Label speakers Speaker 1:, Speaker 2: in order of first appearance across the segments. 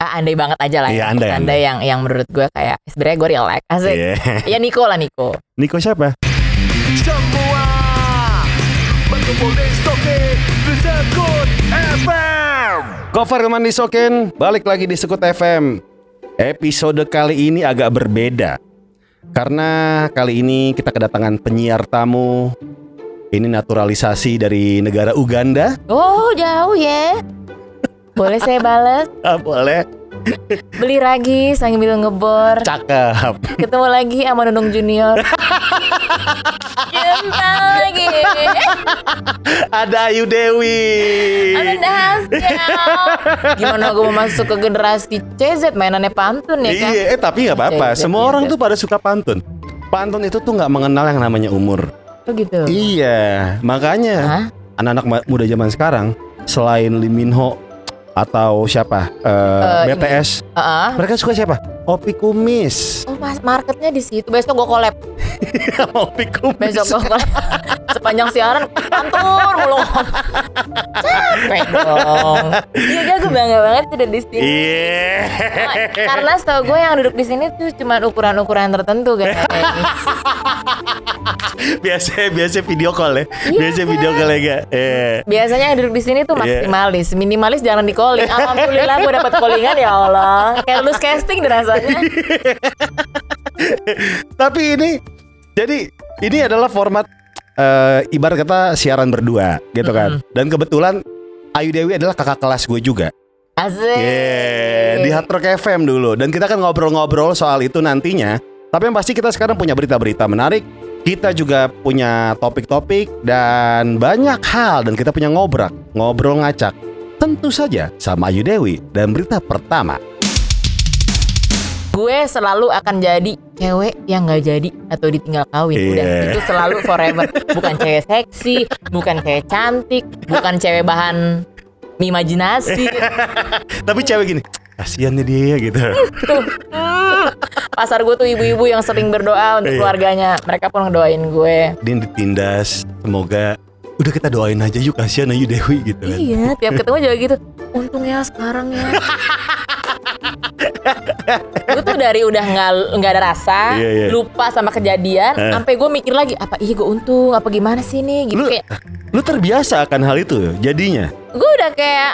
Speaker 1: ah, andai banget aja lah.
Speaker 2: Iya,
Speaker 1: ya.
Speaker 2: andai, andai.
Speaker 1: yang yang menurut gue kayak sebenarnya gue relax. Asik.
Speaker 2: Iya.
Speaker 1: Ya Niko lah Niko.
Speaker 2: Niko siapa?
Speaker 3: Semua berkumpul di Soke di Sekut FM.
Speaker 2: Balik lagi di Sekut FM. Episode kali ini agak berbeda. Karena kali ini kita kedatangan penyiar tamu. Ini naturalisasi dari negara Uganda.
Speaker 1: Oh jauh ya. Boleh saya balas?
Speaker 2: Ah, boleh.
Speaker 1: Beli ragi sambil ngebor.
Speaker 2: Cakep.
Speaker 1: Ketemu lagi sama Nunung Junior. Jumpa lagi.
Speaker 2: Ada Ayu Dewi.
Speaker 1: Ada Dasya. Gimana gue mau masuk ke generasi CZ mainannya pantun ya kan?
Speaker 2: Iya, eh tapi nggak apa-apa. Semua
Speaker 1: iya,
Speaker 2: orang tuh pada suka pantun. Pantun itu tuh nggak mengenal yang namanya umur.
Speaker 1: Oh gitu.
Speaker 2: Iya, makanya anak-anak muda zaman sekarang selain Lee Min Ho atau siapa Eh,
Speaker 1: ini.
Speaker 2: BTS,
Speaker 1: Heeh.
Speaker 2: mereka suka siapa? Opi Kumis.
Speaker 1: Oh mas marketnya di situ. Besok gue collab.
Speaker 2: Opi Kumis.
Speaker 1: Besok gue collab. Sepanjang siaran pantun mulu. Capek dong. Iya jago bangga banget sudah di sini.
Speaker 2: Iya.
Speaker 1: Karena setahu gue yang duduk di sini tuh cuma ukuran-ukuran tertentu guys.
Speaker 2: biasa biasa video call ya.
Speaker 1: Iya,
Speaker 2: biasa video call ya, Gak? Eh.
Speaker 1: Biasanya yang duduk di sini tuh
Speaker 2: Iya.
Speaker 1: maksimalis, minimalis jangan di calling. Alhamdulillah gue dapat callingan ya Allah. Kayak lulus casting deh rasanya.
Speaker 2: Tapi ini jadi ini adalah format eh, ibarat kata siaran berdua gitu kan. Dan kebetulan Ayu Dewi adalah kakak kelas gue juga.
Speaker 1: Asik.
Speaker 2: Yeah, di Hard Rock FM dulu dan kita kan ngobrol-ngobrol soal itu nantinya. Tapi yang pasti kita sekarang punya berita-berita menarik. Kita juga punya topik-topik dan banyak hal dan kita punya ngobrak, ngobrol ngacak. Tentu saja sama Ayu Dewi dan berita pertama.
Speaker 1: Gue selalu akan jadi cewek yang nggak jadi atau ditinggal kawin. Udah
Speaker 2: Iya.
Speaker 1: itu selalu forever. Bukan cewek seksi, bukan cewek cantik, bukan cewek bahan imajinasi.
Speaker 2: Tapi cewek gini, kasihan dia gitu.
Speaker 1: Tuh. Hmm. Pasar gue tuh ibu-ibu yang sering berdoa untuk
Speaker 2: Iya.
Speaker 1: keluarganya. Mereka pun ngedoain gue.
Speaker 2: Dia ditindas, semoga udah kita doain aja yuk kasihan Ayu Dewi gitu kan.
Speaker 1: Iya, tiap ketemu juga gitu. Untung ya sekarang ya. gue tuh dari udah nggak nggak ada rasa,
Speaker 2: Iya, iya.
Speaker 1: lupa sama kejadian,
Speaker 2: Eh.
Speaker 1: sampai gue mikir lagi apa iya gue untung, apa gimana sih nih gitu
Speaker 2: Lu-
Speaker 1: kayak
Speaker 2: Lu terbiasa akan hal itu jadinya.
Speaker 1: gue udah kayak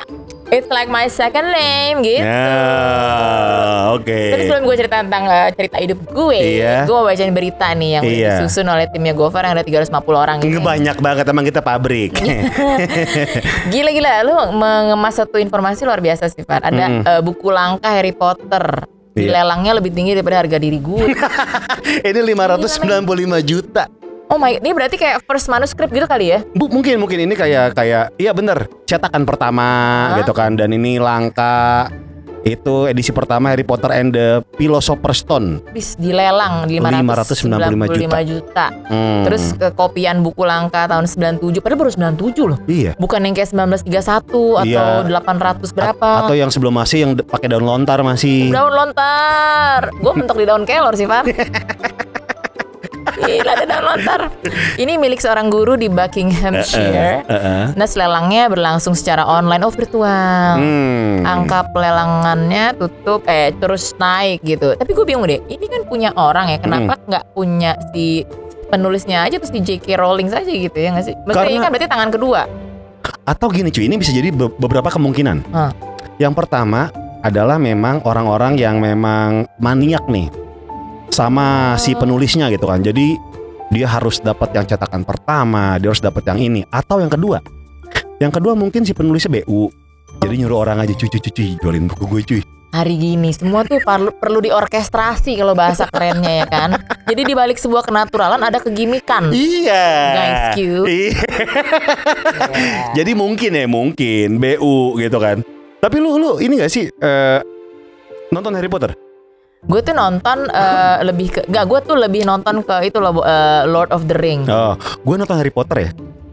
Speaker 1: it's like my second name gitu.
Speaker 2: Ya, oke.
Speaker 1: Terus sebelum gue cerita tentang uh, cerita hidup gue,
Speaker 2: Iya.
Speaker 1: gue bacain berita nih yang
Speaker 2: Iya.
Speaker 1: disusun oleh timnya Gofar yang ada 350 orang ini.
Speaker 2: Banyak banget emang kita pabrik.
Speaker 1: Gila-gila, lu mengemas satu informasi luar biasa sih, Far. Ada
Speaker 2: Mm-mm.
Speaker 1: uh, buku langka Harry Potter.
Speaker 2: Iya.
Speaker 1: Lelangnya lebih tinggi daripada harga diri gue.
Speaker 2: Ini 595 juta.
Speaker 1: Oh my, ini berarti kayak first manuscript gitu kali ya?
Speaker 2: Bu, mungkin mungkin ini kayak kayak iya bener cetakan pertama
Speaker 1: Hah?
Speaker 2: gitu kan dan ini langka itu edisi pertama Harry Potter and the Philosopher's Stone.
Speaker 1: Bis dilelang di 595
Speaker 2: 595
Speaker 1: juta. juta.
Speaker 2: Hmm.
Speaker 1: Terus ke kopian buku langka tahun 97, padahal baru 97 loh.
Speaker 2: iya.
Speaker 1: Bukan yang kayak 1931 atau
Speaker 2: Iya.
Speaker 1: 800 berapa.
Speaker 2: Atau yang sebelum masih yang pakai daun lontar masih.
Speaker 1: Daun lontar. Gue mentok di daun kelor sih, Far. Gila lontar. Ini milik seorang guru di Buckinghamshire.
Speaker 2: Eh, eh.
Speaker 1: Nah, selelangnya berlangsung secara online oh virtual.
Speaker 2: Hmm.
Speaker 1: Angka pelelangannya tutup eh terus naik gitu. Tapi gue bingung deh, ini kan punya orang ya, kenapa
Speaker 2: Hmm.
Speaker 1: nggak punya si penulisnya aja terus di J.K. Rowling saja gitu ya nggak sih? Maksudnya ini
Speaker 2: Karena-
Speaker 1: kan berarti tangan kedua.
Speaker 2: Atau gini cuy, ini bisa jadi be- beberapa kemungkinan.
Speaker 1: Hah.
Speaker 2: Yang pertama adalah memang orang-orang yang memang maniak nih sama si
Speaker 1: Oh.
Speaker 2: penulisnya gitu kan. Jadi dia harus dapat yang cetakan pertama, dia harus dapat yang ini. Atau yang kedua, yang kedua mungkin si penulisnya BU. Jadi nyuruh orang aja cuy cuy cuy, cuy jualin buku gue cuy.
Speaker 1: Hari gini semua tuh perlu perlu diorkestrasi kalau bahasa kerennya ya kan. Jadi di balik sebuah kenaturalan ada kegimikan.
Speaker 2: Iya.
Speaker 1: Guys, cute.
Speaker 2: Iya.
Speaker 1: Iya.
Speaker 2: Jadi mungkin ya mungkin BU gitu kan. Tapi lu lu ini gak sih eh, nonton Harry Potter?
Speaker 1: Gue tuh nonton eh, lebih ke Gak gue tuh lebih nonton ke itu loh eh, Lord of the Ring
Speaker 2: Oh, gue nonton Harry Potter ya.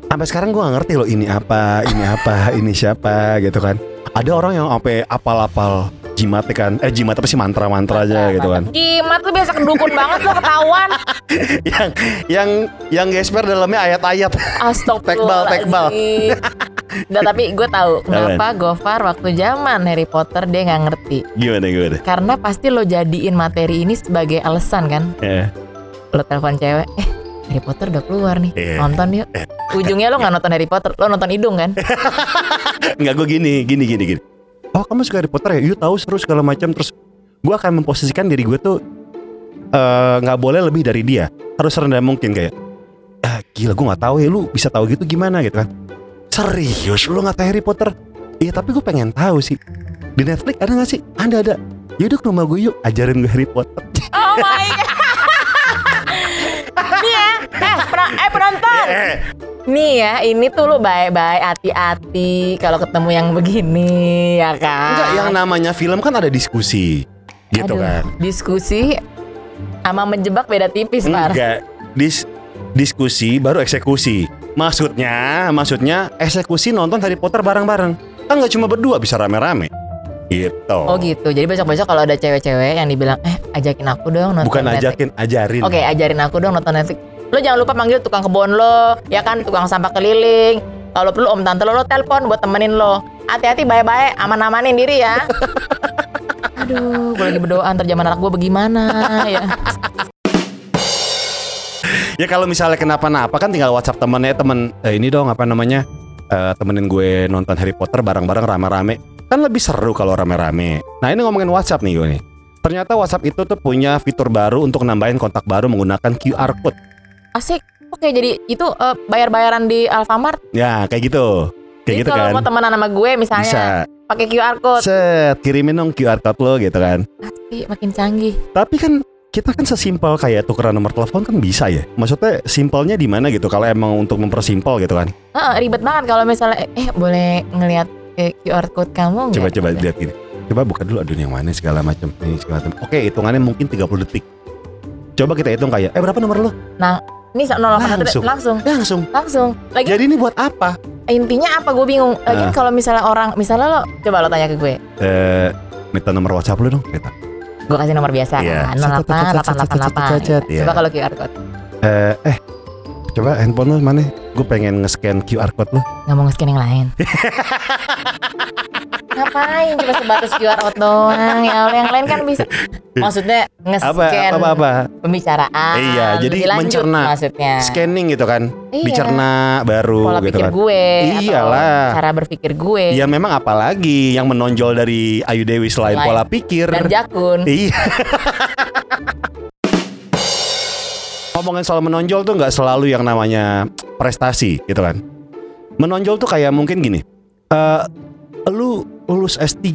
Speaker 2: Sampai sekarang gue gak ngerti loh ini apa, ini apa, ini siapa gitu kan. Ada orang yang sampai apal-apal jimat kan, eh jimat apa sih mantra-mantra aja gitu kan.
Speaker 1: Jimat lu biasa kedukun banget lo ketahuan
Speaker 2: yang yang yang gesper dalamnya ayat-ayat.
Speaker 1: Astagfirullah
Speaker 2: Tekbal, tekbal.
Speaker 1: Nggak, tapi gue tahu kenapa Gofar waktu zaman Harry Potter dia nggak ngerti.
Speaker 2: Gimana gimana?
Speaker 1: Karena pasti lo jadiin materi ini sebagai alasan kan.
Speaker 2: Eh,
Speaker 1: Lo telepon cewek, eh Harry Potter udah keluar nih,
Speaker 2: Iya.
Speaker 1: nonton yuk. Ujungnya lo nggak nonton Harry Potter, lo nonton hidung kan?
Speaker 2: Enggak gue gini, gini, gini, gini. Oh kamu suka Harry Potter ya? Yuk tahu seru segala macam terus gue akan memposisikan diri gue tuh eh, nggak boleh lebih dari dia. Harus rendah mungkin kayak ah gila gue nggak tahu ya lu bisa tahu gitu gimana gitu kan. Serius lu nggak tahu Harry Potter? Iya tapi gue pengen tahu sih. Di Netflix ada nggak sih? Ada ada. Yaudah ke rumah gue yuk ajarin gue Harry Potter.
Speaker 1: Oh my god. Nih ya, eh, eh penonton. Nih ya, ini tuh lu baik-baik, hati-hati kalau ketemu yang begini, ya kan?
Speaker 2: enggak yang namanya film kan ada diskusi. Gitu
Speaker 1: Aduh,
Speaker 2: kan.
Speaker 1: Diskusi sama menjebak beda tipis, Par.
Speaker 2: Enggak. Dis diskusi baru eksekusi. Maksudnya, maksudnya eksekusi nonton Harry Potter bareng-bareng. Kan nggak cuma berdua bisa rame-rame. Gitu.
Speaker 1: Oh gitu. Jadi besok-besok kalau ada cewek-cewek yang dibilang, "Eh, ajakin aku dong nonton
Speaker 2: Bukan
Speaker 1: Netflix."
Speaker 2: ajakin, ajarin.
Speaker 1: Oke, ajarin aku dong nonton Netflix. Lo jangan lupa panggil tukang kebun lo, ya kan, tukang sampah keliling. Kalau perlu om tante lo, lo telepon buat temenin lo. Hati-hati, baik-baik, aman-amanin diri ya. Aduh, gue lagi berdoa ntar zaman anak gue bagaimana ya.
Speaker 2: Ya kalau misalnya kenapa-napa kan tinggal WhatsApp temennya temen eh, ini dong apa namanya eh, temenin gue nonton Harry Potter bareng-bareng rame-rame. Kan lebih seru kalau rame-rame. Nah ini ngomongin WhatsApp nih gue nih. Ternyata WhatsApp itu tuh punya fitur baru untuk nambahin kontak baru menggunakan QR code.
Speaker 1: Asik. Oke, jadi itu eh, bayar-bayaran di Alfamart.
Speaker 2: Ya kayak gitu. Kayak
Speaker 1: Jadi
Speaker 2: gitu
Speaker 1: kalau
Speaker 2: kan.
Speaker 1: mau temenan sama gue misalnya
Speaker 2: Bisa.
Speaker 1: pakai QR code,
Speaker 2: Set, kirimin dong QR code lo gitu kan.
Speaker 1: pasti makin canggih.
Speaker 2: Tapi kan kita kan sesimpel kayak tukeran nomor telepon kan bisa ya. Maksudnya simpelnya di mana gitu kalau emang untuk mempersimpel gitu kan.
Speaker 1: Heeh, ribet banget kalau misalnya eh, eh, boleh ngelihat eh, QR code kamu?
Speaker 2: Coba coba
Speaker 1: Udah.
Speaker 2: lihat gini. Coba buka dulu aduh yang mana segala macam ini segala macam. Oke, hitungannya mungkin 30 detik. Coba kita hitung kayak eh berapa nomor lo?
Speaker 1: Ini 081
Speaker 2: Langsung.
Speaker 1: langsung.
Speaker 2: Langsung.
Speaker 1: Langsung. Lagi
Speaker 2: Jadi ini buat apa?
Speaker 1: intinya apa gue bingung. Lagi
Speaker 2: Ah.
Speaker 1: kalau misalnya orang misalnya lo coba lo tanya ke gue.
Speaker 2: Eh minta nomor WhatsApp lo dong, kita.
Speaker 1: Gue kasih nomor biasa kan. 08888.
Speaker 2: Iya.
Speaker 1: Coba kalau QR code.
Speaker 2: Eh eh coba handphone lo mana? Gue pengen nge-scan QR code lo.
Speaker 1: Nggak mau nge-scan yang lain. Ngapain cuma sebatas QR code doang Ya yang lain kan bisa Maksudnya nge-scan
Speaker 2: apa apa? apa?
Speaker 1: pembicaraan
Speaker 2: Iya, jadi
Speaker 1: lanjut
Speaker 2: mencerna.
Speaker 1: Maksudnya
Speaker 2: Scanning gitu kan.
Speaker 1: Iya.
Speaker 2: Dicerna baru
Speaker 1: Pola
Speaker 2: gitu
Speaker 1: pikir
Speaker 2: kan.
Speaker 1: gue
Speaker 2: Iyalah.
Speaker 1: Cara berpikir gue
Speaker 2: Ya memang apalagi yang menonjol dari Ayu Dewi selain
Speaker 1: Selain-
Speaker 2: pola pikir.
Speaker 1: Dan jakun
Speaker 2: Iya. Ngomongin soal menonjol tuh nggak selalu yang namanya prestasi gitu kan. Menonjol tuh kayak mungkin gini. eh lu lulus S3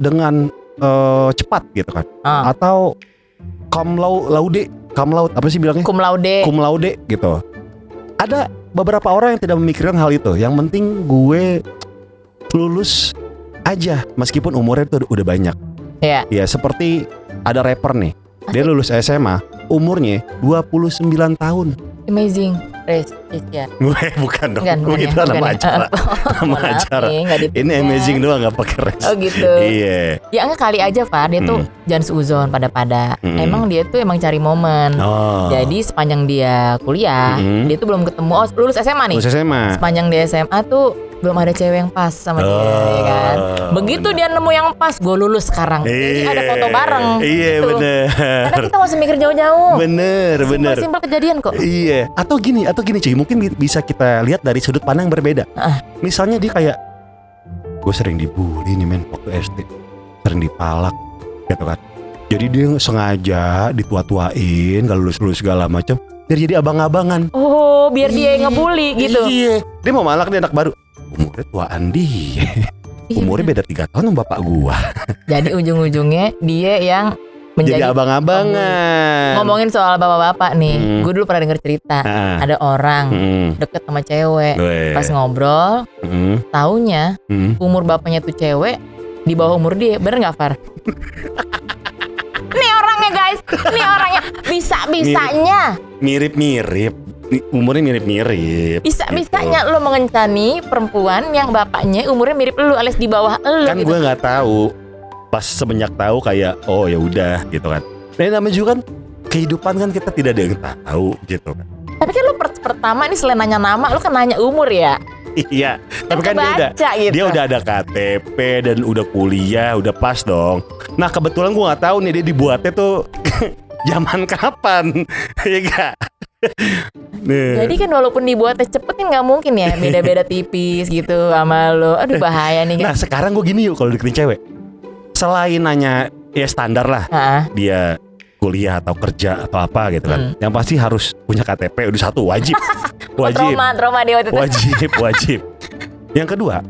Speaker 2: dengan eh, cepat gitu kan.
Speaker 1: Ah.
Speaker 2: Atau cum lau- laude, cum laude apa sih bilangnya?
Speaker 1: Cum laude
Speaker 2: Cum laude gitu. Ada beberapa orang yang tidak memikirkan hal itu. Yang penting gue lulus aja meskipun umurnya tuh udah banyak.
Speaker 1: Ya
Speaker 2: Ya seperti ada rapper nih. Dia lulus SMA, umurnya 29 tahun.
Speaker 1: Amazing Prestige ya
Speaker 2: Gue bukan dong.
Speaker 1: Bukan, bukan
Speaker 2: Begitu
Speaker 1: ya,
Speaker 2: nama
Speaker 1: bukan ya.
Speaker 2: acara. Nama
Speaker 1: Mohon maaf
Speaker 2: acara.
Speaker 1: nih,
Speaker 2: Ini amazing doang nggak pakai res.
Speaker 1: Oh gitu
Speaker 2: Iya.
Speaker 1: Ya enggak kali aja Pak Dia tuh
Speaker 2: Hmm.
Speaker 1: jangan seuzon pada-pada
Speaker 2: Hmm.
Speaker 1: Emang dia tuh emang cari momen
Speaker 2: Oh.
Speaker 1: Jadi sepanjang dia kuliah
Speaker 2: Hmm.
Speaker 1: Dia tuh belum ketemu Oh lulus SMA nih
Speaker 2: lulus SMA.
Speaker 1: Sepanjang dia SMA tuh Belum ada cewek yang pas sama dia ya kan
Speaker 2: Oh,
Speaker 1: Begitu dia nemu yang pas Gue lulus sekarang Jadi ada foto bareng
Speaker 2: Iya
Speaker 1: Gitu.
Speaker 2: bener.
Speaker 1: Karena kita gak usah mikir jauh-jauh
Speaker 2: Bener bener.
Speaker 1: Simpel-simpel kejadian kok
Speaker 2: Iya. Atau gini, atau gini cuy, mungkin bi- bisa kita lihat dari sudut pandang yang berbeda.
Speaker 1: Ah.
Speaker 2: Misalnya dia kayak, gue sering dibully nih men waktu SD, sering dipalak, gitu kan. Jadi dia sengaja ditua-tuain, gak lulus-lulus segala macam, biar jadi abang-abangan.
Speaker 1: Oh biar dia yang
Speaker 2: Iya.
Speaker 1: ngebully gitu
Speaker 2: Iya. Dia mau malak dia anak baru. Umurnya tuaan dia.
Speaker 1: Iya,
Speaker 2: Umurnya beda tiga tahun sama bapak gua.
Speaker 1: Jadi ujung-ujungnya Dia yang
Speaker 2: Jadi
Speaker 1: menjadi
Speaker 2: abang-abangan.
Speaker 1: Ngomongin soal bapak-bapak nih
Speaker 2: Hmm.
Speaker 1: Gue dulu pernah denger cerita
Speaker 2: Ah.
Speaker 1: Ada orang
Speaker 2: Hmm.
Speaker 1: deket sama cewek. Pas ngobrol
Speaker 2: Hmm.
Speaker 1: Taunya
Speaker 2: Hmm.
Speaker 1: umur bapaknya tuh cewek Di bawah umur dia Bener gak Far? Nih orangnya guys Nih orangnya Bisa-bisanya
Speaker 2: Mirip-mirip. Umurnya mirip-mirip.
Speaker 1: Bisa-bisanya lo mengencani perempuan Yang bapaknya umurnya mirip lu Alias di bawah lu
Speaker 2: kan
Speaker 1: gitu.
Speaker 2: gue nggak tahu pas semenjak tahu kayak oh ya udah gitu kan nah namanya juga kan kehidupan kan kita tidak ada yang tahu gitu kan
Speaker 1: Tapi kan lo per- pertama ini selain nanya nama Lo kan nanya umur ya
Speaker 2: iya, tapi kan dia udah
Speaker 1: gitu.
Speaker 2: dia udah ada KTP dan udah kuliah, udah pas dong. Nah kebetulan gua nggak tahu nih dia dibuatnya tuh zaman kapan, ya gak? Nih.
Speaker 1: Jadi kan walaupun dibuatnya cepet kan nggak mungkin ya beda-beda tipis gitu sama lo. Aduh bahaya nih
Speaker 2: Nah
Speaker 1: kan.
Speaker 2: sekarang gue gini yuk kalau deketin cewek Selain nanya ya standar lah
Speaker 1: Hah?
Speaker 2: Dia kuliah atau kerja atau apa gitu kan
Speaker 1: Hmm.
Speaker 2: Yang pasti harus punya KTP udah satu wajib Wajib
Speaker 1: Trauma, trauma dia waktu itu.
Speaker 2: Wajib wajib Yang kedua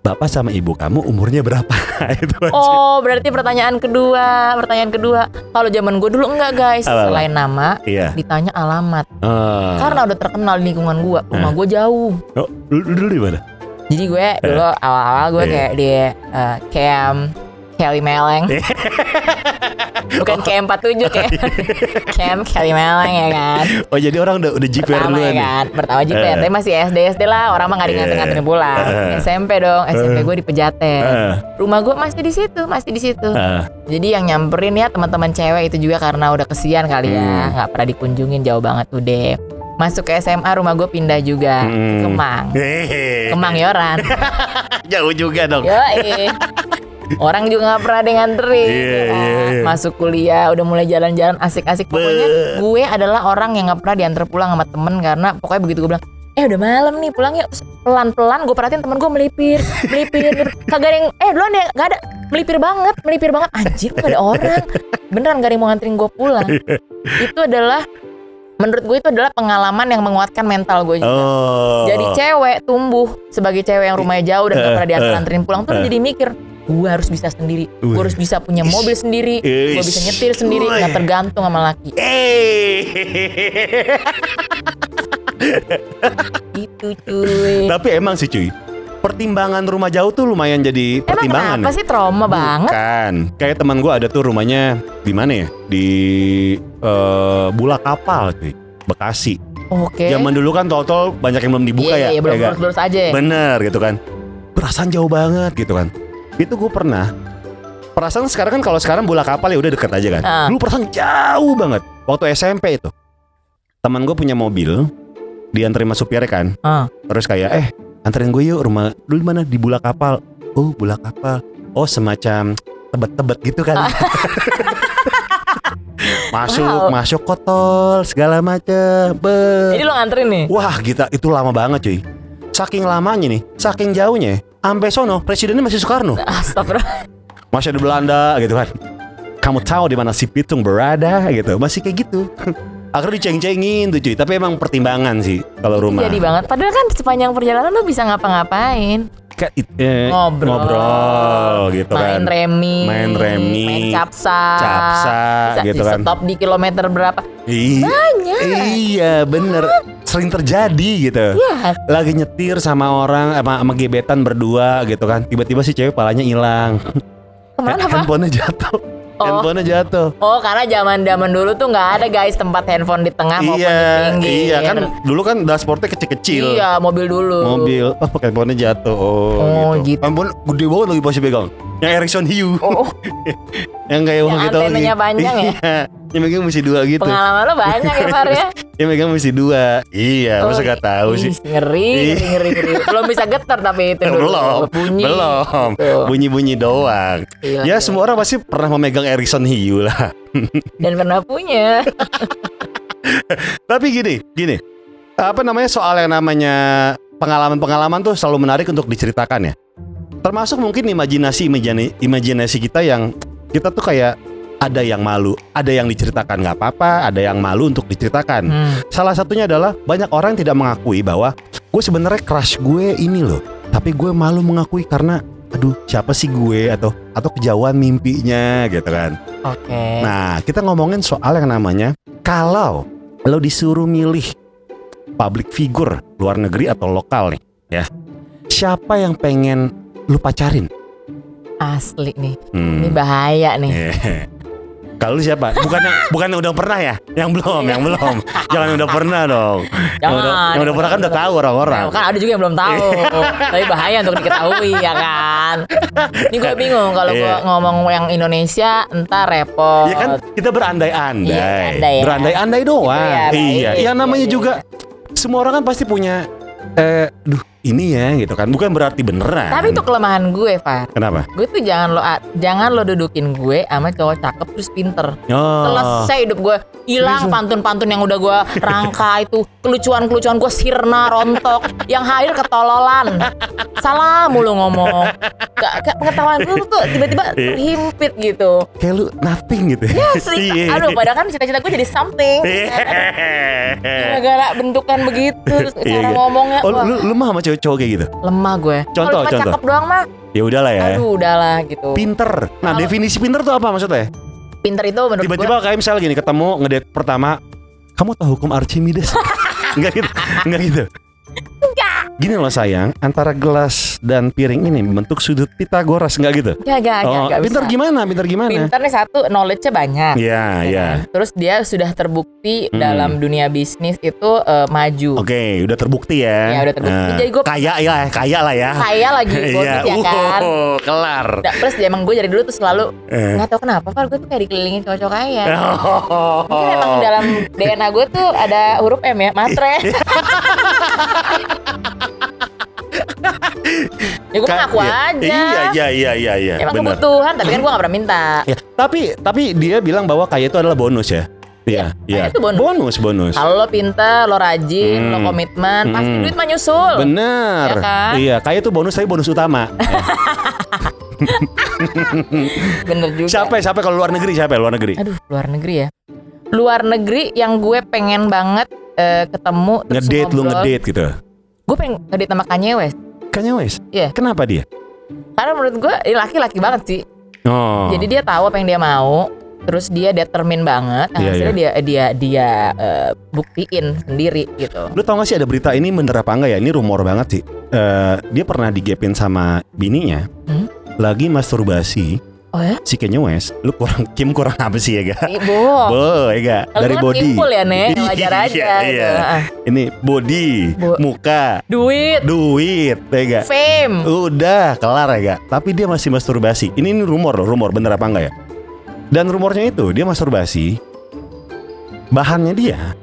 Speaker 2: Bapak sama ibu kamu umurnya berapa? Itu wajib
Speaker 1: Oh, berarti pertanyaan kedua, pertanyaan kedua. Kalau zaman gue dulu enggak guys,
Speaker 2: Apa-apa?
Speaker 1: selain nama
Speaker 2: Iya
Speaker 1: ditanya alamat.
Speaker 2: Eh,
Speaker 1: Karena udah terkenal di lingkungan gue, rumah
Speaker 2: Eh.
Speaker 1: gue jauh.
Speaker 2: oh, dulu, di mana?
Speaker 1: Jadi gue dulu awal-awal gue
Speaker 2: Iya.
Speaker 1: kayak di eh, camp Kelly Meleng. Bukan camp 47 kayak camp Kelly Meleng ya kan.
Speaker 2: Oh jadi orang udah udah
Speaker 1: Pertama
Speaker 2: dulu
Speaker 1: ya
Speaker 2: nih
Speaker 1: kan. Pertama juga
Speaker 2: Eh.
Speaker 1: tapi masih SD SD lah, orang mah nggak
Speaker 2: Iya.
Speaker 1: digantung-gantungin pulang.
Speaker 2: Eh.
Speaker 1: SMP dong, SMP gue di Pejaten.
Speaker 2: Eh,
Speaker 1: Rumah gue masih di situ, masih di situ.
Speaker 2: eh.
Speaker 1: Jadi yang nyamperin ya teman-teman cewek itu juga karena udah kesian kali ya,
Speaker 2: Hmm.
Speaker 1: nggak pernah dikunjungin jauh banget udah. Masuk ke SMA rumah gue pindah juga
Speaker 2: Hmm.
Speaker 1: Kemang.
Speaker 2: Hehehe.
Speaker 1: Kemang Yoran.
Speaker 2: Jauh juga dong
Speaker 1: Yoi. Orang juga nggak pernah ada yang nganterin.
Speaker 2: Iya,
Speaker 1: ya kan?
Speaker 2: iya, iya.
Speaker 1: Masuk kuliah udah mulai jalan-jalan asik-asik. Pokoknya gue adalah orang yang nggak pernah diantar pulang sama temen karena pokoknya begitu gue bilang Eh udah malam nih pulang yuk Pelan-pelan gue perhatiin temen gue melipir Melipir. Kagak ada yang Eh duluan deh Gak ada Melipir banget Melipir banget Anjir gak ada orang Beneran gak ada yang mau nganterin gue pulang Itu adalah Menurut gue itu adalah pengalaman yang menguatkan mental gue juga
Speaker 2: Oh
Speaker 1: jadi cewek tumbuh sebagai cewek yang rumahnya jauh dan gak pernah diantar anterin pulang tuh
Speaker 2: eh.
Speaker 1: jadi mikir gue harus bisa sendiri. Gue harus bisa punya mobil sendiri. Gue bisa nyetir sendiri. Nggak tergantung sama laki. Itu cuy.
Speaker 2: Tapi emang sih cuy Pertimbangan rumah jauh tuh lumayan jadi
Speaker 1: emang
Speaker 2: pertimbangan.
Speaker 1: kenapa
Speaker 2: ya.
Speaker 1: sih trauma banget?
Speaker 2: Kan Kayak teman gua ada tuh rumahnya Di mana ya? Di eh, Bula Kapal cuy Bekasi.
Speaker 1: Oke.
Speaker 2: Zaman dulu kan tol-tol banyak yang belum dibuka
Speaker 1: iya,
Speaker 2: ya
Speaker 1: iya, belum
Speaker 2: ya nggak?
Speaker 1: lurus-lurus aja.
Speaker 2: Bener gitu kan. Perasaan jauh banget gitu kan Itu gue pernah. Perasaan sekarang kan kalau sekarang bola kapal ya udah deket aja kan.
Speaker 1: Ah.
Speaker 2: Dulu perasaan jauh banget. Waktu SMP itu. Teman gue punya mobil Dianterin sama supirnya kan.
Speaker 1: Ah.
Speaker 2: Terus kayak eh anterin gue yuk rumah Dulu mana? Di bola kapal. Oh bola kapal. Oh semacam tebet-tebet gitu kan. Masuk
Speaker 1: Wow.
Speaker 2: masuk kotol segala macem. Be-
Speaker 1: jadi lo nganterin nih?
Speaker 2: Wah kita itu lama banget cuy. Saking lamanya nih Saking jauhnya Sampai sono presidennya masih Soekarno.
Speaker 1: Astagfirullah.
Speaker 2: Masih ada Belanda gitu kan. Kamu tahu di mana si Pitung berada gitu. Masih kayak gitu. Akhirnya diceng-cengin tuh cuy. Tapi emang pertimbangan sih Kalau rumah.
Speaker 1: Jadi banget. Padahal kan sepanjang perjalanan lo bisa ngapa-ngapain
Speaker 2: Kayak eh,
Speaker 1: ngobrol,
Speaker 2: ngobrol gitu
Speaker 1: main
Speaker 2: kan.
Speaker 1: remi,
Speaker 2: Main remi,
Speaker 1: main capsa,
Speaker 2: capsa
Speaker 1: bisa
Speaker 2: gitu kan.
Speaker 1: stop di kilometer berapa?
Speaker 2: Iya,
Speaker 1: Banyak.
Speaker 2: iya bener. Sering terjadi gitu.
Speaker 1: Iya,
Speaker 2: Lagi nyetir sama orang sama, sama gebetan berdua gitu kan. Tiba-tiba si cewek palanya hilang.
Speaker 1: Ke mana pak?
Speaker 2: Handphonenya jatuh
Speaker 1: Oh.
Speaker 2: Handphonenya jatuh
Speaker 1: Oh, karena zaman zaman dulu tuh nggak ada guys tempat handphone di tengah maupun di
Speaker 2: Iya,
Speaker 1: pinggir.
Speaker 2: iya kan dulu kan dashboardnya kecil-kecil
Speaker 1: Iya, mobil dulu.
Speaker 2: Mobil, oh pakai handphonenya jatuh Oh,
Speaker 1: Oh, gitu.
Speaker 2: Handphone gede banget lagi pasti pegang Yang Ericsson Hiu
Speaker 1: Oh,
Speaker 2: Yang kayak
Speaker 1: Yang
Speaker 2: gitu
Speaker 1: antenanya panjang ya?
Speaker 2: Iya, Yang megang mesti dua gitu
Speaker 1: pengalaman lo banyak ya, Far ya.
Speaker 2: Yang megang mesti dua Iya,
Speaker 1: Oh,
Speaker 2: masa gak tahu sih
Speaker 1: ih, Ngeri, ngeri, ngeri, ngeri. Belum bisa getar tapi itu dulu.
Speaker 2: belum,
Speaker 1: Bunyi.
Speaker 2: belum,
Speaker 1: Tuh.
Speaker 2: bunyi-bunyi doang.
Speaker 1: Gila,
Speaker 2: ya
Speaker 1: gila.
Speaker 2: semua orang pasti pernah memegang Ericsson Hiu lah.
Speaker 1: Dan pernah punya.
Speaker 2: Tapi gini, gini, apa namanya soal yang namanya pengalaman-pengalaman tuh selalu menarik untuk diceritakan ya. Termasuk mungkin imajinasi imajinasi, kita yang kita tuh kayak ada yang malu, ada yang diceritakan nggak apa-apa, ada yang malu untuk diceritakan.
Speaker 1: Hmm.
Speaker 2: Salah satunya adalah banyak orang yang tidak mengakui bahwa gue sebenarnya crush gue ini loh, tapi gue malu mengakui karena aduh siapa sih gue atau atau kejauhan mimpinya gitu kan.
Speaker 1: Oke.
Speaker 2: Nah, kita ngomongin soal yang namanya kalau lo disuruh milih public figure luar negeri atau lokal nih, ya. Siapa yang pengen lu pacarin?
Speaker 1: Asli nih.
Speaker 2: Hmm.
Speaker 1: Ini bahaya nih.
Speaker 2: Eh, Kalau lu siapa? Bukan yang bukan yang udah pernah ya? Yang belum, yang belum. Jangan yang udah pernah dong. yang udah,
Speaker 1: Jangan.
Speaker 2: yang udah pernah kan udah tahu orang-orang.
Speaker 1: Nah, kan ada juga yang belum tahu. Tapi bahaya untuk diketahui ya kan. Ini gue bingung kalau gue
Speaker 2: Iya.
Speaker 1: ngomong yang Indonesia entar repot.
Speaker 2: Iya kan kita berandai-andai.
Speaker 1: Iya, andai ya.
Speaker 2: Berandai-andai doang.
Speaker 1: Gitu ya, baik.
Speaker 2: iya. Yang namanya
Speaker 1: Iya,
Speaker 2: juga semua orang kan pasti punya eh duh ini ya gitu kan. Bukan berarti beneran.
Speaker 1: Tapi itu kelemahan gue, Far.
Speaker 2: kenapa?
Speaker 1: Gue tuh jangan lo jangan lo dudukin gue sama cowok cakep terus pinter.
Speaker 2: Oh.
Speaker 1: Selesai hidup gue hilang pantun-pantun yang udah gue rangka itu kelucuan-kelucuan gue sirna rontok yang hadir ketololan salah mulu ngomong gak, gak pengetahuan gue tuh tiba-tiba
Speaker 2: Iya.
Speaker 1: terhimpit gitu
Speaker 2: Kayak lu nothing gitu.
Speaker 1: ya sih
Speaker 2: Iya.
Speaker 1: aduh padahal kan cita-cita gue jadi something gara-gara bentukan begitu terus
Speaker 2: Iya,
Speaker 1: cara
Speaker 2: iya.
Speaker 1: ngomongnya
Speaker 2: Oh, lu, lu mah sama cowok-cowok kayak gitu?
Speaker 1: lemah gue
Speaker 2: Contoh,
Speaker 1: cuma
Speaker 2: contoh.
Speaker 1: cakep doang mah
Speaker 2: Ya udahlah ya.
Speaker 1: aduh udahlah gitu
Speaker 2: Pinter. Nah,
Speaker 1: Kalau-
Speaker 2: definisi pinter tuh apa maksudnya?
Speaker 1: pinter itu menurut gue
Speaker 2: Tiba-tiba kayak misalnya gini, ketemu ngedate pertama, kamu tahu hukum Archimedes? Enggak gitu. Enggak gitu. Gini loh sayang, antara gelas dan piring ini membentuk sudut Pitagoras, enggak gitu?
Speaker 1: Gak, gak,
Speaker 2: oh,
Speaker 1: gak, gak
Speaker 2: pinter
Speaker 1: bisa.
Speaker 2: gimana? Pinter gimana?
Speaker 1: Pinter nih satu, knowledge-nya banyak.
Speaker 2: Iya,
Speaker 1: ya
Speaker 2: iya.
Speaker 1: kan? Terus dia sudah terbukti
Speaker 2: Hmm.
Speaker 1: dalam dunia bisnis itu eh, maju.
Speaker 2: Oke, udah terbukti ya.
Speaker 1: Ya, udah terbukti.
Speaker 2: Nah,
Speaker 1: Jadi gua-
Speaker 2: kaya ya, kaya lah ya.
Speaker 1: Kaya lagi bonus ya kan.
Speaker 2: uh, kelar.
Speaker 1: Da- Plus dia emang gue dari dulu tuh selalu
Speaker 2: Eh.
Speaker 1: nggak tahu kenapa, Pak gue tuh kayak dikelilingin cowok-cowok kaya.
Speaker 2: Oh.
Speaker 1: Mungkin emang dalam DNA gue tuh ada huruf M ya, matre. ya gue
Speaker 2: Ka-
Speaker 1: ngaku
Speaker 2: iya.
Speaker 1: aja.
Speaker 2: Iya, iya, iya, iya, iya.
Speaker 1: Emang
Speaker 2: bener.
Speaker 1: kebutuhan, tapi kan gue gak pernah minta.
Speaker 2: Ya, tapi tapi dia bilang bahwa kaya itu adalah bonus ya. Iya, iya.
Speaker 1: kaya itu bonus.
Speaker 2: bonus, bonus.
Speaker 1: Kalau lo pinter, lo rajin, lo
Speaker 2: Hmm.
Speaker 1: komitmen, pasti
Speaker 2: Hmm.
Speaker 1: duit mah nyusul.
Speaker 2: Bener.
Speaker 1: Ya kan?
Speaker 2: Iya, kaya itu bonus tapi bonus utama.
Speaker 1: Bener juga.
Speaker 2: siapa ya? siapa kalau luar negeri siapa ya? luar negeri?
Speaker 1: Aduh, luar negeri ya. Luar negeri yang gue pengen banget eh, ketemu
Speaker 2: Ngedate lu ngedate gitu.
Speaker 1: Gue pengen ngedate sama Kanye West.
Speaker 2: Kanye West.
Speaker 1: Iya.
Speaker 2: Kenapa dia?
Speaker 1: Karena menurut gue laki-laki banget sih.
Speaker 2: Oh.
Speaker 1: Jadi dia tahu apa yang dia mau. Terus dia determin banget. Nah,
Speaker 2: Iya,
Speaker 1: hasilnya dia dia dia eh, buktiin sendiri gitu.
Speaker 2: Lu tau gak sih ada berita ini bener apa enggak ya? Ini rumor banget sih. Eh, dia pernah digepin sama bininya.
Speaker 1: Hmm?
Speaker 2: Lagi masturbasi
Speaker 1: Oh ya?
Speaker 2: si Kanye West. Lu kurang Kim kurang apa sih ya ga?
Speaker 1: Ibu.
Speaker 2: Bo, ya ga? Dari
Speaker 1: kan
Speaker 2: body.
Speaker 1: simpul ya, Nek. Wajar aja.
Speaker 2: Iya,
Speaker 1: gitu.
Speaker 2: iya. Ini body,
Speaker 1: Bo-
Speaker 2: muka,
Speaker 1: Duit,
Speaker 2: duit, ya ga?
Speaker 1: fame.
Speaker 2: Udah kelar ya gak? Tapi dia masih masturbasi. Ini, ini rumor loh, rumor bener apa enggak ya? Dan rumornya itu dia masturbasi. Bahannya dia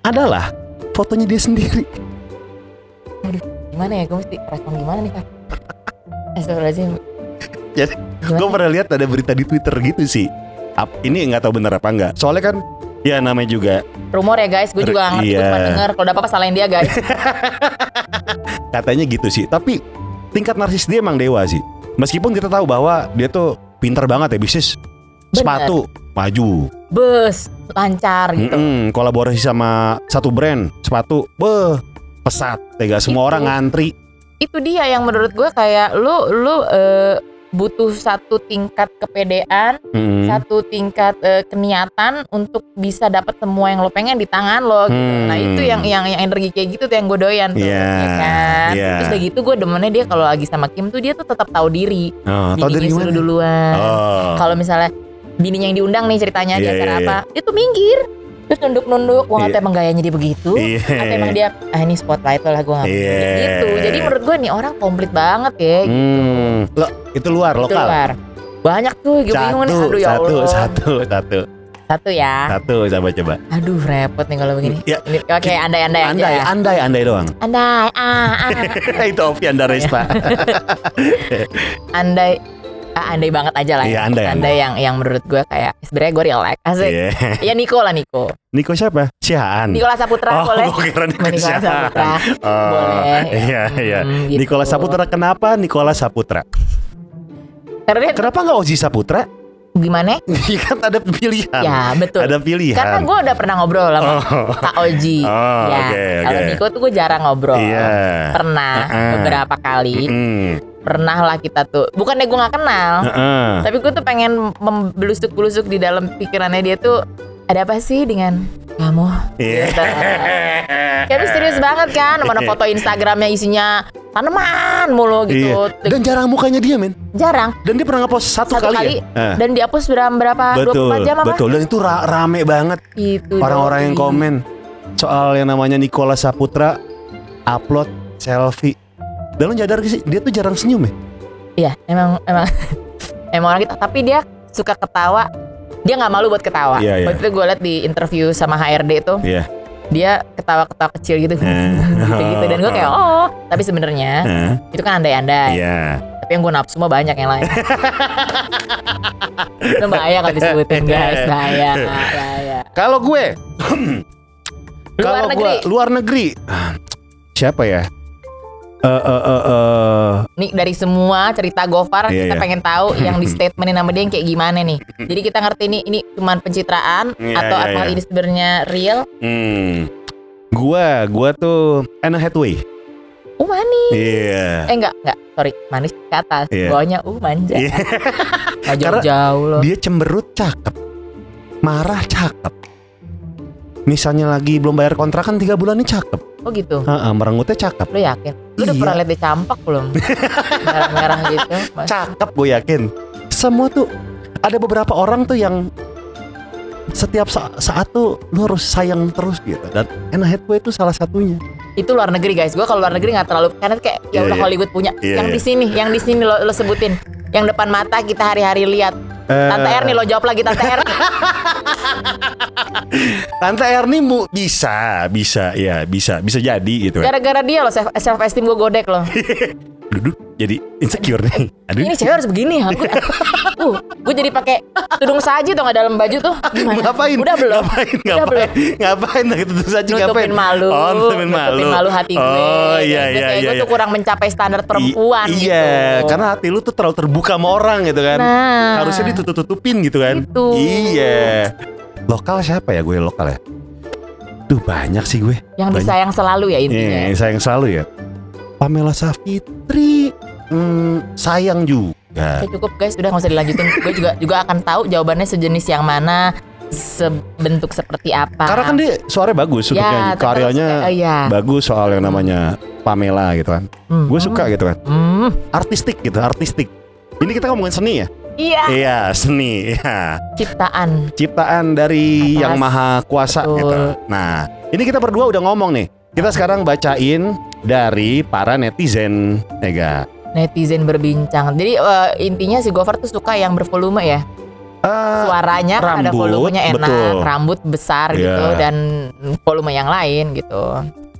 Speaker 2: adalah fotonya dia sendiri.
Speaker 1: Gimana ya? Gue mesti respon gimana nih, Kak? Astagfirullahaladzim.
Speaker 2: Jadi gue pernah lihat ada berita di Twitter gitu sih. Ap- ini nggak tahu bener apa enggak. Soalnya kan ya namanya juga
Speaker 1: Rumor ya guys, gue juga nggak ngerti, gue
Speaker 2: Iya.
Speaker 1: cuma denger. Kalau ada apa-apa salahin dia guys.
Speaker 2: katanya gitu sih. Tapi tingkat narsis dia emang dewa sih. Meskipun kita tahu bahwa dia tuh pinter banget ya bisnis
Speaker 1: Bener.
Speaker 2: sepatu maju.
Speaker 1: Bus, lancar gitu.
Speaker 2: Mm-mm, kolaborasi sama satu brand sepatu, beh pesat, tega semua
Speaker 1: Itu.
Speaker 2: orang ngantri.
Speaker 1: Itu dia yang menurut gue kayak lu lu eh, butuh satu tingkat kepedean,
Speaker 2: Mm.
Speaker 1: satu tingkat eh, keniatan untuk bisa dapat semua yang lo pengen di tangan lo gitu.
Speaker 2: Hmm.
Speaker 1: Nah, itu yang yang yang energi kayak gitu tuh yang gue doyan tuh,
Speaker 2: Iya,
Speaker 1: ya kan.
Speaker 2: iya.
Speaker 1: Terus udah gitu gue demennya dia kalau lagi sama Kim tuh dia tuh tetap tahu diri.
Speaker 2: Oh, dari
Speaker 1: Bininya suruh duluan.
Speaker 2: Oh.
Speaker 1: Kalau misalnya bininya yang diundang nih ceritanya di
Speaker 2: Iya,
Speaker 1: acara
Speaker 2: iya,
Speaker 1: apa, dia tuh minggir. Terus nunduk-nunduk, wah
Speaker 2: Iya.
Speaker 1: atau emang gayanya dia begitu
Speaker 2: Iya.
Speaker 1: atau emang dia ah ini spotlight lah gue nggak
Speaker 2: Iya.
Speaker 1: peduli gitu jadi menurut gue nih orang komplit banget ya gitu.
Speaker 2: Hmm. Lo, itu luar
Speaker 1: Itu
Speaker 2: lokal.
Speaker 1: luar. banyak tuh gue bingung nih
Speaker 2: Satu,
Speaker 1: aduh ya
Speaker 2: satu,
Speaker 1: Allah
Speaker 2: satu, satu,
Speaker 1: Satu ya
Speaker 2: satu, coba coba.
Speaker 1: aduh repot nih kalau begini
Speaker 2: Ya,
Speaker 1: oke andai-andai aja
Speaker 2: andai,
Speaker 1: ya
Speaker 2: andai, andai doang.
Speaker 1: andai ah, ah.
Speaker 2: itu Ovi Andaresta.
Speaker 1: andai ah, andai banget aja lah
Speaker 2: Iya,
Speaker 1: ya.
Speaker 2: andai, andai.
Speaker 1: yang yang menurut gue kayak sebenarnya gue relax asik
Speaker 2: Iya.
Speaker 1: ya Niko lah Niko
Speaker 2: Niko siapa? Siaan.
Speaker 1: Nikola Saputra
Speaker 2: oh,
Speaker 1: boleh
Speaker 2: gua kira Niko
Speaker 1: Nikola. Saputra
Speaker 2: Oh,
Speaker 1: Boleh.
Speaker 2: Iya, iya.
Speaker 1: Hmm, gitu.
Speaker 2: Nikola Saputra kenapa Nikola Saputra?
Speaker 1: karena
Speaker 2: Kenapa nggak Ozi Saputra?
Speaker 1: gimana
Speaker 2: Iya kan ada pilihan.
Speaker 1: ya betul
Speaker 2: Ada pilihan.
Speaker 1: karena gue udah pernah ngobrol sama
Speaker 2: Oh.
Speaker 1: Kak Oji
Speaker 2: Oh,
Speaker 1: ya
Speaker 2: oke,
Speaker 1: kalau. Niko tuh gue jarang ngobrol
Speaker 2: Iya.
Speaker 1: pernah
Speaker 2: Heeh.
Speaker 1: beberapa kali
Speaker 2: Mm.
Speaker 1: Pernah lah kita tuh bukannya gue nggak kenal
Speaker 2: Heeh.
Speaker 1: tapi gue tuh pengen membelusuk-belusuk di dalam pikirannya dia tuh ada apa sih dengan kamu
Speaker 2: Iya.
Speaker 1: Gitu. Kayak serius banget kan mana foto Instagramnya isinya tanaman mulu gitu
Speaker 2: Iya. Dan jarang mukanya dia, men.
Speaker 1: jarang
Speaker 2: Dan dia pernah ngepost satu,
Speaker 1: satu
Speaker 2: kali,
Speaker 1: kali,
Speaker 2: ya.
Speaker 1: Dan dihapus berapa berapa
Speaker 2: betul,
Speaker 1: 24 jam apa
Speaker 2: betul. Dan itu ra- rame banget
Speaker 1: gitu
Speaker 2: orang-orang yang komen soal yang namanya Nikola Saputra upload selfie. Dan lo nyadar sih dia tuh jarang senyum ya?
Speaker 1: Iya, emang emang emang orang kita. Tapi dia suka ketawa. Dia nggak malu buat ketawa.
Speaker 2: Iya, iya.
Speaker 1: Waktu itu gue liat di interview sama HRD itu,
Speaker 2: Iya.
Speaker 1: dia ketawa-ketawa kecil gitu gitu dan gue kayak oh tapi sebenarnya
Speaker 2: Hah?
Speaker 1: itu kan andai-andai
Speaker 2: Iya.
Speaker 1: tapi yang gue nafsu mah banyak yang lain itu bahaya kalau disebutin guys bahaya bahaya
Speaker 2: Kalau gue
Speaker 1: Luar
Speaker 2: kalau
Speaker 1: negeri.
Speaker 2: gue luar negeri siapa ya? Eh eh eh eh,
Speaker 1: nih dari semua cerita Gofar
Speaker 2: Iya,
Speaker 1: kita
Speaker 2: iya.
Speaker 1: pengen tahu yang di statementin sama dia yang kayak gimana nih jadi kita ngerti ini ini cuman pencitraan
Speaker 2: Iya,
Speaker 1: atau
Speaker 2: iya,
Speaker 1: apa
Speaker 2: iya.
Speaker 1: ini sebenarnya real
Speaker 2: hmm. Gua, gua tuh Anna Hathaway.
Speaker 1: uh manis
Speaker 2: Iya.
Speaker 1: eh enggak enggak sorry manis ke atas
Speaker 2: Iya.
Speaker 1: bawahnya uh manja. Nggak
Speaker 2: Karena
Speaker 1: jauh-jauh loh
Speaker 2: Dia cemberut cakep. Marah cakep. Misalnya lagi belum bayar kontrakan tiga bulan ini cakep.
Speaker 1: oh gitu
Speaker 2: Heeh, merengutnya cakep.
Speaker 1: lu yakin lu udah
Speaker 2: Iya.
Speaker 1: pernah lihat dia campak belum merah-merah gitu Mas.
Speaker 2: Cakep gue yakin. Semua tuh ada beberapa orang tuh yang setiap sa- saat tuh lu harus sayang terus gitu. Dan Anna Hathaway itu salah satunya.
Speaker 1: Itu luar negeri guys. Gue kalau luar negeri nggak terlalu karena kayak ya udah
Speaker 2: iya.
Speaker 1: Hollywood punya.
Speaker 2: Iya,
Speaker 1: yang
Speaker 2: iya.
Speaker 1: di sini yang di sini lo, lo sebutin. Yang depan mata kita hari-hari lihat. Tante
Speaker 2: Eh,
Speaker 1: Erni lo jawab lagi Tante Erni
Speaker 2: Tante Erni mu bisa, bisa, ya bisa, bisa jadi gitu. Kan.
Speaker 1: gara-gara dia lo self, self esteem gue godek lo.
Speaker 2: Duduk jadi insecure nih. Aduh.
Speaker 1: ini cewek harus begini ya gue uh, gue jadi pakai tudung saji tuh nggak dalam baju tuh gimana
Speaker 2: Ngapain?
Speaker 1: udah belum
Speaker 2: Ngapain?
Speaker 1: Udah
Speaker 2: Ngapain? Ngapain? Gitu terus aja ngapain?
Speaker 1: nutupin malu
Speaker 2: Oh, nutupin malu.
Speaker 1: nutupin malu hati gue
Speaker 2: Oh, iya iya iya.
Speaker 1: gue
Speaker 2: iya.
Speaker 1: tuh kurang mencapai standar perempuan
Speaker 2: I-
Speaker 1: gitu
Speaker 2: Iya, karena hati lu tuh terlalu terbuka sama orang gitu kan.
Speaker 1: nah
Speaker 2: Harusnya ditutup-tutupin gitu kan.
Speaker 1: Gitu.
Speaker 2: Iya. Lokal siapa ya gue lokal ya? Duh banyak sih gue.
Speaker 1: yang
Speaker 2: Banyak.
Speaker 1: disayang selalu ya intinya
Speaker 2: Iya, sayang selalu ya. Pamela Savitri, hmm, sayang juga.
Speaker 1: Oke, cukup guys, udah nggak usah dilanjutin. gue juga juga akan tahu jawabannya sejenis yang mana, sebentuk seperti apa.
Speaker 2: Karena kan dia suaranya bagus untuk
Speaker 1: ya,
Speaker 2: Karyanya
Speaker 1: kayak- iya.
Speaker 2: bagus soal yang namanya Pamela gitu kan.
Speaker 1: Hmm.
Speaker 2: Gue suka gitu kan.
Speaker 1: Hmm.
Speaker 2: Artistik gitu, artistik. Ini kita ngomongin seni ya?
Speaker 1: Iya.
Speaker 2: Iya, seni. Iya.
Speaker 1: Ciptaan.
Speaker 2: Ciptaan dari
Speaker 1: Atas.
Speaker 2: yang maha kuasa
Speaker 1: Betul.
Speaker 2: gitu. Nah, ini kita berdua udah ngomong nih. Kita sekarang bacain dari para netizen, Ega.
Speaker 1: Netizen berbincang. Jadi eh, intinya si Gofar tuh suka yang bervolume ya.
Speaker 2: Eh,
Speaker 1: Suaranya kan ada
Speaker 2: rambut,
Speaker 1: volumenya enak,
Speaker 2: betul.
Speaker 1: rambut besar
Speaker 2: Iya.
Speaker 1: gitu dan volume yang lain gitu.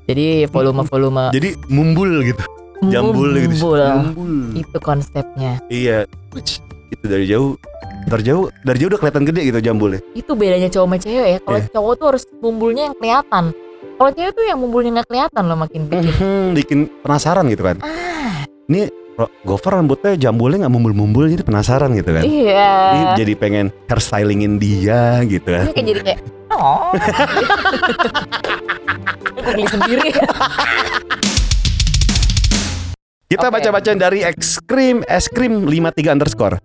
Speaker 1: Jadi volume-volume
Speaker 2: jadi mumbul gitu. Jambul gitu.
Speaker 1: mumbul.
Speaker 2: Mumbul.
Speaker 1: Itu konsepnya.
Speaker 2: Iya. Wih, Itu dari jauh. Dari jauh, dari jauh udah kelihatan gede gitu jambulnya.
Speaker 1: itu bedanya cowok sama cewek ya kalau
Speaker 2: Iya.
Speaker 1: cowok tuh harus mumbulnya yang kelihatan kalau cewek tuh yang mumbulnya nggak kelihatan loh makin bikin
Speaker 2: Mhm, bikin penasaran gitu kan.
Speaker 1: ah
Speaker 2: Ini Gofar rambutnya jambulnya nggak mumbul-mumbul jadi penasaran gitu kan.
Speaker 1: Iya
Speaker 2: jadi pengen hairstylingin dia gitu kan.
Speaker 1: ini kayak jadi kayak oh Aku beli sendiri
Speaker 2: Kita
Speaker 1: Oke.
Speaker 2: baca-bacain dari Excream Eskrim 53 underscore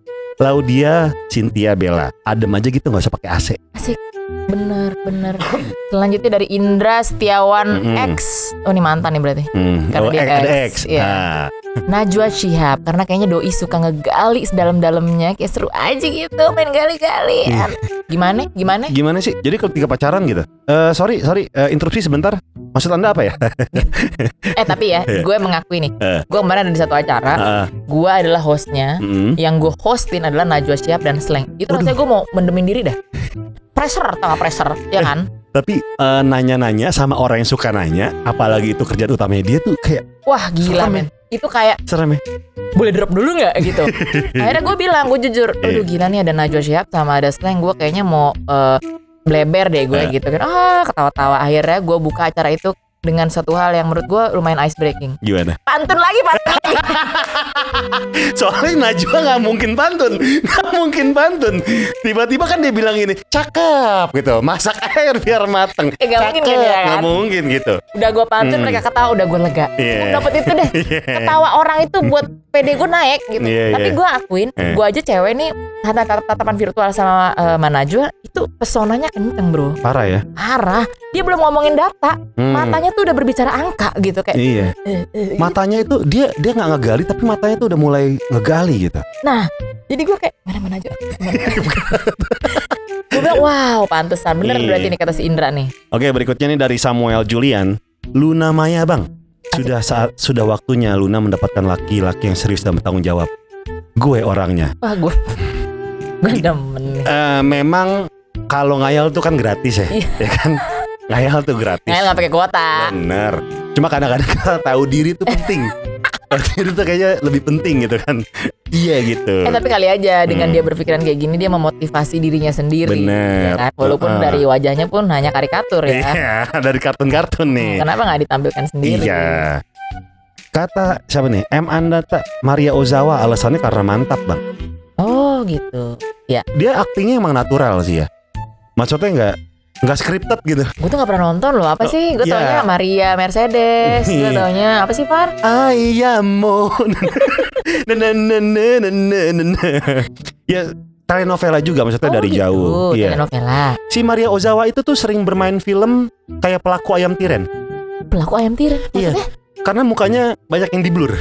Speaker 2: Laudia Cynthia Bella Adem aja gitu nggak usah pakai AC
Speaker 1: bener bener selanjutnya dari Indra Setiawan
Speaker 2: Mm-mm.
Speaker 1: X oh ini mantan nih berarti
Speaker 2: hmm.
Speaker 1: Karena
Speaker 2: oh,
Speaker 1: dia
Speaker 2: X, ada
Speaker 1: X,
Speaker 2: X.
Speaker 1: iya.
Speaker 2: Nah,
Speaker 1: Najwa Shihab karena kayaknya doi suka ngegali sedalam-dalamnya kayak seru aja gitu main gali-galian gimana gimana
Speaker 2: Gimana sih? Jadi kalau tiga pacaran gitu Eh Sorry, sorry eh, Interupsi sebentar Maksud anda apa ya?
Speaker 1: eh tapi ya
Speaker 2: Iya.
Speaker 1: gue mengakui nih
Speaker 2: Eh.
Speaker 1: gue kemarin ada di satu acara
Speaker 2: Ah,
Speaker 1: gue adalah hostnya
Speaker 2: mm.
Speaker 1: yang gue hostin adalah Najwa Shihab dan Slang itu
Speaker 2: Waduh.
Speaker 1: rasanya gue mau mendemin diri dah pressure tau gak pressure? Ya kan?
Speaker 2: Tapi eh, nanya-nanya sama orang yang suka nanya Apalagi itu kerjaan utamanya dia tuh kayak
Speaker 1: wah gila
Speaker 2: Serem ya.
Speaker 1: men itu kayak
Speaker 2: serem ya.
Speaker 1: Boleh drop dulu nggak? Gitu. Akhirnya gue bilang gue jujur aduh gila nih ada Najwa Shihab sama ada Slang gue kayaknya mau eh, bleber deh gue
Speaker 2: Eh.
Speaker 1: gitu kan. Ah ketawa-tawa. Akhirnya gue buka acara itu dengan satu hal yang menurut gue lumayan ice breaking
Speaker 2: Gimana?
Speaker 1: pantun lagi pantun lagi
Speaker 2: Soalnya Najwa nggak mungkin pantun, nggak mungkin pantun. Tiba-tiba kan dia bilang ini, cakep gitu, masak air biar mateng.
Speaker 1: Eh, nggak mungkin kan, ya kan?
Speaker 2: mungkin gitu.
Speaker 1: udah gue pantun
Speaker 2: Hmm.
Speaker 1: mereka ketawa udah gue lega
Speaker 2: Iya.
Speaker 1: dapet itu deh ketawa orang itu buat PD gue naik gitu.
Speaker 2: Iya,
Speaker 1: Tapi
Speaker 2: iya.
Speaker 1: gue akuin,
Speaker 2: Eh.
Speaker 1: gue aja cewek nih tat- tat- tatapan virtual sama uh, Manajwa itu pesonanya kenceng bro.
Speaker 2: Parah ya.
Speaker 1: Parah. Dia belum ngomongin data,
Speaker 2: Hmm.
Speaker 1: matanya tuh udah berbicara angka gitu kayak.
Speaker 2: Iya.
Speaker 1: eh, eh,
Speaker 2: Matanya itu dia dia nggak ngegali tapi matanya tuh udah mulai ngegali gitu.
Speaker 1: Nah, jadi gue kayak mana mana aja. gue bilang wow, pantesan bener
Speaker 2: Iya.
Speaker 1: berarti nih kata si Indra nih.
Speaker 2: Oke, berikutnya nih dari Samuel Julian. Luna Maya, Bang. Sudah saat sudah waktunya Luna mendapatkan laki-laki yang serius dan bertanggung jawab. Gue orangnya.
Speaker 1: Wah gue, gue demen.
Speaker 2: Eh, memang kalau ngayal tuh kan gratis ya,
Speaker 1: Iya.
Speaker 2: ya kan? Ngayal tuh gratis.
Speaker 1: Ngayal nggak pakai kuota.
Speaker 2: Bener. Cuma kadang-kadang tahu diri tuh penting. diri tuh kayaknya lebih penting gitu kan. Iya gitu.
Speaker 1: Eh tapi kali aja dengan
Speaker 2: Hmm.
Speaker 1: dia berpikiran kayak gini dia memotivasi dirinya sendiri.
Speaker 2: Bener.
Speaker 1: ya kan? Walaupun
Speaker 2: Heeh.
Speaker 1: dari wajahnya pun hanya karikatur ya.
Speaker 2: Iya, dari kartun-kartun nih.
Speaker 1: Kenapa nggak ditampilkan sendiri?
Speaker 2: Iya. Kata siapa nih? M Andata Maria Ozawa alasannya karena mantap bang.
Speaker 1: Oh gitu.
Speaker 2: Dia aktingnya emang natural sih ya. Maksudnya nggak nggak scripted gitu.
Speaker 1: Gue tuh gak pernah nonton loh. Apa
Speaker 2: Oh,
Speaker 1: sih? Gue
Speaker 2: iya.
Speaker 1: taunya Maria Mercedes. Gue
Speaker 2: Iya.
Speaker 1: taunya apa sih Far?
Speaker 2: Ayamo. Ya telenovela juga maksudnya
Speaker 1: Oh,
Speaker 2: dari
Speaker 1: gitu.
Speaker 2: jauh. Iya.
Speaker 1: Telenovela.
Speaker 2: Si Maria Ozawa itu tuh sering bermain film kayak pelaku ayam tiren.
Speaker 1: Pelaku ayam tiren.
Speaker 2: Iya. Karena mukanya banyak yang di blur.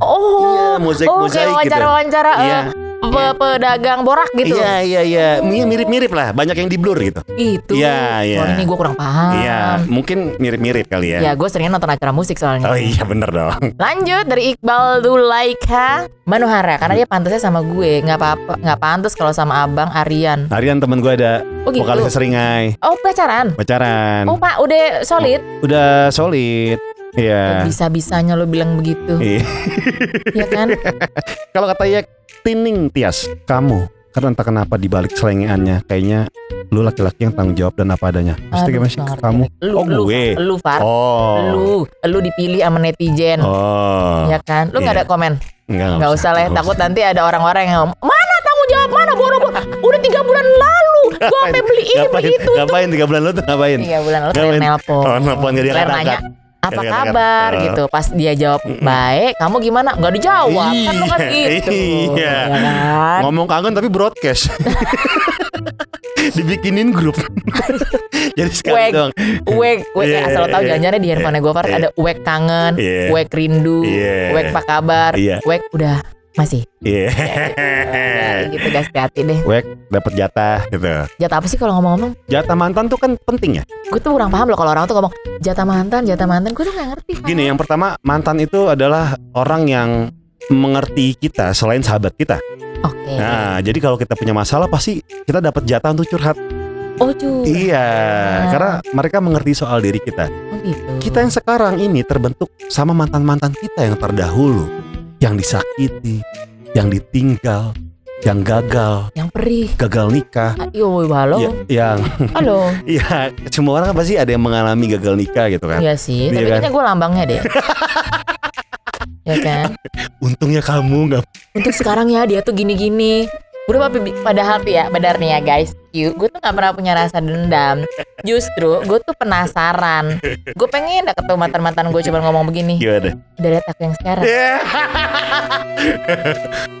Speaker 1: Oh.
Speaker 2: Iya, mozaik
Speaker 1: oh,
Speaker 2: mozaik
Speaker 1: kayak
Speaker 2: gitu.
Speaker 1: wawancara-wawancara
Speaker 2: Iya.
Speaker 1: Pe- pedagang borak gitu.
Speaker 2: Iya iya iya, Mi- mirip-mirip lah, banyak yang di blur gitu.
Speaker 1: Gitu.
Speaker 2: Iya, iya.
Speaker 1: Soalnya ini gue kurang paham.
Speaker 2: Iya, mungkin mirip-mirip kali ya.
Speaker 1: Ya, gue seringnya nonton acara musik soalnya.
Speaker 2: Oh iya bener dong.
Speaker 1: Lanjut dari Iqbal Dulaika Manohara karena dia pantasnya sama gue nggak apa-apa nggak pantas kalau sama abang Aryan.
Speaker 2: Harian temen gue ada
Speaker 1: Oh gitu.
Speaker 2: vokalisnya Seringai,
Speaker 1: Oh pacaran.
Speaker 2: pacaran,
Speaker 1: Oh pak udah solid.
Speaker 2: udah solid. Iya.
Speaker 1: Bisa bisanya lo bilang begitu,
Speaker 2: Iya.
Speaker 1: ya kan?
Speaker 2: Kalau kata ya Tining Tias, kamu karena entah kenapa di balik selengeannya kayaknya lu laki-laki yang tanggung jawab dan apa adanya.
Speaker 1: Aduh,
Speaker 2: gimana sih kamu?
Speaker 1: Lu,
Speaker 2: Oh,
Speaker 1: lu,
Speaker 2: gue.
Speaker 1: Lu Far.
Speaker 2: Oh.
Speaker 1: Lu, lu dipilih sama netizen.
Speaker 2: Oh.
Speaker 1: Ya kan? Lu nggak
Speaker 2: Iya.
Speaker 1: ada komen?
Speaker 2: Enggak,
Speaker 1: Nggak usah lah. ya, Takut
Speaker 2: usah.
Speaker 1: nanti ada orang-orang yang mana tanggung jawab mana boro-boro? Udah tiga bulan lalu, gua sampai beli ini
Speaker 2: Ngapain?
Speaker 1: beli itu.
Speaker 2: Ngapain tiga bulan lu tuh ngapain?
Speaker 1: Tiga bulan lalu
Speaker 2: Ngapain?
Speaker 1: nelpon.
Speaker 2: Oh, nelpon gak
Speaker 1: nanya apa
Speaker 2: katakan,
Speaker 1: kabar
Speaker 2: eh.
Speaker 1: gitu pas dia jawab baik kamu gimana nggak dijawab kan lu kan
Speaker 2: Iya,
Speaker 1: gitu
Speaker 2: iya.
Speaker 1: ya kan
Speaker 2: Ngomong kangen tapi broadcast. Dibikinin grup. Jadi sekali
Speaker 1: Wek.
Speaker 2: doang.
Speaker 1: wek wek
Speaker 2: Iya,
Speaker 1: asal tahu
Speaker 2: iya,
Speaker 1: jangan-jangan di handphone gue
Speaker 2: iya.
Speaker 1: ada wek kangen
Speaker 2: Iya.
Speaker 1: wek rindu
Speaker 2: Iya.
Speaker 1: wek apa kabar
Speaker 2: Iya.
Speaker 1: wek udah masih
Speaker 2: Iya.
Speaker 1: Ya, gitu guys hati-hati deh
Speaker 2: Wek dapat jatah gitu.
Speaker 1: jatah apa sih kalau ngomong-ngomong
Speaker 2: Jatah mantan tuh kan penting ya.
Speaker 1: gue tuh kurang paham loh kalau orang tuh ngomong jatah mantan jatah mantan gue tuh nggak ngerti.
Speaker 2: Gini, yang pertama mantan itu adalah orang yang mengerti kita selain sahabat kita.
Speaker 1: oke
Speaker 2: Nah, jadi kalau kita punya masalah pasti kita dapat jatah untuk curhat.
Speaker 1: oh cu
Speaker 2: Iya, karena mereka mengerti soal diri kita.
Speaker 1: oh, gitu
Speaker 2: Kita yang sekarang ini terbentuk sama mantan-mantan kita yang terdahulu, yang disakiti, yang ditinggal, yang gagal,
Speaker 1: yang perih
Speaker 2: gagal nikah,
Speaker 1: Yo, halo,
Speaker 2: ya- yang
Speaker 1: halo.
Speaker 2: ya semua orang pasti ada yang mengalami gagal nikah gitu kan.
Speaker 1: Iya sih,
Speaker 2: Iya
Speaker 1: tapi
Speaker 2: kan?
Speaker 1: kayaknya gue lambangnya deh. ya kan?
Speaker 2: Untungnya kamu nggak
Speaker 1: Untuk sekarang ya dia tuh gini-gini. Udah tapi padahal tuh ya, benar nih ya guys. Gue tuh gak pernah punya rasa dendam. Justru gue tuh penasaran. Gue pengen dah ketemu mantan-mantan gue cuma ngomong begini.
Speaker 2: gimana?
Speaker 1: Udah lihat aku yang sekarang.
Speaker 2: Yeah.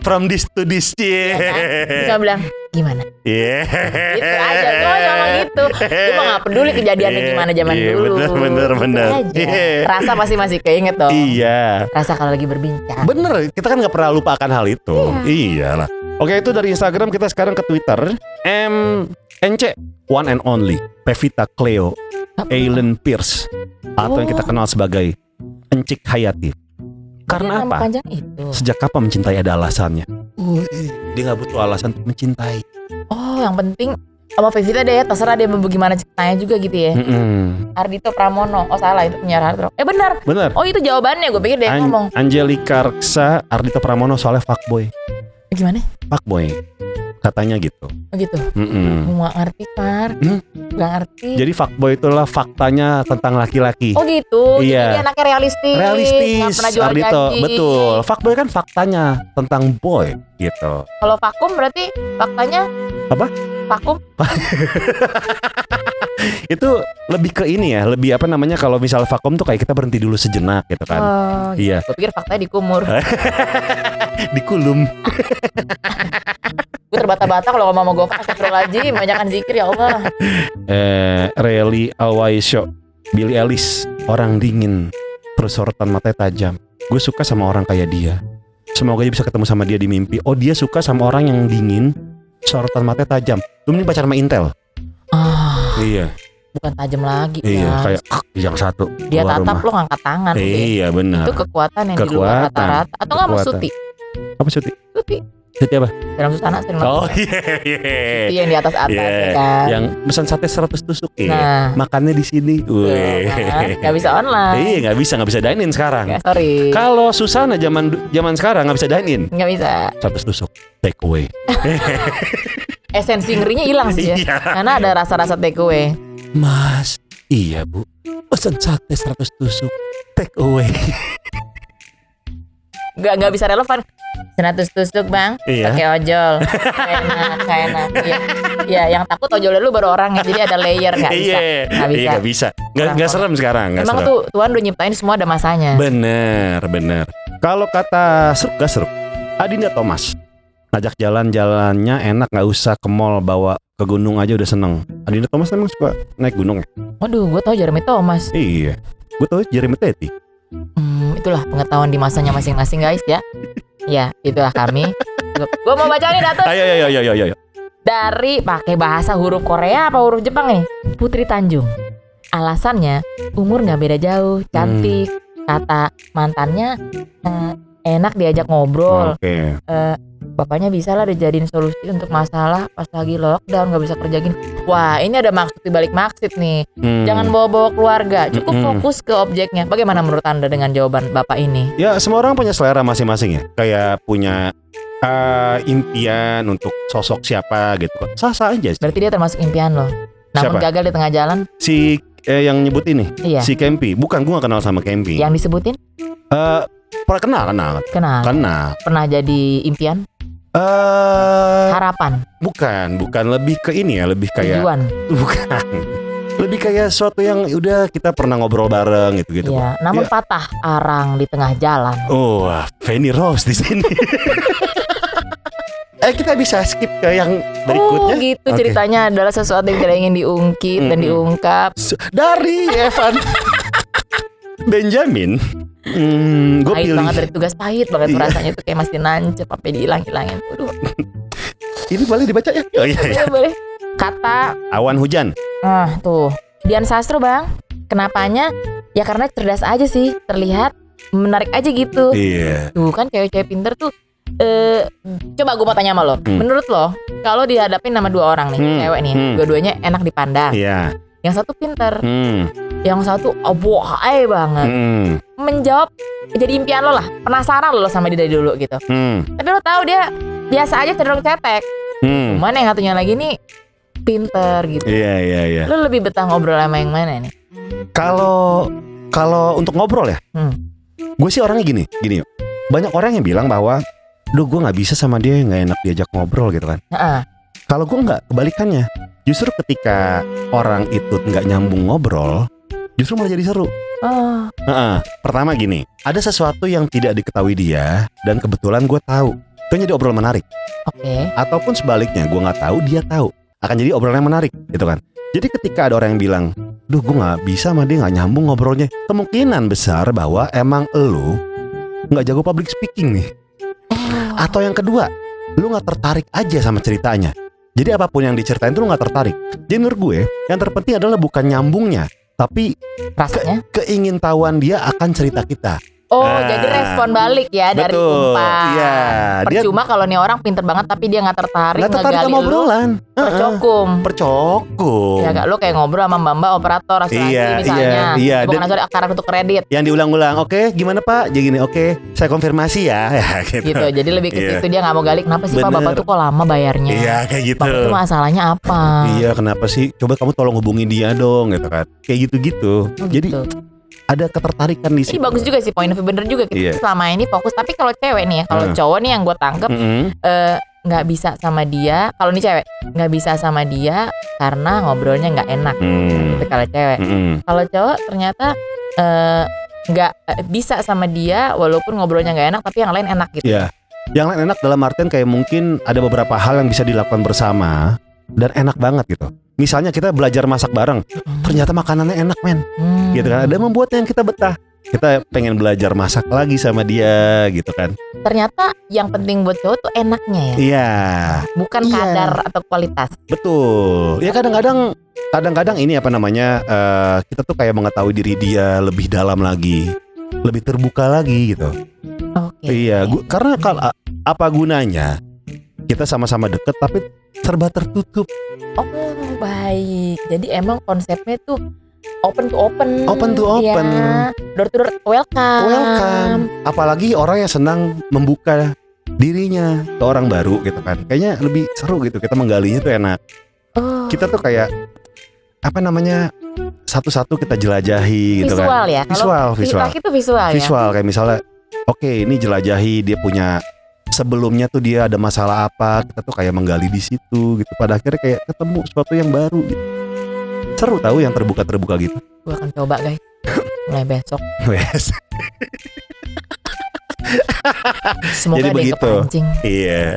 Speaker 2: From this to this,
Speaker 1: Ya kan? Dia
Speaker 2: yeah.
Speaker 1: bilang, gimana?
Speaker 2: Yeah.
Speaker 1: Gitu aja, gue ngomong gitu. Gue mah gak peduli kejadiannya gimana zaman
Speaker 2: Iya,
Speaker 1: dulu.
Speaker 2: bener, bener,
Speaker 1: Gitu
Speaker 2: bener. Iya.
Speaker 1: Rasa pasti masih keinget dong.
Speaker 2: Iya.
Speaker 1: Rasa kalau lagi berbincang.
Speaker 2: Bener, kita kan nggak pernah lupakan hal itu. Iyalah. Oke, itu dari Instagram kita sekarang ke Twitter. M NC One and Only Pevita Cleo Aileen Pierce atau yang kita kenal sebagai Encik Hayati. Karena apa?
Speaker 1: itu.
Speaker 2: Sejak kapan mencintai ada alasannya? Wih, dia nggak butuh alasan untuk mencintai.
Speaker 1: Oh, yang penting sama Pevita deh ya, terserah dia mau gimana ceritanya juga gitu ya.
Speaker 2: Mm-mm.
Speaker 1: Ardito Pramono. Oh salah itu penyiar hard rock. Eh benar.
Speaker 2: Bener.
Speaker 1: Oh itu jawabannya. Gue pikir dia
Speaker 2: An-
Speaker 1: ngomong.
Speaker 2: Angelika Reksa Ardito Pramono soalnya fuckboy.
Speaker 1: Gimana?
Speaker 2: Fuckboy. Katanya gitu.
Speaker 1: Oh gitu.
Speaker 2: Mm-mm.
Speaker 1: Gak ngerti Far.
Speaker 2: Hmm?
Speaker 1: Gak ngerti.
Speaker 2: Jadi fuckboy itulah faktanya tentang laki-laki.
Speaker 1: Oh gitu. Jadi
Speaker 2: Iya.
Speaker 1: dia anaknya realistis. Gak
Speaker 2: realistis
Speaker 1: pernah jual
Speaker 2: Ardito
Speaker 1: janji.
Speaker 2: betul fuckboy kan faktanya tentang boy gitu
Speaker 1: Kalau vakum berarti faktanya
Speaker 2: Apa?
Speaker 1: Vakum.
Speaker 2: itu lebih ke ini ya lebih apa namanya kalau misal vakum tuh kayak kita berhenti dulu sejenak gitu kan.
Speaker 1: Oh,
Speaker 2: iya.
Speaker 1: Gue pikir faktanya dikumur.
Speaker 2: dikulum.
Speaker 1: Gue terbata-bata kalau ngomong sama gue Astagfirullahaladzim Banyakan zikir ya Allah.
Speaker 2: Eh Rally Alwaisyo Billy Ellis orang dingin terus sorotan matanya tajam. Gue suka sama orang kayak dia. Semoga aja bisa ketemu sama dia di mimpi. Oh dia suka sama orang yang dingin sorotan matanya tajam. Lu mending pacar sama Intel.
Speaker 1: Ah,
Speaker 2: iya.
Speaker 1: Bukan tajam lagi
Speaker 2: iya
Speaker 1: ya.
Speaker 2: kayak yang satu
Speaker 1: Dia tatap
Speaker 2: rumah.
Speaker 1: lo ngangkat tangan.
Speaker 2: Iya benar.
Speaker 1: Itu kekuatan yang di luar
Speaker 2: Kekuatan.
Speaker 1: rata-rata. Atau nggak mau
Speaker 2: Kekuatan.
Speaker 1: Suti?
Speaker 2: Apa sih
Speaker 1: Suti
Speaker 2: Siti apa?
Speaker 1: Serang Susana sering
Speaker 2: Oh iya iya.
Speaker 1: Itu yang di atas atas
Speaker 2: Iya,
Speaker 1: ya kan.
Speaker 2: Yang pesan sate 100 tusuk ya.
Speaker 1: Nah.
Speaker 2: Makannya di sini.
Speaker 1: Tuh,
Speaker 2: Wih.
Speaker 1: kan. Nggak bisa online.
Speaker 2: Iya nggak bisa nggak bisa dine in sekarang.
Speaker 1: Nggak, sorry.
Speaker 2: Kalau Susana zaman zaman sekarang nggak bisa dine in.
Speaker 1: Nggak bisa.
Speaker 2: 100 tusuk take away.
Speaker 1: Esensi ngerinya hilang sih ya.
Speaker 2: Iya.
Speaker 1: Karena ada rasa-rasa take away.
Speaker 2: Mas, iya bu. Pesan sate 100 tusuk take away.
Speaker 1: Nggak nggak bisa relevan. 100 tusuk bang,
Speaker 2: Iya.
Speaker 1: pakai ojol, Kayak enak, kayak enak. Iya, Iya, yang takut ojol dulu baru orang ya, jadi ada layer nggak bisa,
Speaker 2: Iya,
Speaker 1: nggak bisa.
Speaker 2: Iya nggak bisa. Nggak nggak serem sekarang. Nggak
Speaker 1: Emang
Speaker 2: serem.
Speaker 1: tuh Tuhan udah nyiptain semua ada masanya.
Speaker 2: Bener bener. Kalau kata seruk gak seruk. Adinda Thomas. Ngajak jalan-jalannya enak nggak usah ke mall bawa ke gunung aja udah seneng. Adinda Thomas emang suka naik gunung ya?
Speaker 1: Waduh, gue tau Jeremy Thomas.
Speaker 2: Iya. Gue tau Jeremy Teti.
Speaker 1: Hmm, itulah pengetahuan di masanya masing-masing guys ya. Ya, itulah kami. gue mau baca nih Datuk.
Speaker 2: Ayo ayo ayo ayo ayo.
Speaker 1: Dari pakai bahasa huruf Korea apa huruf Jepang nih? Putri Tanjung. Alasannya umur nggak beda jauh, cantik. Kata mantannya eh, enak diajak ngobrol.
Speaker 2: Oke.
Speaker 1: Eh, bapaknya bisa lah dijadiin solusi untuk masalah pas lagi lockdown nggak bisa kerja gini. Wah ini ada maksud di balik maksud nih.
Speaker 2: Hmm.
Speaker 1: Jangan bawa-bawa keluarga, cukup
Speaker 2: Mm-mm.
Speaker 1: fokus ke objeknya. Bagaimana menurut anda dengan jawaban bapak ini?
Speaker 2: Ya semua orang punya selera masing-masing ya. Kayak punya eh, impian untuk sosok siapa gitu kan. Sah-sah aja sih.
Speaker 1: Berarti dia termasuk impian loh. Namun
Speaker 2: Siapa?
Speaker 1: gagal di tengah jalan.
Speaker 2: Si eh, yang nyebut ini,
Speaker 1: Iya.
Speaker 2: si Kempi. Bukan gue gak kenal sama Kempi.
Speaker 1: Yang disebutin
Speaker 2: Eh, pernah kenal kenal
Speaker 1: kenal.
Speaker 2: kenal.
Speaker 1: Pernah jadi impian,
Speaker 2: Eh
Speaker 1: harapan,
Speaker 2: bukan, bukan lebih ke ini ya, lebih kayak
Speaker 1: tujuan.
Speaker 2: bukan. Lebih kayak sesuatu yang udah kita pernah ngobrol bareng gitu-gitu.
Speaker 1: Iya. Namun
Speaker 2: Iya.
Speaker 1: patah arang di tengah jalan.
Speaker 2: Oh, Fanny Rose di sini. eh kita bisa skip ke yang berikutnya.
Speaker 1: Oh gitu
Speaker 2: Oke.
Speaker 1: ceritanya adalah sesuatu yang tidak ingin diungkit dan
Speaker 2: Mm-mm.
Speaker 1: diungkap.
Speaker 2: S- Dari Evan Benjamin. Hmm, gue pilih.
Speaker 1: banget dari tugas pahit banget
Speaker 2: Iya.
Speaker 1: rasanya tuh kayak masih nancep sampai dihilang-hilangin. Aduh,
Speaker 2: Ini boleh dibaca ya? Oh iya, iya.
Speaker 1: boleh, boleh. Kata
Speaker 2: Awan hujan.
Speaker 1: ah tuh Dian Sastro bang. Kenapanya? Ya karena cerdas aja sih. Terlihat menarik aja gitu.
Speaker 2: Iya.
Speaker 1: Tuh kan cewek-cewek pinter tuh eh coba gue mau tanya sama lo.
Speaker 2: Hmm.
Speaker 1: Menurut lo, kalau dihadapin sama dua orang nih,
Speaker 2: Hmm.
Speaker 1: cewek nih,
Speaker 2: Hmm.
Speaker 1: dua-duanya enak dipandang.
Speaker 2: Iya.
Speaker 1: Yang satu pinter,
Speaker 2: Hmm.
Speaker 1: Yang satu abohai banget.
Speaker 2: Hmm.
Speaker 1: Menjawab jadi impian lo lah. Penasaran lo sama dia dari dulu gitu.
Speaker 2: Hmm.
Speaker 1: Tapi lo tahu dia biasa aja cenderung cetek.
Speaker 2: Hmm.
Speaker 1: Cuman yang satunya lagi nih pinter gitu.
Speaker 2: Iya, iya, iya.
Speaker 1: Lo lebih betah ngobrol sama yang mana nih?
Speaker 2: Kalau kalau untuk ngobrol ya,
Speaker 1: Hmm.
Speaker 2: gue sih orangnya gini, gini. Banyak orang yang bilang bahwa, duh gue nggak bisa sama dia, nggak enak diajak ngobrol gitu kan.
Speaker 1: Heeh.
Speaker 2: Kalau gue nggak, kebalikannya. Justru ketika orang itu nggak nyambung ngobrol, justru malah jadi seru.
Speaker 1: Oh,
Speaker 2: Heeh. Pertama gini, ada sesuatu yang tidak diketahui dia dan kebetulan gue tahu. Itu jadi obrolan menarik.
Speaker 1: oke.
Speaker 2: Ataupun sebaliknya, gue nggak tahu, dia tahu. Akan jadi obrolan yang menarik, gitu kan. Jadi ketika ada orang yang bilang, duh gue nggak bisa sama dia nggak nyambung ngobrolnya, kemungkinan besar bahwa emang lu nggak jago public speaking nih.
Speaker 1: Oh,
Speaker 2: Atau yang kedua, lu nggak tertarik aja sama ceritanya. Jadi apa pun yang diceritain tuh lu nggak tertarik. Jadi menurut gue, yang terpenting adalah bukan nyambungnya, tapi
Speaker 1: rasanya?
Speaker 2: keingintahuan dia akan cerita kita.
Speaker 1: Oh,
Speaker 2: Ah.
Speaker 1: jadi respon balik ya dari
Speaker 2: Betul.
Speaker 1: umpan.
Speaker 2: Iya, dia
Speaker 1: Percuma kalau nih orang pinter banget tapi dia nggak tertarik
Speaker 2: nggak tertarik sama obrolan.
Speaker 1: Percokum.
Speaker 2: Percokum.
Speaker 1: Ya gak lo kayak ngobrol sama mbak-mbak operator asuransi
Speaker 2: Iya,
Speaker 1: misalnya.
Speaker 2: iya, iya.
Speaker 1: Bukan
Speaker 2: Dan-
Speaker 1: asuransi akaran untuk kredit
Speaker 2: Yang diulang-ulang, oke gimana pak? Jadi gini, oke saya konfirmasi ya, ya gitu.
Speaker 1: gitu. Jadi lebih ke
Speaker 2: Iya.
Speaker 1: situ dia nggak mau gali. Kenapa sih pak
Speaker 2: Bener.
Speaker 1: bapak tuh kok lama bayarnya?
Speaker 2: Iya kayak gitu.
Speaker 1: Bapak tuh masalahnya apa?
Speaker 2: Iya kenapa sih? Coba kamu tolong hubungi dia dong, gitu kan? Kayak gitu-gitu.
Speaker 1: Oh,
Speaker 2: Jadi
Speaker 1: gitu.
Speaker 2: Ada ketertarikan di
Speaker 1: Ini
Speaker 2: situ.
Speaker 1: bagus juga sih poin of view bener juga kita
Speaker 2: Iya.
Speaker 1: selama ini fokus. Tapi kalau cewek nih ya, kalau
Speaker 2: Hmm.
Speaker 1: cowok nih yang gue tangkep
Speaker 2: Mm-mm.
Speaker 1: eh, nggak bisa sama dia. Kalau nih cewek nggak bisa sama dia karena ngobrolnya nggak enak.
Speaker 2: Hmm.
Speaker 1: Itu kalau cewek.
Speaker 2: Mm-mm.
Speaker 1: Kalau cowok ternyata eh, nggak eh, bisa sama dia walaupun ngobrolnya nggak enak tapi yang lain enak gitu.
Speaker 2: Iya. Yang lain enak dalam artian kayak mungkin ada beberapa hal yang bisa dilakukan bersama dan enak banget gitu. Misalnya kita belajar masak bareng, ternyata makanannya enak men,
Speaker 1: Hmm.
Speaker 2: gitu kan. Ada membuat yang kita betah. Kita pengen belajar masak lagi sama dia, gitu kan.
Speaker 1: Ternyata yang penting buat cowok tuh enaknya ya,
Speaker 2: Iya,
Speaker 1: bukan
Speaker 2: Iya.
Speaker 1: kadar atau kualitas.
Speaker 2: betul. Ya kadang-kadang, kadang-kadang ini apa namanya, eh, kita tuh kayak mengetahui diri dia lebih dalam lagi, lebih terbuka lagi gitu.
Speaker 1: Oke.
Speaker 2: Iya, gu- karena kalau apa gunanya kita sama-sama deket tapi serba tertutup.
Speaker 1: Oh baik. Jadi emang konsepnya tuh open to open.
Speaker 2: Open to open.
Speaker 1: Ya. Door to door welcome.
Speaker 2: Welcome. Apalagi orang yang senang membuka dirinya ke orang baru gitu kan. Kayaknya lebih seru gitu. Kita menggalinya tuh enak.
Speaker 1: Oh,
Speaker 2: Kita tuh kayak apa namanya satu-satu kita jelajahi gitu
Speaker 1: visual
Speaker 2: kan.
Speaker 1: ya.
Speaker 2: Visual,
Speaker 1: vi-
Speaker 2: visual.
Speaker 1: Laki tuh visual, ya.
Speaker 2: Visual kayak misalnya oke ini jelajahi dia punya sebelumnya tuh dia ada masalah apa kita tuh kayak menggali di situ gitu pada akhirnya kayak ketemu sesuatu yang baru gitu. seru tahu yang terbuka terbuka gitu
Speaker 1: Gue akan coba guys. Mulai besok.
Speaker 2: Wes.
Speaker 1: Semoga
Speaker 2: Jadi begitu. Iya.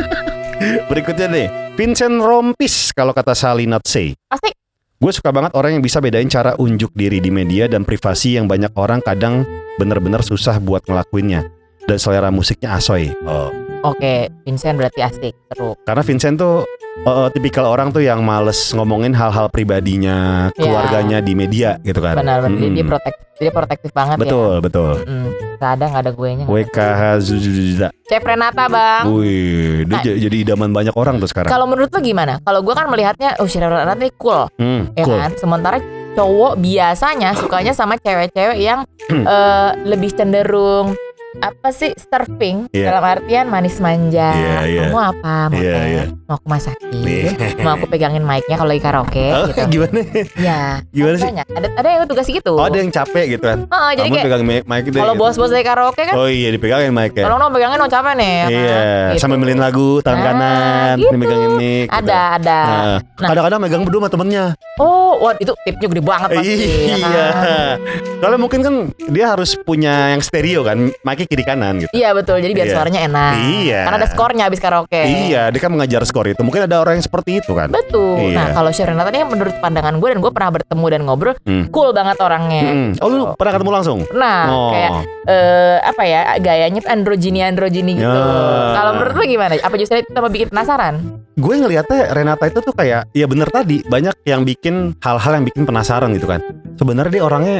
Speaker 2: Berikutnya nih, Vincent Rompis kalau kata Sally Not Say.
Speaker 1: Asik.
Speaker 2: Gue suka banget orang yang bisa bedain cara unjuk diri di media dan privasi yang banyak orang kadang bener-bener susah buat ngelakuinnya. Dan selera musiknya asoy. Oh.
Speaker 1: Oke, Vincent berarti asik, seru.
Speaker 2: Karena Vincent tuh eh, tipikal orang tuh yang males ngomongin hal-hal pribadinya,
Speaker 1: Ya.
Speaker 2: keluarganya di media gitu kan.
Speaker 1: Benar, benar. Dia,
Speaker 2: Mm-mm.
Speaker 1: dia protektif, dia protektif banget
Speaker 2: Betul,
Speaker 1: ya.
Speaker 2: betul.
Speaker 1: Mm, Gak ada, gak ada gue nya.
Speaker 2: WKH Zuzuzuza.
Speaker 1: Chef Renata bang.
Speaker 2: Wih, dia
Speaker 1: Nah.
Speaker 2: jadi idaman banyak orang tuh sekarang.
Speaker 1: Kalau menurut lo gimana? Kalau gue kan melihatnya, oh Chef Renata ini cool,
Speaker 2: Hmm,
Speaker 1: ya
Speaker 2: cool.
Speaker 1: kan? Sementara cowok biasanya sukanya sama cewek-cewek yang eh, lebih cenderung apa sih surfing
Speaker 2: Iya.
Speaker 1: dalam artian manis manja.
Speaker 2: Iya, iya.
Speaker 1: Mau apa? Mau teh?
Speaker 2: iya.
Speaker 1: Mau aku masakin?
Speaker 2: Iya.
Speaker 1: Mau aku pegangin mic-nya kalau lagi karaoke
Speaker 2: Oh,
Speaker 1: gitu.
Speaker 2: gimana?
Speaker 1: Ya,
Speaker 2: Gimana sih?
Speaker 1: banyak. Ada ada yang tugas gitu.
Speaker 2: Oh, ada yang capek gitu kan.
Speaker 1: Heeh, jadi
Speaker 2: Kamu
Speaker 1: kayak
Speaker 2: pegang mic, mic
Speaker 1: kalau
Speaker 2: gitu.
Speaker 1: bos-bos dari karaoke kan
Speaker 2: Oh iya dipegangin mic ya.
Speaker 1: Tolong dong pegangin dong capek nih?
Speaker 2: Iya,
Speaker 1: Gitu.
Speaker 2: sambil milin lagu tangan
Speaker 1: Nah,
Speaker 2: kanan,
Speaker 1: gitu.
Speaker 2: ini megangin mic. gitu.
Speaker 1: Ada, ada.
Speaker 2: Nah,
Speaker 1: Nah.
Speaker 2: kadang-kadang megang berdua sama temennya.
Speaker 1: Oh, wah itu tipnya gede banget pasti. ya
Speaker 2: Iya.
Speaker 1: kan?
Speaker 2: Soalnya mungkin kan dia harus punya yang stereo kan, mic kiri kanan gitu.
Speaker 1: Iya betul, jadi biar
Speaker 2: Iya.
Speaker 1: suaranya enak.
Speaker 2: Iya.
Speaker 1: Karena ada skornya habis karaoke.
Speaker 2: Iya, dia kan mengajar skor itu. Mungkin ada orang yang seperti itu kan.
Speaker 1: Betul.
Speaker 2: Iya.
Speaker 1: Nah kalau Sharon tadi menurut pandangan gue dan gue pernah bertemu dan ngobrol,
Speaker 2: Hmm.
Speaker 1: cool banget orangnya.
Speaker 2: Mm-mm. Oh lu pernah ketemu langsung?
Speaker 1: Nah,
Speaker 2: oh.
Speaker 1: kayak eh, apa ya gayanya androgini androgini gitu.
Speaker 2: Ya.
Speaker 1: Kalau menurut lo gimana? Apa justru itu tambah bikin penasaran?
Speaker 2: gue ngelihatnya Renata itu tuh kayak ya bener tadi banyak yang bikin hal-hal yang bikin penasaran gitu kan sebenarnya dia orangnya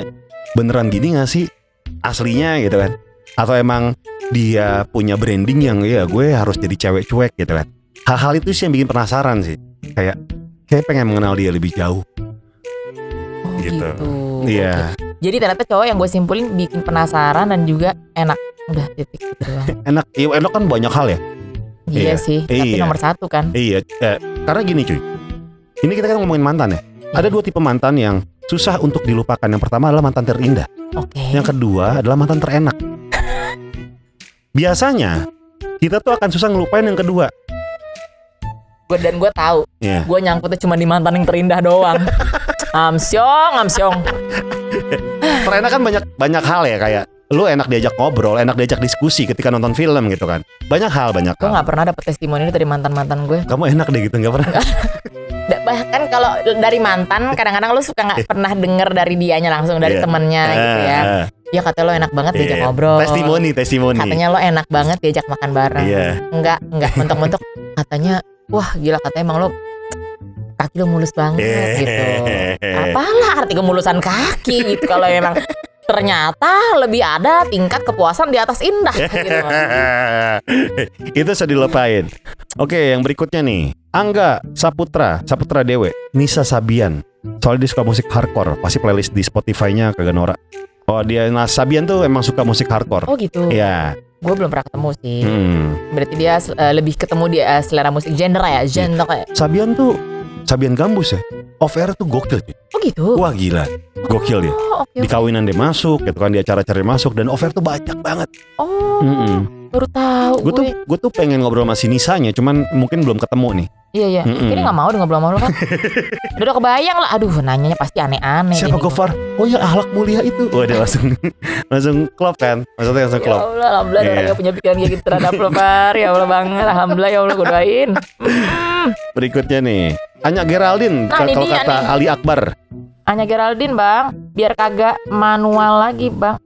Speaker 2: beneran gini gak sih aslinya gitu kan atau emang dia punya branding yang ya gue harus jadi cewek cuek gitu kan hal-hal itu sih yang bikin penasaran sih kayak kayak pengen mengenal dia lebih jauh
Speaker 1: Oh
Speaker 2: Gitu.
Speaker 1: gitu.
Speaker 2: iya
Speaker 1: Jadi ternyata cowok yang gue simpulin bikin penasaran dan juga enak. Udah titik gitu
Speaker 2: enak iya enak kan banyak hal ya
Speaker 1: Iya
Speaker 2: Iya.
Speaker 1: sih, tapi
Speaker 2: Iya.
Speaker 1: nomor satu kan.
Speaker 2: iya eh, karena gini cuy ini kita kan ngomongin mantan ya ada dua tipe mantan yang susah untuk dilupakan yang pertama adalah mantan terindah
Speaker 1: Oke.
Speaker 2: Yang kedua adalah mantan terenak. Biasanya kita tuh akan susah ngelupain yang kedua.
Speaker 1: Gue dan gue tahu,
Speaker 2: Iya.
Speaker 1: gue nyangkutnya cuma di mantan yang terindah doang. amsyong, amsyong.
Speaker 2: Terenak kan banyak banyak hal ya kayak lu enak diajak ngobrol, enak diajak diskusi ketika nonton film gitu kan. Banyak hal, banyak
Speaker 1: Gue
Speaker 2: hal.
Speaker 1: nggak pernah dapet testimoni dari mantan mantan gue.
Speaker 2: Kamu enak deh gitu nggak pernah.
Speaker 1: Bahkan kalau dari mantan, kadang-kadang lu suka nggak pernah denger dari dianya langsung dari
Speaker 2: Iya.
Speaker 1: temennya gitu ya. Ya katanya lo enak banget diajak
Speaker 2: iya.
Speaker 1: ngobrol.
Speaker 2: Testimoni, testimoni.
Speaker 1: Katanya lo enak banget diajak makan bareng.
Speaker 2: Iya.
Speaker 1: Enggak, enggak mentok-mentok. Katanya, wah gila katanya emang lo kaki lo mulus banget gitu. Apalah arti kemulusan kaki gitu kalau memang ternyata lebih ada tingkat kepuasan di atas indah gitu.
Speaker 2: Itu sudah dilupain. Oke, yang berikutnya nih. Angga Saputra, Saputra Dewe, Nisa Sabian. Soalnya dia suka musik hardcore, pasti playlist di Spotify-nya kagak norak. Oh dia, nah Sabian tuh emang suka musik hardcore.
Speaker 1: Oh gitu.
Speaker 2: Iya.
Speaker 1: Gue belum pernah ketemu sih.
Speaker 2: Hmm.
Speaker 1: Berarti dia eh, lebih ketemu dia eh, selera musik genre ya, genre kayak.
Speaker 2: Sabian tuh Sabian Gambus ya. Off air tuh gokil cuy.
Speaker 1: Oh gitu.
Speaker 2: Wah gila. Gokil dia.
Speaker 1: Oh oke.
Speaker 2: Di kawinan dia masuk gitu kan di acara-acara masuk dan off air tuh banyak banget.
Speaker 1: Oh,
Speaker 2: Mm-mm.
Speaker 1: baru tahu
Speaker 2: Gue tuh
Speaker 1: gue.
Speaker 2: gue tuh pengen ngobrol sama si Nisanya cuman mungkin belum ketemu nih.
Speaker 1: Iya iya.
Speaker 2: Mm-mm.
Speaker 1: Ini nggak mau dong ngobrol sama lo kan. udah, udah kebayang lah. Aduh, nanyanya pasti aneh-aneh.
Speaker 2: Siapa
Speaker 1: ini.
Speaker 2: Gofar? Oh ya ahlak mulia itu. Wah dia langsung langsung klop kan. Maksudnya langsung
Speaker 1: Ya
Speaker 2: klop.
Speaker 1: Allah, alhamdulillah ada orang yang punya pikiran kayak gitu terhadap lo, Par. Ya Allah banget. Alhamdulillah ya Allah gue doain.
Speaker 2: Berikutnya nih. Anya Geraldine
Speaker 1: Nah,
Speaker 2: kalau kata
Speaker 1: nih.
Speaker 2: Ali Akbar.
Speaker 1: Hanya Geraldine, Bang. Biar kagak manual lagi, Bang.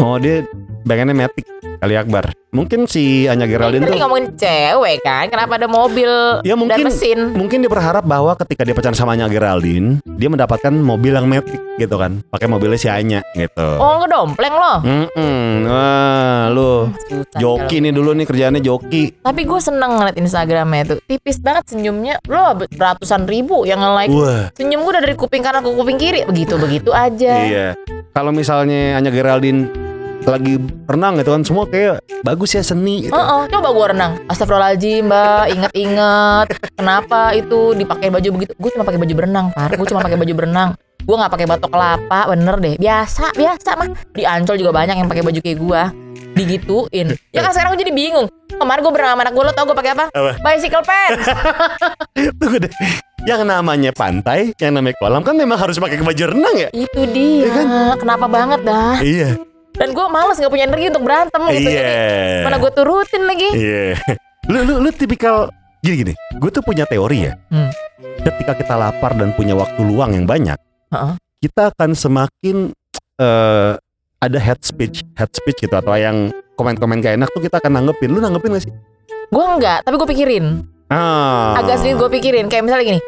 Speaker 2: Oh dia pengennya Matic kali Akbar. Mungkin si Anya Geraldine tuh
Speaker 1: ngomongin cewek kan, kenapa ada mobil
Speaker 2: Ya, mungkin-
Speaker 1: dan mesin?
Speaker 2: mungkin dia berharap bahwa ketika dia pacaran sama Anya Geraldine, dia mendapatkan mobil yang Matic gitu kan. Pakai mobilnya si Anya gitu.
Speaker 1: Oh, ngedompleng loh.
Speaker 2: Mm-mm. Wah, lu
Speaker 1: Susah
Speaker 2: joki nih dulu nih kerjaannya joki.
Speaker 1: Tapi gue seneng ngeliat Instagramnya tuh Tipis banget senyumnya Lo beratusan ribu yang nge-like
Speaker 2: Wah,
Speaker 1: Senyum gue udah dari kuping kanan ke kuping kiri Begitu-begitu aja
Speaker 2: iya. Kalau misalnya Anya Geraldine lagi renang gitu kan semua kayak bagus ya seni gitu.
Speaker 1: Heeh, coba gue renang Astagfirullahaladzim mbak Ingat-ingat Kenapa itu dipakai baju begitu Gue cuma pakai baju berenang Far Gue cuma pakai baju berenang Gue nggak pakai batok kelapa Bener deh Biasa Biasa mah Di Ancol juga banyak yang pakai baju kayak gue Digituin Ya kan sekarang gue jadi bingung Kemarin gue berenang sama anak gue Lo tau gue pakai apa?
Speaker 2: Apa?
Speaker 1: Bicycle pants
Speaker 2: Tunggu deh. Yang namanya pantai, yang namanya kolam kan memang harus pakai baju renang ya?
Speaker 1: Itu dia
Speaker 2: Iya kan?
Speaker 1: Kenapa banget dah
Speaker 2: Iya.
Speaker 1: Dan gue males gak punya energi untuk berantem gitu
Speaker 2: Iya.
Speaker 1: Jadi mana gue turutin lagi
Speaker 2: Iya. Lu lu lu tipikal gini gini. Gue tuh punya teori ya.
Speaker 1: Hmm.
Speaker 2: Ketika kita lapar dan punya waktu luang yang banyak,
Speaker 1: Heeh.
Speaker 2: kita akan semakin eh ada head speech, head speech gitu atau yang komen-komen gak enak tuh kita akan nanggepin. Lu nanggepin gak sih?
Speaker 1: Gue enggak Tapi gue pikirin
Speaker 2: Ah.
Speaker 1: Agak sedikit gue pikirin Kayak misalnya gini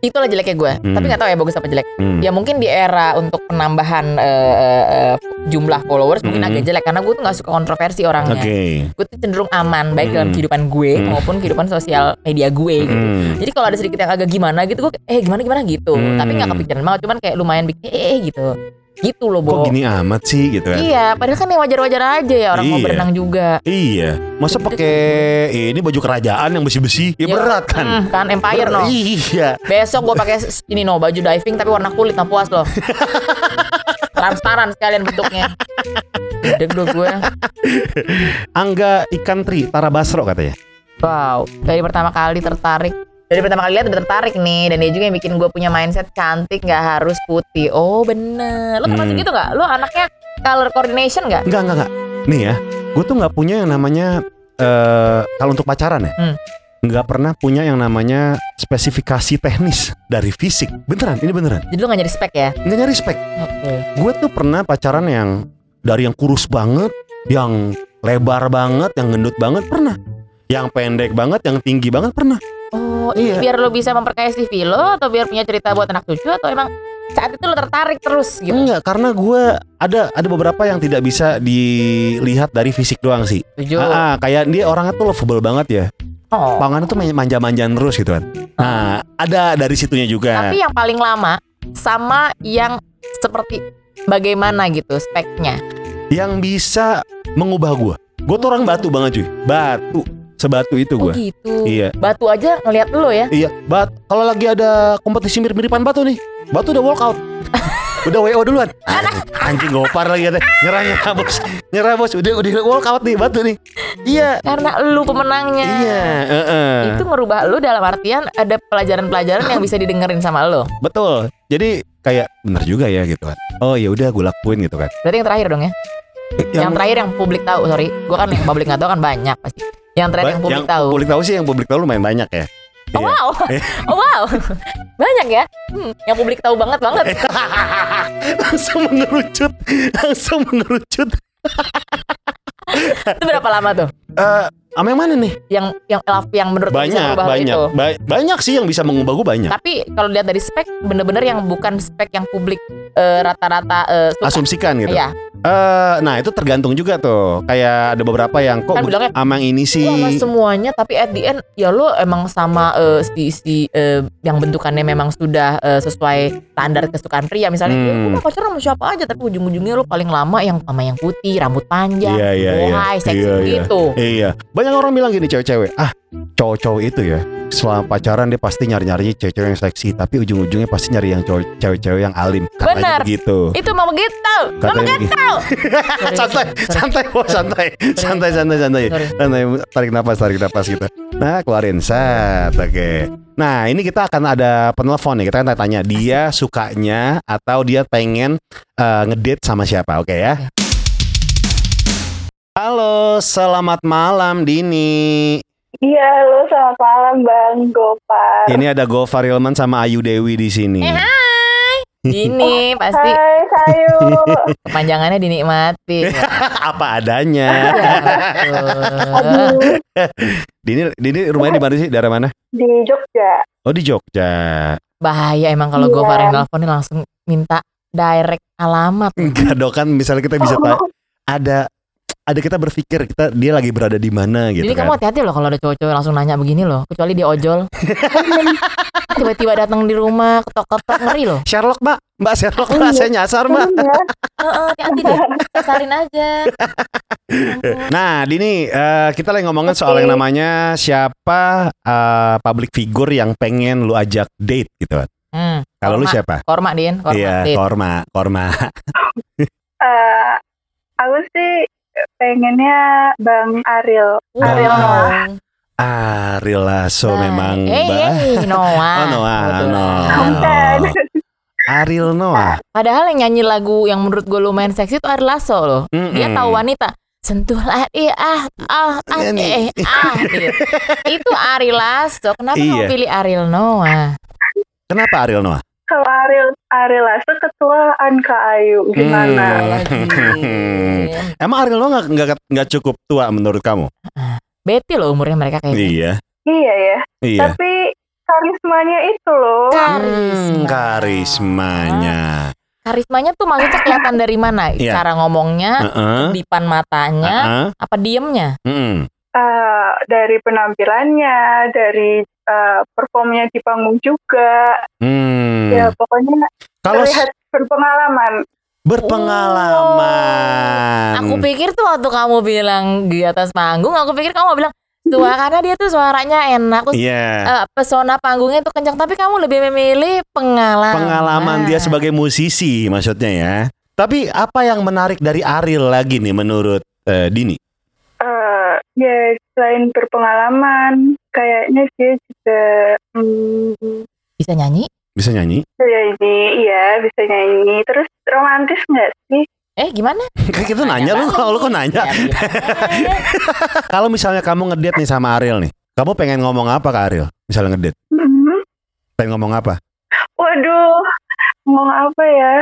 Speaker 1: Itulah jeleknya gue
Speaker 2: Hmm.
Speaker 1: Tapi gak tahu ya bagus apa jelek
Speaker 2: Hmm.
Speaker 1: Ya mungkin di era untuk penambahan eh, eh, jumlah followers mungkin
Speaker 2: Hmm.
Speaker 1: agak jelek karena gue tuh gak suka kontroversi orangnya.
Speaker 2: Oke.
Speaker 1: Gue tuh cenderung aman baik dalam
Speaker 2: Hmm.
Speaker 1: kehidupan gue
Speaker 2: Hmm.
Speaker 1: maupun kehidupan sosial media gue gitu.
Speaker 2: Hmm.
Speaker 1: Jadi kalau ada sedikit yang agak gimana gitu gue eh gimana gimana gitu.
Speaker 2: Hmm.
Speaker 1: Tapi nggak kepikiran banget cuman kayak lumayan bikin eh gitu. Gitu loh,
Speaker 2: Kok
Speaker 1: Bo.
Speaker 2: gini amat sih gitu kan?
Speaker 1: Iya, padahal kan yang wajar-wajar aja ya orang mau
Speaker 2: Iya.
Speaker 1: berenang juga.
Speaker 2: Iya. Masa pakai ini baju kerajaan yang besi-besi? Ya,
Speaker 1: Ya,
Speaker 2: berat kan?
Speaker 1: Hmm, kan Empire no.
Speaker 2: Iya.
Speaker 1: Besok gue pakai ini no baju diving tapi warna kulit nah puas loh. Transparan sekalian bentuknya. Gede gue gue.
Speaker 2: Angga ikan tri Tara Basro katanya.
Speaker 1: Wow, dari pertama kali tertarik. Dari pertama kali lihat udah tertarik nih dan dia juga yang bikin gue punya mindset cantik nggak harus putih. Oh bener, lo termasuk
Speaker 2: Hmm.
Speaker 1: gitu nggak? Lo anaknya color coordination nggak?
Speaker 2: Enggak, enggak, enggak. Nih ya, gue tuh nggak punya yang namanya eh kalau untuk pacaran ya,
Speaker 1: Hmm.
Speaker 2: nggak pernah punya yang namanya spesifikasi teknis dari fisik. Beneran, ini beneran.
Speaker 1: Jadi lo nggak nyari spek ya?
Speaker 2: Nggak nyari spek.
Speaker 1: Oke.
Speaker 2: Gue tuh pernah pacaran yang dari yang kurus banget, yang lebar banget, yang gendut banget pernah. Yang pendek banget, yang tinggi banget pernah.
Speaker 1: Oh,
Speaker 2: Iya.
Speaker 1: biar lo bisa memperkaya CV lo atau biar punya cerita buat anak cucu atau emang saat itu lo tertarik terus gitu?
Speaker 2: Enggak, karena gue ada ada beberapa yang tidak bisa dilihat dari fisik doang sih.
Speaker 1: Setuju.
Speaker 2: Ah, ah, kayak dia orangnya tuh lovable banget ya.
Speaker 1: Oh.
Speaker 2: Pangannya tuh manja-manjaan terus gitu kan. Nah, ada dari situnya juga.
Speaker 1: Tapi yang paling lama sama yang seperti bagaimana gitu speknya?
Speaker 2: Yang bisa mengubah gua. Gue tuh orang batu banget cuy. Batu. Sebatu itu
Speaker 1: Oh
Speaker 2: gua.
Speaker 1: gitu.
Speaker 2: Iya.
Speaker 1: Batu aja ngelihat lo ya.
Speaker 2: Iya, bat. Kalau lagi ada kompetisi mirip-miripan batu nih, batu udah walkout. udah WO duluan. Anjing, anjing gopar lagi ada. Nyerah nyerah bos. Nyerah bos. Udah udah walkout nih batu nih. Iya.
Speaker 1: Karena lu pemenangnya.
Speaker 2: Iya, heeh.
Speaker 1: Itu ngerubah lu dalam artian ada pelajaran-pelajaran yang bisa didengerin sama lo.
Speaker 2: Betul. Jadi kayak bener juga ya gitu kan. Oh ya udah gue lakuin gitu kan.
Speaker 1: Berarti yang terakhir dong ya. Yang, terakhir yang publik tahu, sorry. Gua kan yang publik nggak tahu kan banyak pasti. Yang terakhir yang publik tahu.
Speaker 2: publik tahu sih yang publik tahu lumayan banyak ya.
Speaker 1: Oh
Speaker 2: Iya.
Speaker 1: wow. Oh wow. Banyak ya. Hmm, yang publik tahu banget banget.
Speaker 2: langsung mengerucut, langsung mengerucut.
Speaker 1: Itu berapa lama tuh?
Speaker 2: Eh, sama yang mana nih?
Speaker 1: Yang yang elaf yang menurut lu bisa
Speaker 2: Banyak, banyak,
Speaker 1: itu.
Speaker 2: Ba- banyak sih yang bisa mengubah gue banyak.
Speaker 1: Tapi kalau lihat dari spek bener-bener yang bukan spek yang publik eh, rata-rata eh, suka.
Speaker 2: Asumsikan gitu.
Speaker 1: Iya.
Speaker 2: Eh, nah itu tergantung juga tuh. Kayak ada beberapa yang kok
Speaker 1: Kan bilangnya,
Speaker 2: amang ini sih.
Speaker 1: Sama semuanya tapi at the end ya lo emang sama eh, si si eh, yang bentukannya memang sudah eh, sesuai standar kesukaan pria misalnya ya,
Speaker 2: Hmm.
Speaker 1: gue mau pacaran sama siapa aja tapi ujung-ujungnya lo paling lama yang sama yang putih rambut panjang
Speaker 2: Iya, iya, iya.
Speaker 1: bohai seksi
Speaker 2: Iya, iya.
Speaker 1: gitu
Speaker 2: Iya, banyak orang bilang gini cewek-cewek, ah cowok-cowok itu ya selama pacaran dia pasti nyari-nyari cewek-cewek yang seksi, tapi ujung-ujungnya pasti nyari yang cewek-cewek yang alim. Katanya
Speaker 1: Benar.
Speaker 2: begitu.
Speaker 1: itu mau begitu mau begitu
Speaker 2: santai, santai, bos, santai, santai, santai, santai, santai, tarik napas, tarik napas gitu. Nah, keluarin set, oke. Nah, ini kita akan ada penelpon nih. Kita akan tanya dia sukanya atau dia pengen eh, ngedate sama siapa, oke ya? Halo, selamat malam Dini.
Speaker 4: Iya, halo selamat malam Bang Gopar.
Speaker 2: Ini ada Gofar Ilman sama Ayu Dewi di sini.
Speaker 1: Eh, hai Dini pasti
Speaker 4: Hai Sayu.
Speaker 1: kepanjangannya dinikmati.
Speaker 2: Apa adanya.
Speaker 1: Ya.
Speaker 4: Aduh,
Speaker 2: Dini, Dini rumahnya di mana sih? Daerah mana?
Speaker 4: di Jogja.
Speaker 2: Oh di Jogja.
Speaker 1: Bahaya emang kalau gue
Speaker 4: Iya.
Speaker 1: Faren nelfon nih langsung minta direct alamat.
Speaker 2: Enggak dong kan misalnya kita bisa ta- ada ada kita berpikir kita dia lagi berada di mana gitu
Speaker 1: Jadi
Speaker 2: kan.
Speaker 1: kamu hati-hati loh kalau ada cowok-cowok langsung nanya begini loh. Kecuali dia ojol. Tiba-tiba datang di rumah ketok-ketok ngeri loh.
Speaker 2: Sherlock mbak, mbak Sherlock mbak, saya nyasar mbak.
Speaker 4: Iya.
Speaker 1: Heeh, hati-hati deh. Sasarin aja.
Speaker 2: Nah, Dini, eh, kita lagi ngomongin soal
Speaker 4: Oke.
Speaker 2: yang namanya siapa eh, public figure yang pengen lu ajak date gitu.
Speaker 1: Hmm.
Speaker 2: Kalau lu siapa?
Speaker 1: Korma Din, korma.
Speaker 2: Iya,
Speaker 1: Dit.
Speaker 2: Korma, Korma.
Speaker 4: Eh, aku sih pengennya Bang Ariel.
Speaker 2: Bang.
Speaker 4: Ariel Noah.
Speaker 2: Ariel Lasso
Speaker 1: Nah,
Speaker 2: memang
Speaker 1: Eh,
Speaker 2: Mbak.
Speaker 1: eh, Noah.
Speaker 2: Oh, Noah,
Speaker 1: Betul.
Speaker 2: Noah.
Speaker 4: Bukan.
Speaker 2: Ariel Noah.
Speaker 1: Padahal yang nyanyi lagu yang menurut gue lumayan seksi itu Ari Lasso loh. Dia
Speaker 2: Mm-mm.
Speaker 1: tahu wanita. Sentuhlah iya ah ah ah eh ah gitu. Itu Ari Lasso. Kenapa
Speaker 2: Iya.
Speaker 1: kamu pilih Ariel Noah?
Speaker 2: Kenapa Ariel Noah?
Speaker 4: Kalau Ariel Ariel Lasso ketuaan Kak Ayu gimana?
Speaker 1: Lagi.
Speaker 2: Emang Ariel Noah nggak nggak nggak cukup tua menurut kamu?
Speaker 1: Betty loh umurnya mereka kayaknya.
Speaker 2: Iya,
Speaker 4: Iya ya.
Speaker 2: iya.
Speaker 4: Tapi karismanya itu loh.
Speaker 1: Karisma.
Speaker 2: Hmm, karismanya.
Speaker 1: Karismanya tuh maksudnya kelihatan dari mana?
Speaker 2: Iya.
Speaker 1: Cara ngomongnya,
Speaker 2: Heeh.
Speaker 1: dipan matanya,
Speaker 2: Heeh.
Speaker 1: apa diemnya?
Speaker 2: Mm-mm.
Speaker 4: Eh, dari penampilannya, dari eh, performnya di panggung juga.
Speaker 2: Hmm.
Speaker 4: Ya pokoknya
Speaker 2: Kalau
Speaker 4: terlihat berpengalaman.
Speaker 2: berpengalaman.
Speaker 1: Aku pikir tuh waktu kamu bilang di atas panggung, aku pikir kamu mau bilang tua karena dia tuh suaranya enak, terus
Speaker 2: Iya.
Speaker 1: eh, pesona panggungnya tuh kencang. Tapi kamu lebih memilih pengalaman.
Speaker 2: Pengalaman dia sebagai musisi maksudnya ya. Tapi apa yang menarik dari Ariel lagi nih menurut eh, Dini?
Speaker 4: Ya selain berpengalaman, kayaknya dia juga hmm,
Speaker 1: bisa nyanyi.
Speaker 2: Bisa nyanyi?
Speaker 4: ya ini iya bisa nyanyi. Terus romantis nggak sih?
Speaker 1: Eh gimana?
Speaker 2: Kayak kita nanya lu, kok lu kok nanya?
Speaker 1: Ya?
Speaker 2: Kalau misalnya kamu ngedate nih sama Ariel nih, kamu pengen ngomong apa ke Ariel? Misalnya ngedate,
Speaker 4: Mhm.
Speaker 2: pengen ngomong apa?
Speaker 4: Waduh, ngomong apa ya?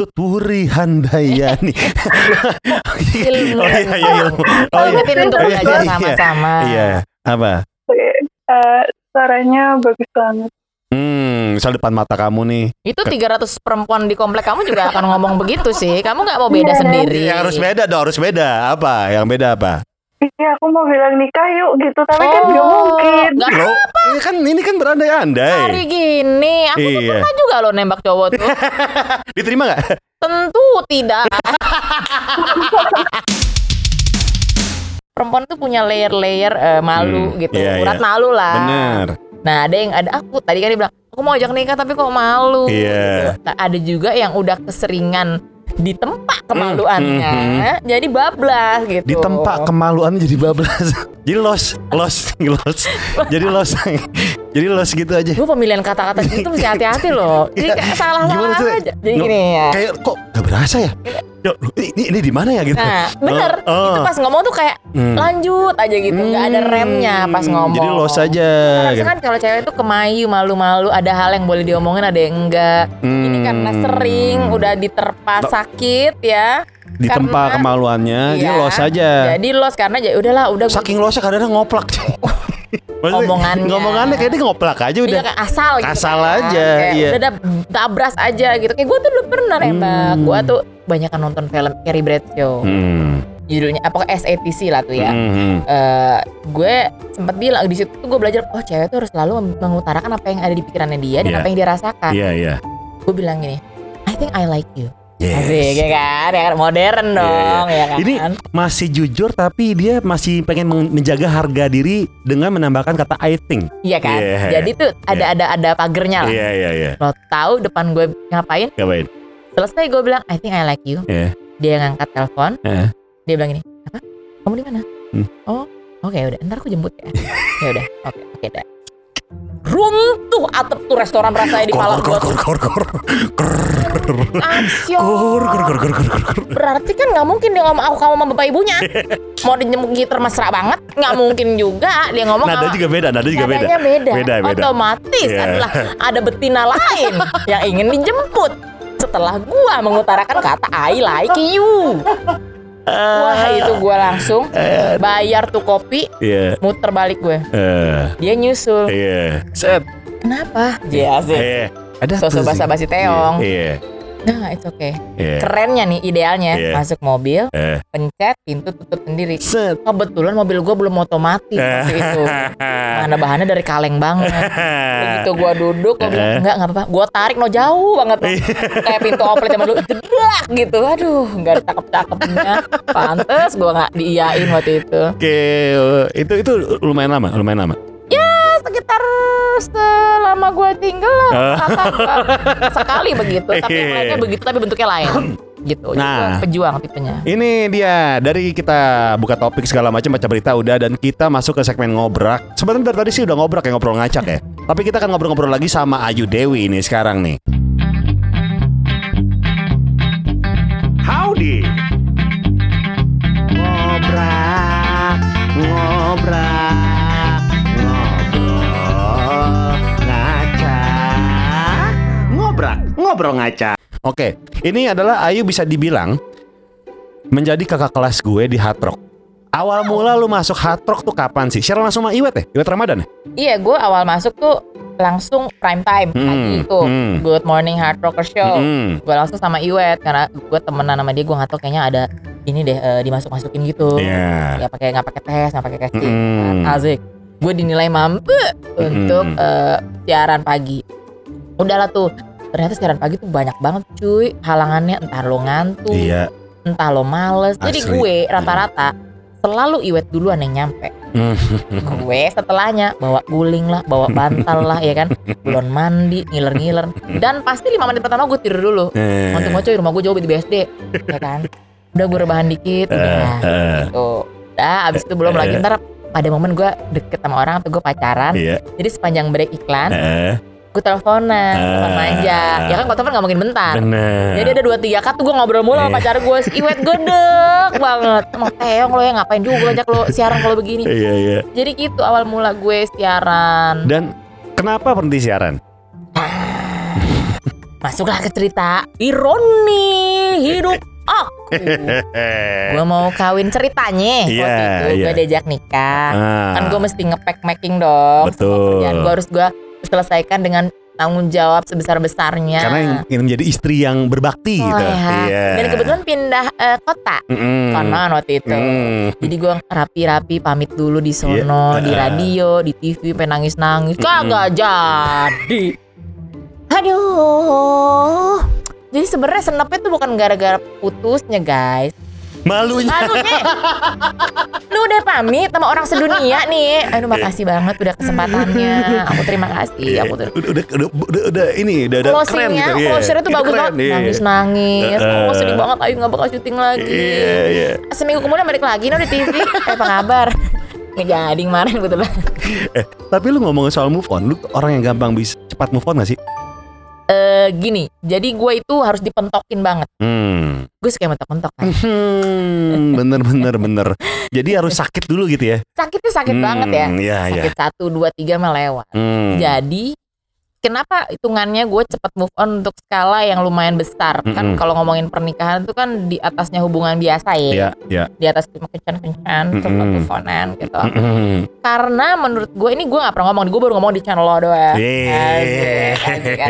Speaker 4: Eh,
Speaker 2: Tuturi Handayani.
Speaker 1: Ilmu.
Speaker 2: oh iya iya ilmu. Oh
Speaker 1: Oh,
Speaker 2: iya.
Speaker 1: untuk
Speaker 2: Oh, iya,
Speaker 1: belajar
Speaker 2: iya.
Speaker 1: sama-sama.
Speaker 2: Iya, apa?
Speaker 4: eh, suaranya bagus banget.
Speaker 2: Hmm, misal depan mata kamu nih.
Speaker 1: Itu 300 perempuan di komplek kamu juga akan ngomong begitu sih. Kamu nggak mau beda
Speaker 4: Iya.
Speaker 1: sendiri.
Speaker 2: Ya harus beda dong, harus beda. Apa? Yang beda apa?
Speaker 4: Iya, aku mau bilang nikah yuk gitu, tapi kan nggak
Speaker 1: Oh,
Speaker 4: mungkin.
Speaker 1: nggak
Speaker 2: Lo, ini kan ini kan
Speaker 1: hari
Speaker 2: berandai-andai.
Speaker 1: gini. Aku tuh
Speaker 2: Iya.
Speaker 1: pernah juga loh nembak cowok tuh.
Speaker 2: Diterima nggak?
Speaker 1: Tentu tidak. Perempuan tuh punya layer-layer eh, malu
Speaker 2: Hmm,
Speaker 1: gitu,
Speaker 2: iya,
Speaker 1: urat
Speaker 2: iya.
Speaker 1: malu lah.
Speaker 2: Bener.
Speaker 1: Nah ada yang ada aku tadi kan dia bilang aku mau ajak nikah tapi kok malu.
Speaker 2: Iya.
Speaker 1: Gitu. Nah, Ada juga yang udah keseringan di tempat kemaluannya,
Speaker 2: hmm,
Speaker 1: jadi bablas gitu.
Speaker 2: Di tempat kemaluan jadi bablas. jadi los, los, los. jadi los. jadi los gitu aja.
Speaker 1: Gue pemilihan kata-kata gitu mesti hati-hati loh. Jadi kayak salah
Speaker 2: Gimana
Speaker 1: salah
Speaker 2: tuh?
Speaker 1: aja. Jadi gini ya.
Speaker 2: Kayak kok gak berasa ya? Ini ini di mana ya gitu?
Speaker 1: Nah, bener.
Speaker 2: Oh, oh.
Speaker 1: Itu pas ngomong tuh kayak
Speaker 2: Hmm.
Speaker 1: lanjut aja gitu, nggak ada
Speaker 2: Hmm,
Speaker 1: remnya pas ngomong.
Speaker 2: Jadi los aja.
Speaker 1: Karena
Speaker 2: gitu.
Speaker 1: kan kalau cewek tuh kemayu, malu-malu, ada hal yang boleh diomongin, ada yang enggak. Ini karena
Speaker 2: Hmm.
Speaker 1: sering udah diterpa sakit ya.
Speaker 2: Di tempat kemaluannya, dia
Speaker 1: Iya.
Speaker 2: los aja.
Speaker 1: Jadi los karena ya udahlah, udah
Speaker 2: Saking losnya kadang-kadang ngoplak. Maksudnya,
Speaker 1: Ngomongannya.
Speaker 2: Ngomongannya kayak dia ngoplak aja udah.
Speaker 1: Iya, asal gitu.
Speaker 2: Asal
Speaker 1: kan.
Speaker 2: aja,
Speaker 1: Kayak
Speaker 2: iya.
Speaker 1: Udah dah- tabras aja gitu. Kayak gue tuh dulu pernah nembak.
Speaker 2: Hmm.
Speaker 1: Gue tuh banyak nonton film Carrie Bradshaw.
Speaker 2: Hmm.
Speaker 1: Judulnya apa SATC lah tuh ya.
Speaker 2: Hmm.
Speaker 1: eh gue sempat bilang di situ gue belajar oh cewek tuh harus selalu mengutarakan apa yang ada di pikirannya dia dan
Speaker 2: Iya.
Speaker 1: apa yang dia rasakan.
Speaker 2: Iya, iya.
Speaker 1: Gue bilang gini, I think I like you.
Speaker 2: Yes.
Speaker 1: Asik ya kan, ya kan modern
Speaker 2: Iya,
Speaker 1: dong ya kan.
Speaker 2: Ini masih jujur tapi dia masih pengen men- menjaga harga diri dengan menambahkan kata I think.
Speaker 1: Iya kan.
Speaker 2: Iya.
Speaker 1: Jadi tuh ada ada ada pagernya lah.
Speaker 2: Iya, iya, iya.
Speaker 1: Lo tahu depan gue ngapain?
Speaker 2: Ngapain?
Speaker 1: Selesai gue bilang I think I like you.
Speaker 2: Iya.
Speaker 1: Dia ngangkat telepon.
Speaker 2: Iya.
Speaker 1: Dia bilang gini, apa? Kamu di mana?
Speaker 2: Hmm.
Speaker 1: Oh, oke udah. Ntar aku jemput ya. ya udah. Oke, oke dah. Runtuh atap tuh restoran rasanya di
Speaker 2: Kor,
Speaker 1: Malang
Speaker 2: kor, kor, kor, kor, kor.
Speaker 1: Berarti kan nggak mungkin dia ngomong aku kamu sama bapak ibunya. Mau dijemput gitar mesra banget, nggak mungkin juga dia ngomong.
Speaker 2: Nada
Speaker 1: sama-
Speaker 2: juga beda, nada juga beda.
Speaker 1: Beda.
Speaker 2: Beda, beda.
Speaker 1: Otomatis
Speaker 2: Iya.
Speaker 1: adalah ada betina lain yang ingin dijemput. Setelah gua mengutarakan kata I like you. Wah itu gua langsung bayar tuh kopi,
Speaker 2: Iya.
Speaker 1: muter balik gue.
Speaker 2: Eh,
Speaker 1: Dia nyusul.
Speaker 2: Iya. Set.
Speaker 1: Kenapa? Iya sih.
Speaker 2: Eh, ada
Speaker 1: Sosok basa-basi teong.
Speaker 2: Iya.
Speaker 1: Nah, it's okay.
Speaker 2: Iya.
Speaker 1: Kerennya nih idealnya
Speaker 2: Iya.
Speaker 1: masuk mobil,
Speaker 2: Eh.
Speaker 1: pencet pintu tutup sendiri.
Speaker 2: Set.
Speaker 1: Kebetulan mobil gua belum otomatis waktu itu. Mana bahannya dari kaleng banget. Begitu gua duduk, gua bilang
Speaker 2: Eh.
Speaker 1: enggak enggak apa-apa. Gua tarik no jauh banget. Kayak pintu oplet zaman dulu jedrak gitu. Aduh, enggak ada cakep-cakepnya. Pantes gua nggak diiyain waktu itu.
Speaker 2: Oke, itu itu lumayan lama, lumayan lama.
Speaker 1: Selama gua tinggal lah enggak sekali begitu, tapi yang lainnya begitu tapi bentuknya lain. Gitu. Jadi
Speaker 2: Nah.
Speaker 1: gua pejuang tipenya.
Speaker 2: Ini dia dari kita buka topik segala macam baca berita udah dan kita masuk ke segmen ngobrak. Sebenarnya dari tadi sih udah ngobrak ya ngobrol ngacak ya. Tapi kita akan ngobrol-ngobrol lagi sama Ayu Dewi ini sekarang nih. Howdy. Ngobrak, ngobrak, ngobrol ngacak. Oke, ini adalah Ayu bisa dibilang menjadi kakak kelas gue di Hard Rock. Awal mula lu masuk Hard Rock tuh kapan sih? Share langsung sama Iwet ya? Iwet Ramadan ya?
Speaker 1: Iya, gue awal masuk tuh langsung prime time
Speaker 2: Hmm,
Speaker 1: pagi itu.
Speaker 2: hmm.
Speaker 1: Good Morning Hard Rocker Show.
Speaker 2: Mm-mm.
Speaker 1: Gue langsung sama Iwet karena gue temenan sama dia. Gue nggak tahu kayaknya ada ini deh eh, dimasuk-masukin gitu.
Speaker 2: Iya.
Speaker 1: Ya pakai nggak pakai tes, nggak pakai casting.
Speaker 2: Mm-mm.
Speaker 1: Asik. Gue dinilai mampu untuk eh, siaran pagi. Udahlah tuh. Ternyata siaran pagi tuh banyak banget cuy halangannya entah lo ngantuk,
Speaker 2: Iya.
Speaker 1: entah lo males. Jadi
Speaker 2: Asli.
Speaker 1: gue rata-rata selalu Iwet duluan yang nyampe.
Speaker 2: Mm.
Speaker 1: gue setelahnya bawa guling lah, bawa bantal lah ya kan, belum mandi, ngiler-ngiler, dan pasti lima menit pertama gue tidur dulu.
Speaker 2: Eh.
Speaker 1: Mau coy rumah gue jauh di BSD, ya kan. Udah gue rebahan dikit, udah
Speaker 2: Eh,
Speaker 1: gitu. Udah, abis itu belum lagi ntar pada momen gue deket sama orang atau gue pacaran,
Speaker 2: Iya.
Speaker 1: jadi sepanjang break iklan,
Speaker 2: Eh,
Speaker 1: gue teleponan, telepon
Speaker 2: Ah.
Speaker 1: manja. Ya kan kalau telepon nggak mungkin bentar.
Speaker 2: Bener.
Speaker 1: Jadi ada dua tiga kat tuh gue ngobrol mulu sama
Speaker 2: Iya.
Speaker 1: pacar gue, si Iwet gedek banget. Emang teong lo ya ngapain juga ngajak lo siaran kalau begini.
Speaker 2: Iya iya.
Speaker 1: Jadi gitu awal mula gue siaran.
Speaker 2: Dan kenapa berhenti siaran?
Speaker 1: Masuklah ke cerita ironi hidup aku. gue mau kawin ceritanya
Speaker 2: Iya,
Speaker 1: waktu itu
Speaker 2: iya.
Speaker 1: gue diajak nikah.
Speaker 2: Ah,
Speaker 1: Kan gue mesti ngepack making dong.
Speaker 2: Betul.
Speaker 1: Gue harus gue selesaikan dengan tanggung jawab sebesar besarnya.
Speaker 2: Karena ingin menjadi istri yang berbakti gitu.
Speaker 1: ya. Dan kebetulan pindah eh, kota
Speaker 2: Mm-mm.
Speaker 1: konon waktu itu.
Speaker 2: Mm.
Speaker 1: Jadi gue rapi-rapi pamit dulu di sono,
Speaker 2: Iya.
Speaker 1: di radio, di TV, pengen nangis-nangis. Kagak jadi. Aduh. Jadi sebenarnya senepnya tuh bukan gara-gara putusnya guys.
Speaker 2: Malunya.
Speaker 1: Malunya. Lu udah pamit sama orang sedunia nih. Aduh makasih banget udah kesempatannya. Aku terima kasih. Aku ter-
Speaker 2: udah, udah, udah, udah, udah ini udah, udah keren
Speaker 1: Closingnya,
Speaker 2: gitu. iya.
Speaker 1: closernya tuh
Speaker 2: Itu
Speaker 1: bagus banget.
Speaker 2: iya.
Speaker 1: Nangis-nangis.
Speaker 2: Heeh.
Speaker 1: Oh sedih banget. Ayo nggak bakal syuting lagi.
Speaker 2: Iya, iya.
Speaker 1: Seminggu kemudian balik lagi nih di TV. Eh apa kabar? Nggak jadi kemarin kebetulan.
Speaker 2: Eh, tapi lu ngomongin soal move on, lu orang yang gampang bisa cepat move on gak sih?
Speaker 1: Eh gini, jadi gue itu harus dipentokin banget.
Speaker 2: Hmm.
Speaker 1: Gue suka mentok-mentok kan.
Speaker 2: Hmm, bener bener bener. Jadi harus sakit dulu gitu ya.
Speaker 1: Sakitnya sakit banget ya.
Speaker 2: Hmm, iya.
Speaker 1: Sakit satu, dua, tiga mah lewat.
Speaker 2: Hmm.
Speaker 1: Jadi kenapa hitungannya gue cepet move on untuk skala yang lumayan besar? Kan
Speaker 2: Mm-mm.
Speaker 1: kalau ngomongin pernikahan itu kan di atasnya hubungan biasa ya.
Speaker 2: Iya, iya.
Speaker 1: Di atas cuma kencan-kencan,
Speaker 2: Mm-mm.
Speaker 1: telepon-teleponan gitu.
Speaker 2: Hmm.
Speaker 1: Karena menurut gue ini gue gak pernah ngomong, gue baru ngomong di channel lo doang. Asik, asik, asik,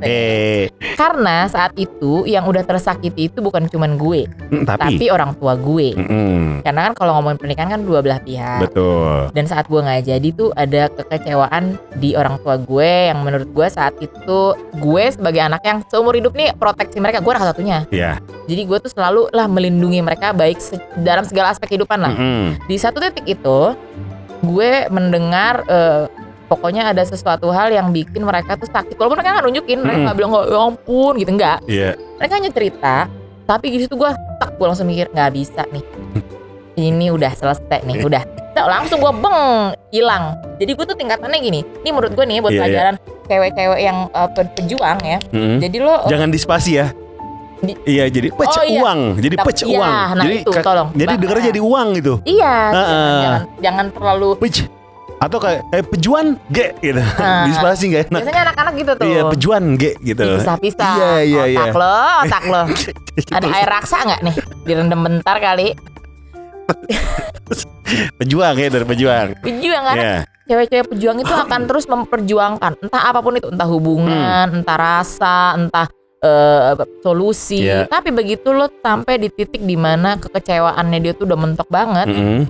Speaker 1: asik. Karena saat itu yang udah tersakiti itu bukan cuman gue,
Speaker 2: Hmm,
Speaker 1: tapi
Speaker 2: Tapi,
Speaker 1: orang tua gue.
Speaker 2: Mm-mm.
Speaker 1: Karena kan kalau ngomongin pernikahan kan dua belah pihak.
Speaker 2: betul.
Speaker 1: Dan saat gue nggak jadi tuh ada kekecewaan di orang tua gue yang menurut gue saat itu gue sebagai anak yang seumur hidup nih proteksi mereka gue salah satunya.
Speaker 2: Iya.
Speaker 1: Jadi gue tuh selalu lah melindungi mereka baik se- dalam segala aspek kehidupan lah.
Speaker 2: Mm-mm.
Speaker 1: Di satu titik itu gue mendengar eh, pokoknya ada sesuatu hal yang bikin mereka tuh sakit. Walaupun mereka nggak nunjukin, mereka
Speaker 2: Mm-mm.
Speaker 1: nggak bilang "Oh, ya ampun gitu enggak.
Speaker 2: Iya.
Speaker 1: Mereka hanya cerita, tapi di situ gue tak gue langsung mikir nggak bisa nih. Ini udah selesai nih, udah. Nah, langsung gue beng hilang. Jadi gue tuh tingkatannya gini. Ini menurut gue nih buat
Speaker 2: Iya, iya.
Speaker 1: pelajaran. cewek-cewek yang uh, pe- pejuang ya.
Speaker 2: Mm-mm.
Speaker 1: Jadi lo
Speaker 2: Jangan dispasi ya.
Speaker 1: Di-
Speaker 2: Iya jadi pec
Speaker 1: Oh, iya.
Speaker 2: uang, jadi
Speaker 1: Tapi-
Speaker 2: pec
Speaker 1: iya,
Speaker 2: uang.
Speaker 1: nah
Speaker 2: jadi
Speaker 1: itu, tolong.
Speaker 2: jadi
Speaker 1: Ba-
Speaker 2: dengernya jadi uang gitu.
Speaker 1: iya,
Speaker 2: Heeh.
Speaker 1: jangan, jangan jangan terlalu
Speaker 2: Pec. Atau kayak kayak pejuan G gitu.
Speaker 1: Nah.
Speaker 2: Dispasi gak enak.
Speaker 1: biasanya anak-anak gitu tuh.
Speaker 2: Iya, pejuan G gitu.
Speaker 1: Pisah-pisah.
Speaker 2: Iya, iya, iya.
Speaker 1: Otak lo, otak lo. Ada air raksa nggak nih? Direndam bentar kali.
Speaker 2: Pejuang ya dari pejuang.
Speaker 1: Pejuang kan?
Speaker 2: Iya.
Speaker 1: Cewek-cewek pejuang itu akan terus memperjuangkan entah apa pun itu, entah hubungan,
Speaker 2: Hmm.
Speaker 1: entah rasa, entah eh, solusi.
Speaker 2: Iya.
Speaker 1: Tapi begitu lo sampai di titik di mana kekecewaannya dia tuh udah mentok banget,
Speaker 2: Mm-mm.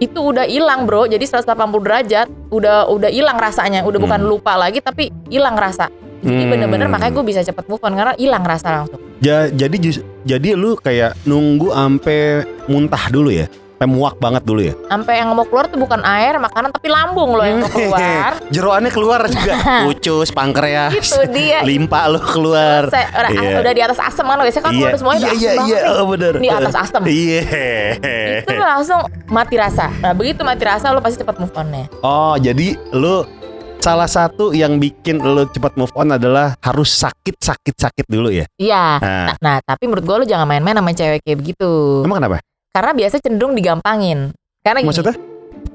Speaker 1: itu udah hilang bro. Jadi 180 derajat, udah udah hilang rasanya. Udah bukan
Speaker 2: Hmm.
Speaker 1: lupa lagi, tapi hilang rasa. Jadi
Speaker 2: Hmm.
Speaker 1: bener-bener makanya gue bisa cepet move on karena hilang rasa langsung.
Speaker 2: Ja- jadi jus- jadi lu kayak nunggu ampe muntah dulu ya. Sampai muak banget dulu ya.
Speaker 1: Sampai yang mau keluar tuh bukan air, makanan tapi lambung lo yang mau keluar.
Speaker 2: Jeroannya keluar juga. Ucus, pankreas,
Speaker 1: Itu dia.
Speaker 2: limpa lo keluar.
Speaker 1: Saya, udah,
Speaker 2: Iya.
Speaker 1: udah di atas asam kan biasanya kan
Speaker 2: Iya,
Speaker 1: udah semuanya
Speaker 2: iya,
Speaker 1: udah
Speaker 2: iya,
Speaker 1: asam
Speaker 2: iya,
Speaker 1: banget nih.
Speaker 2: oh, bener.
Speaker 1: Di atas asam.
Speaker 2: Iya.
Speaker 1: Itu langsung mati rasa. Nah begitu mati rasa lo pasti cepat move on-nya.
Speaker 2: Oh, jadi lu salah satu yang bikin lu cepat move on adalah harus sakit sakit sakit dulu ya.
Speaker 1: Iya.
Speaker 2: Nah,
Speaker 1: Nah, nah, tapi menurut gue lo jangan main-main sama cewek kayak begitu.
Speaker 2: emang kenapa?
Speaker 1: Karena biasa cenderung digampangin. Karena gini,
Speaker 2: Maksudnya?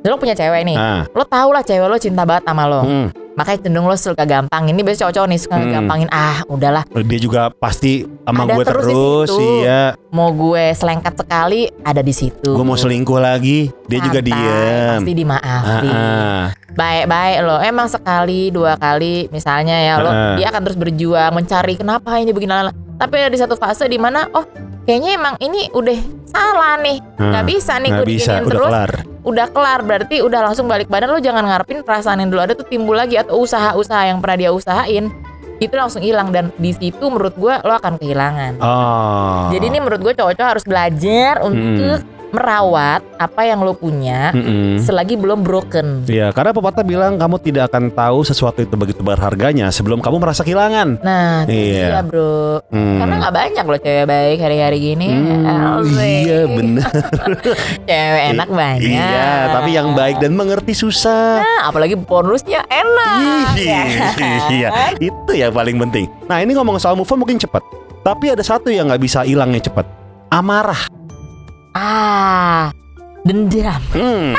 Speaker 1: lo punya cewek nih.
Speaker 2: Ah,
Speaker 1: Lo tau lah cewek lo cinta banget sama lo.
Speaker 2: hmm.
Speaker 1: Makanya cenderung lo suka gampangin. Ini biasa cowok-cowok nih suka
Speaker 2: Hmm.
Speaker 1: gampangin. Ah udahlah.
Speaker 2: Dia juga pasti sama
Speaker 1: Ada
Speaker 2: gue
Speaker 1: terus
Speaker 2: terus, iya.
Speaker 1: Mau gue selengkat sekali ada di situ.
Speaker 2: Gue mau selingkuh lagi, dia juga
Speaker 1: Santai,
Speaker 2: diem.
Speaker 1: Pasti
Speaker 2: Ah,
Speaker 1: dimaafin.
Speaker 2: ah.
Speaker 1: Baik-baik lo. Emang sekali dua kali misalnya ya lo
Speaker 2: Heeh.
Speaker 1: dia akan terus berjuang mencari kenapa ini begini lala. Tapi ada di satu fase di mana oh kayaknya emang ini udah salah nih. Nggak
Speaker 2: Ah,
Speaker 1: bisa nih gue
Speaker 2: bisa, udah
Speaker 1: terus.
Speaker 2: kelar.
Speaker 1: Udah kelar berarti udah langsung balik badan lo jangan ngarepin perasaan yang dulu ada tuh timbul lagi atau usaha-usaha yang pernah dia usahain itu langsung hilang dan di situ menurut gue lo akan kehilangan.
Speaker 2: Oh.
Speaker 1: Jadi ini menurut gue cowok-cowok harus belajar untuk merawat apa yang lo punya
Speaker 2: Mm-mm.
Speaker 1: selagi belum broken.
Speaker 2: Iya, karena pepatah bilang kamu tidak akan tahu sesuatu itu begitu berharganya sebelum kamu merasa kehilangan.
Speaker 1: Nah,
Speaker 2: Iya.
Speaker 1: dia bro.
Speaker 2: Hmm.
Speaker 1: Karena nggak banyak loh cewek baik hari-hari gini. Asik.
Speaker 2: iya benar.
Speaker 1: Cewek enak banyak.
Speaker 2: Iya, tapi yang baik dan mengerti susah.
Speaker 1: Nah, apalagi bonusnya enak. ya kan?
Speaker 2: Iya, itu yang paling penting. Nah ini ngomong soal move on mungkin cepat. Tapi ada satu yang nggak bisa hilangnya cepat. Amarah.
Speaker 1: Ah, dendam.
Speaker 2: Hmm.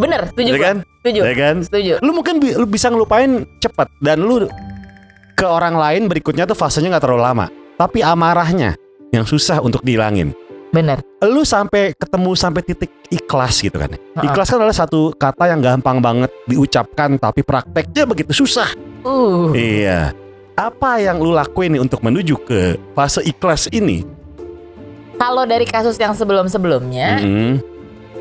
Speaker 1: Bener, setuju
Speaker 2: ya kan?
Speaker 1: Setuju.
Speaker 2: Ya kan?
Speaker 1: Setuju.
Speaker 2: Lu mungkin bi- lu bisa ngelupain cepat dan lu ke orang lain berikutnya tuh fasenya nggak terlalu lama. Tapi amarahnya yang susah untuk dihilangin.
Speaker 1: Bener.
Speaker 2: Lu sampai ketemu sampai titik ikhlas gitu kan.
Speaker 1: Ha-ha.
Speaker 2: Ikhlas kan adalah satu kata yang gampang banget diucapkan tapi prakteknya begitu susah.
Speaker 1: Uh,
Speaker 2: Iya. Apa yang lu lakuin nih untuk menuju ke fase ikhlas ini?
Speaker 1: Kalau dari kasus yang sebelum-sebelumnya,
Speaker 2: Mm-mm.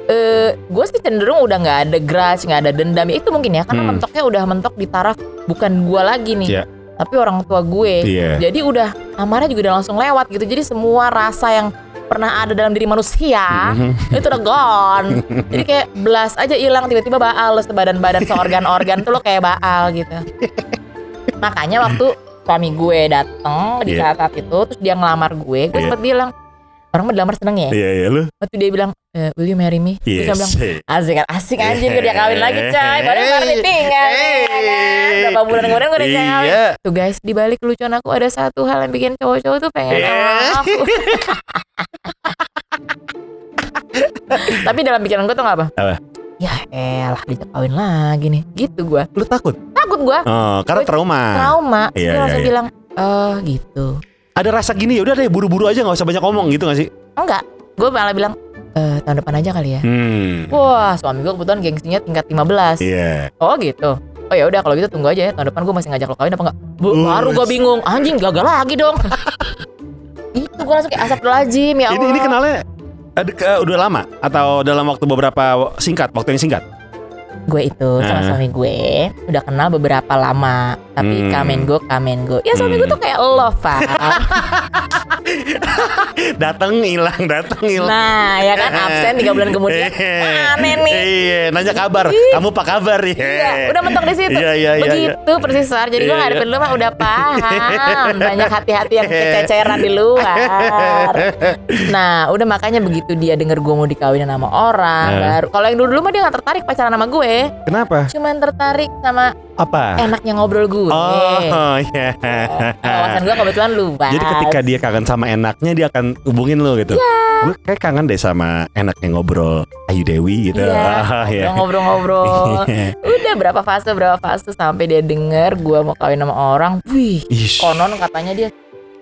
Speaker 1: eh gue sih cenderung udah nggak ada grudge, nggak ada dendam. Ya, Itu mungkin ya, karena
Speaker 2: Hmm.
Speaker 1: mentoknya udah mentok di taraf bukan gue lagi nih,
Speaker 2: Iya.
Speaker 1: tapi orang tua gue.
Speaker 2: Iya.
Speaker 1: Jadi udah amarah juga udah langsung lewat gitu. Jadi semua rasa yang pernah ada dalam diri manusia
Speaker 2: Mhm.
Speaker 1: itu udah gone. Jadi kayak belas aja hilang tiba-tiba baal lo sebadan-badan seorgan-organ tuh lo kayak baal gitu. Makanya waktu suami gue dateng di
Speaker 2: Iya.
Speaker 1: saat-saat itu terus dia ngelamar gue, gue
Speaker 2: Iya.
Speaker 1: sempet bilang orang mah dilamar seneng ya.
Speaker 2: Iya, iya lu.
Speaker 1: Waktu dia bilang, e, will you marry me? Terus saya bilang,
Speaker 2: Yes.
Speaker 1: asik kan, asik anjing gue dia kawin lagi coy. Baru baru ditinggal nih, ya kan. Berapa bulan kemudian gue udah kawin.
Speaker 2: Iya.
Speaker 1: Tuh guys, di balik kelucuan aku ada satu hal yang bikin cowok-cowok tuh pengen sama aku. Tapi dalam pikiran gue tuh gak apa?
Speaker 2: Apa?
Speaker 1: Ya elah dia kawin lagi nih. Gitu gue.
Speaker 2: Lu takut?
Speaker 1: Takut gue.
Speaker 2: Oh, karena
Speaker 1: Gue
Speaker 2: trauma.
Speaker 1: Trauma. Terus
Speaker 2: Iya,
Speaker 1: gue
Speaker 2: iya,
Speaker 1: langsung
Speaker 2: iya.
Speaker 1: bilang, eh gitu.
Speaker 2: Ada rasa gini ya udah deh buru-buru aja nggak usah banyak ngomong gitu gak sih?
Speaker 1: Enggak. Gue malah bilang, eh tahun depan aja kali ya.
Speaker 2: Hmm.
Speaker 1: Wah, suami gue kebetulan gengsinya tingkat 15.
Speaker 2: Iya.
Speaker 1: Oh gitu. Oh ya udah kalau gitu tunggu aja ya tahun depan gue masih ngajak lo kawin apa enggak? Bu, baru gue bingung. Anjing gagal lagi dong. itu gue langsung kayak asap lajim ya
Speaker 2: Ini
Speaker 1: Allah.
Speaker 2: ini kenalnya ada ke- udah lama atau dalam waktu beberapa singkat, waktu yang singkat?
Speaker 1: Gue itu sama
Speaker 2: Ah.
Speaker 1: suami gue udah kenal beberapa lama tapi
Speaker 2: Hmm.
Speaker 1: go come and go ya suami gue
Speaker 2: Hmm.
Speaker 1: tuh kayak lo Pak
Speaker 2: datang hilang, datang hilang.
Speaker 1: Nah, ya kan absen tiga bulan kemudian. Wah, aneh nih.
Speaker 2: Iya, nanya kabar. Kamu apa kabar ya?
Speaker 1: Iya, udah mentok di situ.
Speaker 2: Iya, iya, iya.
Speaker 1: Begitu persis Sar. Jadi gue
Speaker 2: Iya,
Speaker 1: ngadepin
Speaker 2: iya.
Speaker 1: lu mah udah paham. Banyak hati-hati yang kececeran di luar. Nah, udah makanya begitu dia denger gue mau dikawinin sama orang,
Speaker 2: Nah.
Speaker 1: baru kalau yang dulu-dulu mah dia gak tertarik pacaran sama gue.
Speaker 2: Kenapa?
Speaker 1: Cuman tertarik sama
Speaker 2: Apa?
Speaker 1: enaknya ngobrol gue.
Speaker 2: Oh, iya.
Speaker 1: Wawasan gue kebetulan luas.
Speaker 2: Jadi ketika dia kangen sama enaknya dia akan hubungin lo gitu.
Speaker 1: Iya.
Speaker 2: Gue kayak kangen deh sama enaknya ngobrol Ayu Dewi gitu. Ah,
Speaker 1: Iya, ngobrol-ngobrol. Udah berapa fase berapa fase sampai dia denger gue mau kawin sama orang. Wih,
Speaker 2: Ish.
Speaker 1: konon katanya dia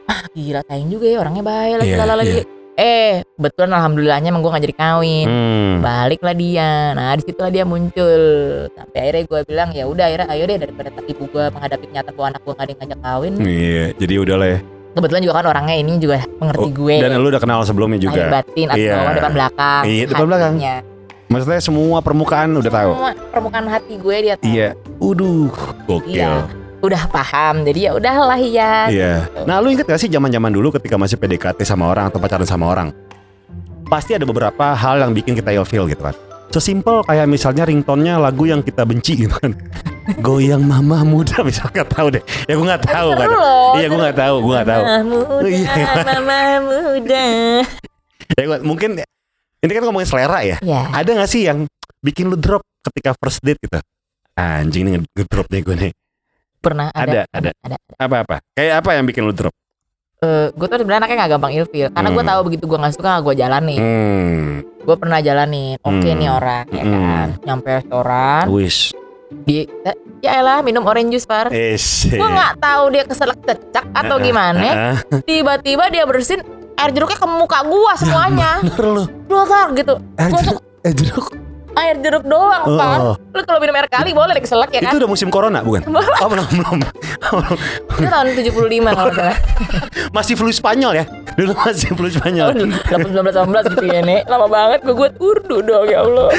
Speaker 1: ah gila sayang juga ya orangnya baik
Speaker 2: Iya,
Speaker 1: lala lagi.
Speaker 2: iya.
Speaker 1: Eh, betulan alhamdulillahnya emang gue gak jadi kawin.
Speaker 2: Hmm.
Speaker 1: Baliklah dia. Nah, di situlah dia muncul. Sampai akhirnya gue bilang ya udah akhirnya ayo deh daripada ibu gue menghadapi kenyataan bahwa anak gue gak ada yang ngajak kawin.
Speaker 2: Iya, jadi udah lah ya.
Speaker 1: Kebetulan juga kan orangnya ini juga mengerti
Speaker 2: Oh,
Speaker 1: gue.
Speaker 2: Dan lu udah kenal sebelumnya juga.
Speaker 1: batin atau
Speaker 2: Iya.
Speaker 1: depan belakang.
Speaker 2: Iya, depan belakang. Maksudnya semua permukaan udah tahu.
Speaker 1: Semua permukaan hati gue dia tahu.
Speaker 2: Iya. Uduh, gokil.
Speaker 1: Iya. Udah paham. Jadi ya udahlah ya.
Speaker 2: Iya. Nah, lu inget gak sih zaman-zaman dulu ketika masih PDKT sama orang atau pacaran sama orang? Pasti ada beberapa hal yang bikin kita ilfeel gitu kan. Sesimpel kayak misalnya ringtone-nya lagu yang kita benci gitu kan. Goyang mama muda misalnya nggak tahu deh. Ya gue nggak tahu kan. Iya gue nggak tahu, gue nggak tahu.
Speaker 1: Mama muda,
Speaker 2: Iya.
Speaker 1: mama muda.
Speaker 2: Ya gua- mungkin ini kan ngomongin selera ya.
Speaker 1: Ya.
Speaker 2: Ada gak sih yang bikin lu drop ketika first date gitu? Anjing nih ngedrop nih gue nih.
Speaker 1: Pernah ada.
Speaker 2: Ada, ada.
Speaker 1: ada.
Speaker 2: Apa-apa? Kayak apa yang bikin lu drop?
Speaker 1: Eh, gue tuh sebenarnya anaknya gak gampang ilfil karena gue
Speaker 2: Hmm.
Speaker 1: tahu begitu gue nggak suka gue jalanin
Speaker 2: Hmm.
Speaker 1: gue pernah jalanin oke
Speaker 2: Hmm.
Speaker 1: nih orang ya
Speaker 2: Hmm.
Speaker 1: kan nyampe restoran
Speaker 2: Wish.
Speaker 1: di eh, ya elah minum orange juice par gue nggak tahu dia keselak cecak atau gimana tiba-tiba dia bersin air jeruknya ke muka gua semuanya
Speaker 2: lu.
Speaker 1: Blotar gitu
Speaker 2: Air jeruk. Air jeruk.
Speaker 1: Air jeruk doang
Speaker 2: Oh.
Speaker 1: par lu kalau minum air kali boleh deh keselak ya
Speaker 2: Itu
Speaker 1: kan
Speaker 2: udah musim corona bukan? Oh belum belum.
Speaker 1: itu tahun 75 kalau salah
Speaker 2: Masih flu Spanyol ya? Dulu masih flu Spanyol.
Speaker 1: tahun 18 19 gitu ya nek lama banget gue buat urdu dong ya Allah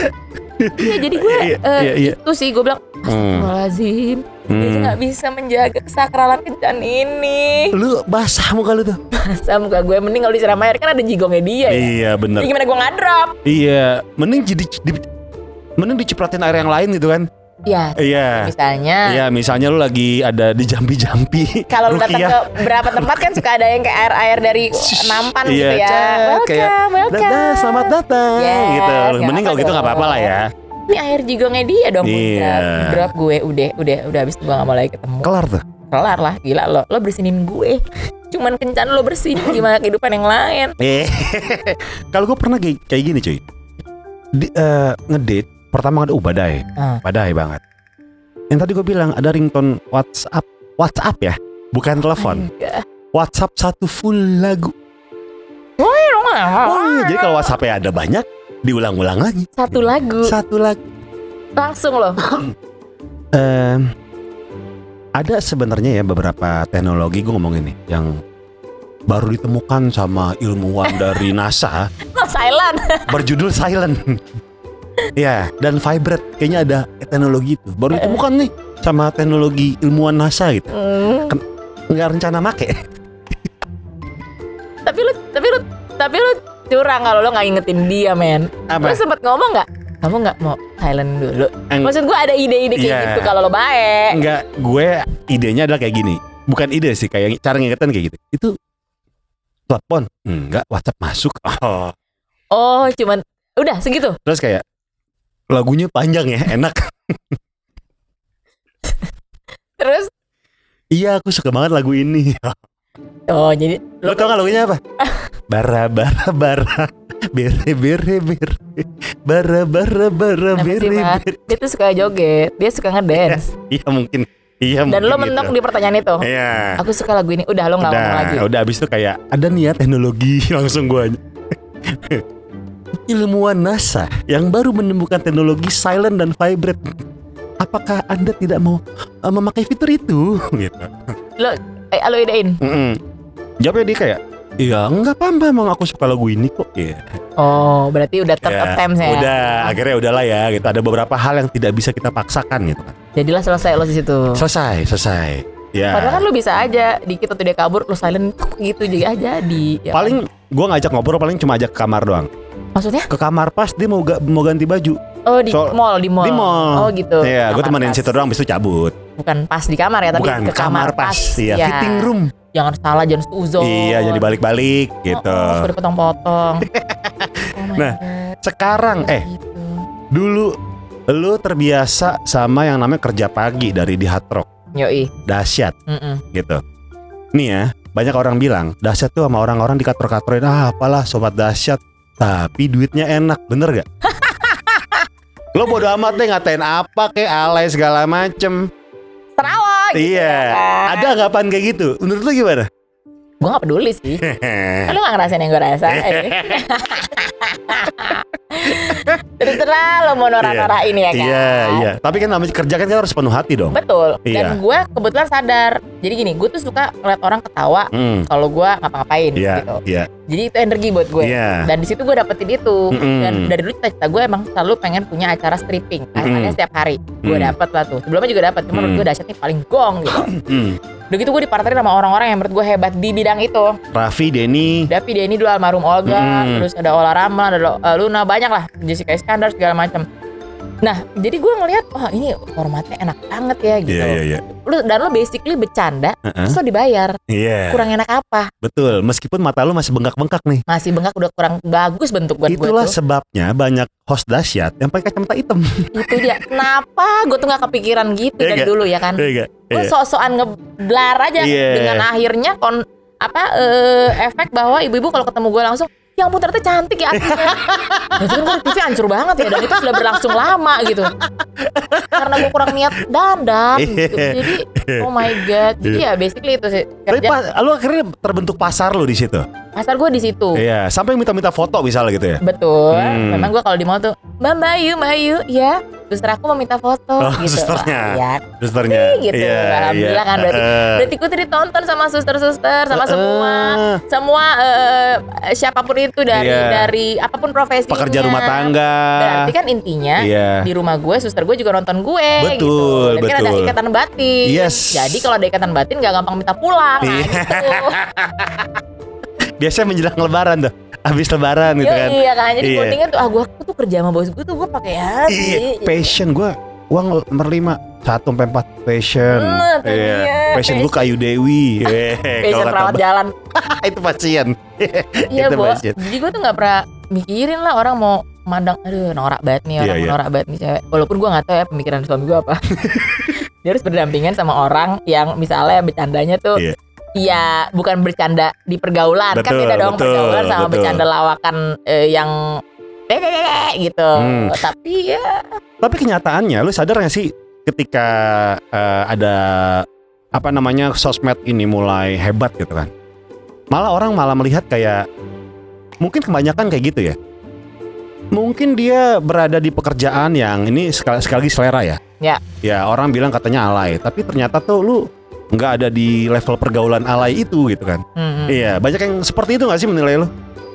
Speaker 1: Iya jadi gue
Speaker 2: Iya,
Speaker 1: eh,
Speaker 2: iya, iya.
Speaker 1: itu sih gue bilang
Speaker 2: Hmm.
Speaker 1: Astagfirullahaladzim Dia
Speaker 2: Hmm.
Speaker 1: gak bisa menjaga kesakralan kencan ini
Speaker 2: Lu basah muka lu tuh.
Speaker 1: Masa muka gue mending kalau disiram air Kan ada jigongnya dia ya
Speaker 2: Iya bener.
Speaker 1: Jadi gimana gue ngadrop
Speaker 2: Iya, mending jadi di, mending dicipratin air yang lain gitu kan?
Speaker 1: Ya
Speaker 2: Iya.
Speaker 1: misalnya
Speaker 2: Iya, misalnya lu lagi ada di jampi-jampi.
Speaker 1: Kalau lu datang ke beberapa tempat kan suka ada yang kayak air-air dari nampan
Speaker 2: Iya,
Speaker 1: gitu ya
Speaker 2: cek,
Speaker 1: Welcome,
Speaker 2: kayak,
Speaker 1: welcome
Speaker 2: Dadah, selamat datang
Speaker 1: Yes,
Speaker 2: gitu. Mending kalau gitu nggak apa-apa lah ya.
Speaker 1: Ini air jigongnya dia dong
Speaker 2: Iya.
Speaker 1: Drop, drop gue udah udah udah habis gue gak mau lagi ketemu
Speaker 2: Kelar tuh.
Speaker 1: Kelar lah gila lo Lo bersinin gue Cuman kencan lo bersihin Gimana kehidupan yang lain
Speaker 2: Eh, kalau gue pernah kayak, gini cuy. Di, eh, ngedate pertama ada uh badai,
Speaker 1: Ah.
Speaker 2: badai banget. Yang tadi gue bilang ada ringtone WhatsApp, WhatsApp ya, bukan telepon.
Speaker 1: Enggak.
Speaker 2: WhatsApp satu full lagu.
Speaker 1: Oh,
Speaker 2: Oh iya, jadi kalau WhatsAppnya ada banyak, diulang-ulang lagi.
Speaker 1: Satu lagu
Speaker 2: Satu lagu.
Speaker 1: Langsung loh
Speaker 2: Em, ada sebenarnya ya beberapa teknologi gue ngomongin nih yang baru ditemukan sama ilmuwan dari NASA
Speaker 1: Silent
Speaker 2: berjudul Silent. Ya, dan vibrate kayaknya ada teknologi itu. Baru ditemukan nih sama teknologi ilmuwan NASA gitu.
Speaker 1: Hmm.
Speaker 2: Nggak rencana make.
Speaker 1: Tapi lu Tapi lu Tapi lu curang kalau lo nggak ingetin dia men Lu
Speaker 2: Apa?
Speaker 1: sempet ngomong nggak Kamu nggak mau silent dulu
Speaker 2: Eng-
Speaker 1: Maksud gue ada ide-ide kayak
Speaker 2: Iya.
Speaker 1: gitu Kalau lo baik
Speaker 2: Enggak, gue idenya adalah kayak gini. Bukan ide sih, kayak cara ngingetin kayak gitu. Itu telepon, enggak WhatsApp masuk. Oh.
Speaker 1: Oh cuman Udah segitu
Speaker 2: Terus kayak lagunya panjang ya, enak.
Speaker 1: Terus
Speaker 2: iya, aku suka banget lagu ini.
Speaker 1: Oh jadi
Speaker 2: Lo tau gak lagunya apa? bara bara bara bere bere bere bara bara bara bere bere.
Speaker 1: Dia tuh suka joget Dia suka ngedance
Speaker 2: Iya mungkin. Iya
Speaker 1: Dan lo mentok
Speaker 2: gitu.
Speaker 1: di pertanyaan itu
Speaker 2: Iya.
Speaker 1: Aku suka lagu ini Udah lo gak ngomong lagi
Speaker 2: Udah, abis itu kayak ada nih ya teknologi langsung gua aja. Ilmuwan NASA yang baru menemukan teknologi silent dan vibrate. Apakah Anda tidak mau uh, memakai fitur itu? Gitu.
Speaker 1: Lo eh, Lo idein
Speaker 2: Mm-mm. Jawabnya dia kayak, Iya, enggak apa-apa emang aku suka lagu ini kok. Iya.
Speaker 1: Oh berarti udah third
Speaker 2: Ya,
Speaker 1: attempt ya
Speaker 2: Udah, akhirnya udahlah ya. Gitu. Ada beberapa hal yang tidak bisa kita paksakan gitu kan.
Speaker 1: Jadilah selesai lo di situ
Speaker 2: Selesai, selesai. Ya.
Speaker 1: Padahal kan lu bisa aja dikit atau dia kabur lu silent gitu juga aja di ya kan?
Speaker 2: Paling gua ngajak ngobrol paling cuma ajak ke kamar doang.
Speaker 1: Maksudnya
Speaker 2: Ke kamar pas dia mau ga- mau ganti baju.
Speaker 1: oh di
Speaker 2: So-
Speaker 1: mall di mall
Speaker 2: Di mall.
Speaker 1: oh gitu
Speaker 2: Iya, gue
Speaker 1: Kamar
Speaker 2: temenin situ doang habis itu cabut.
Speaker 1: bukan pas di kamar ya tapi
Speaker 2: Bukan
Speaker 1: ke kamar,
Speaker 2: pas, iya,
Speaker 1: Ya.
Speaker 2: fitting room.
Speaker 1: jangan salah jangan suzon
Speaker 2: Iya, jadi balik-balik gitu.
Speaker 1: oh, oh, dipotong-potong oh
Speaker 2: Nah,
Speaker 1: God.
Speaker 2: Sekarang eh
Speaker 1: gitu.
Speaker 2: dulu lu terbiasa sama yang namanya kerja pagi dari di Hard Rock.
Speaker 1: yoi
Speaker 2: Dahsyat gitu. Nih ya, banyak orang bilang dahsyat tuh sama orang-orang dikator-katorin ah apalah sobat dahsyat, tapi duitnya enak, bener gak? Lo bodo amat deh ngatain apa kayak alay segala macem.
Speaker 1: Terawat gitu
Speaker 2: iya,
Speaker 1: ya kan?
Speaker 2: ada anggapan kayak gitu. Menurut lu gimana?
Speaker 1: gue gak peduli sih Kan lu gak ngerasain yang gue rasain Terus terang lo mau norak-norak ini ya kan
Speaker 2: Iya, iya. Tapi kan namanya kerja kan kita harus penuh hati dong.
Speaker 1: Betul
Speaker 2: Iya.
Speaker 1: Dan gue kebetulan sadar Jadi gini gue tuh suka ngeliat orang ketawa
Speaker 2: Hmm,
Speaker 1: kalau gue ngapa-ngapain
Speaker 2: iya,
Speaker 1: gitu
Speaker 2: iya,
Speaker 1: Jadi itu energi buat gue
Speaker 2: iya.
Speaker 1: Dan di situ gue dapetin itu
Speaker 2: Mm-mm.
Speaker 1: Dan dari dulu cita-cita gue emang selalu pengen punya acara stripping Acaranya
Speaker 2: Mm-mm.
Speaker 1: setiap hari Gue
Speaker 2: Mm.
Speaker 1: dapet lah tuh Sebelumnya juga dapet Cuma menurut
Speaker 2: Mm.
Speaker 1: gue dahsyat nih paling gong gitu
Speaker 2: Hmm.
Speaker 1: Udah gitu gue dipartnerin sama orang-orang yang menurut gue hebat di bidang itu
Speaker 2: Raffi, Denny,
Speaker 1: Dapi Denny dulu almarhum Olga,
Speaker 2: Mm.
Speaker 1: terus ada Ola Rama, ada uh, Luna, banyak lah Jessica Iskandar segala macam. Nah, jadi gue ngelihat, wah ini formatnya enak banget ya gitu.
Speaker 2: Iya, iya, iya.
Speaker 1: Lu dan lo basically bercanda,
Speaker 2: Heeh.
Speaker 1: terus lo dibayar.
Speaker 2: Iya.
Speaker 1: Kurang enak apa?
Speaker 2: Betul, meskipun mata lu masih bengkak-bengkak nih.
Speaker 1: Masih bengkak udah kurang bagus bentuk buat gue
Speaker 2: Itulah
Speaker 1: tuh.
Speaker 2: sebabnya banyak host dahsyat yang pakai kacamata hitam.
Speaker 1: Itu dia. Kenapa gue tuh nggak kepikiran gitu
Speaker 2: Iya
Speaker 1: dari
Speaker 2: nggak?
Speaker 1: dulu ya kan?
Speaker 2: Iya enggak?
Speaker 1: Gue sok-sokan ngeblar aja
Speaker 2: Iya.
Speaker 1: dengan akhirnya kon apa eh, efek bahwa ibu-ibu kalau ketemu gue langsung ya ampun ternyata cantik ya aslinya. Berarti kan gue di TV hancur banget ya Dan itu sudah berlangsung lama gitu. Karena gue kurang niat dandan gitu. Jadi oh my god. Jadi ya basically itu sih
Speaker 2: Tapi
Speaker 1: Kerja.
Speaker 2: pas, lu akhirnya terbentuk pasar lu di situ.
Speaker 1: Pasar gue di situ
Speaker 2: Iya, sampai minta-minta foto misalnya gitu ya.
Speaker 1: Betul
Speaker 2: Hmm.
Speaker 1: Memang gue kalau di mall tuh Mbak Bayu, Bayu Ya Suster aku mau minta foto
Speaker 2: Oh,
Speaker 1: gitu
Speaker 2: susternya.
Speaker 1: Ya
Speaker 2: Susternya.
Speaker 1: gitu. Alhamdulillah kan berarti.
Speaker 2: Eh,
Speaker 1: Berarti gue tadi tonton sama suster-suster Sama
Speaker 2: eh,
Speaker 1: semua semua eh, siapa pun itu dari
Speaker 2: Iya.
Speaker 1: dari apa pun profesinya
Speaker 2: pekerja rumah tangga.
Speaker 1: berarti kan intinya
Speaker 2: Iya.
Speaker 1: di rumah gue suster gue juga nonton gue gitu
Speaker 2: Betul,
Speaker 1: Berarti kan ada
Speaker 2: betul.
Speaker 1: ikatan batin
Speaker 2: Yes.
Speaker 1: jadi kalau ada ikatan batin nggak gampang minta pulang nah,
Speaker 2: Iya.
Speaker 1: gitu
Speaker 2: Biasanya menjelang lebaran tuh. Habis lebaran gitu
Speaker 1: Yo,
Speaker 2: kan.
Speaker 1: iya kan jadi
Speaker 2: Iya.
Speaker 1: bondingnya tuh ah gue tuh kerja sama bos gue tuh gue pakai hati
Speaker 2: Iya, passion gua uang nomor lima satu sampai empat passion.
Speaker 1: Tuh
Speaker 2: Iya. Passion gua kayu Dewi. Eh,
Speaker 1: passion perawat jalan
Speaker 2: itu pasien.
Speaker 1: Iya
Speaker 2: Itu
Speaker 1: Bo,
Speaker 2: passion.
Speaker 1: jadi gue tuh nggak pernah mikirin lah orang mau mandang aduh norak banget nih orang
Speaker 2: Iya,
Speaker 1: mau
Speaker 2: iya.
Speaker 1: norak banget nih cewek walaupun gue nggak tahu ya pemikiran suami gue apa dia harus berdampingan sama orang yang misalnya bercandanya tuh
Speaker 2: Iya.
Speaker 1: Iya, bukan bercanda di pergaulan kan
Speaker 2: Betul,
Speaker 1: beda dong
Speaker 2: betul,
Speaker 1: pergaulan sama
Speaker 2: betul.
Speaker 1: bercanda lawakan eh, yang gitu.
Speaker 2: Hmm.
Speaker 1: Tapi ya
Speaker 2: Tapi kenyataannya lu sadar gak sih ketika eh, ada apa namanya sosmed ini mulai hebat gitu kan. Malah orang malah melihat kayak mungkin kebanyakan kayak gitu ya. Mungkin dia berada di pekerjaan yang ini sekali, sekali lagi selera ya.
Speaker 1: Ya.
Speaker 2: Ya orang bilang katanya alay, tapi ternyata tuh lu nggak ada di level pergaulan alay itu gitu kan.
Speaker 1: hmm,
Speaker 2: Iya, banyak yang seperti itu gak sih menilai lu?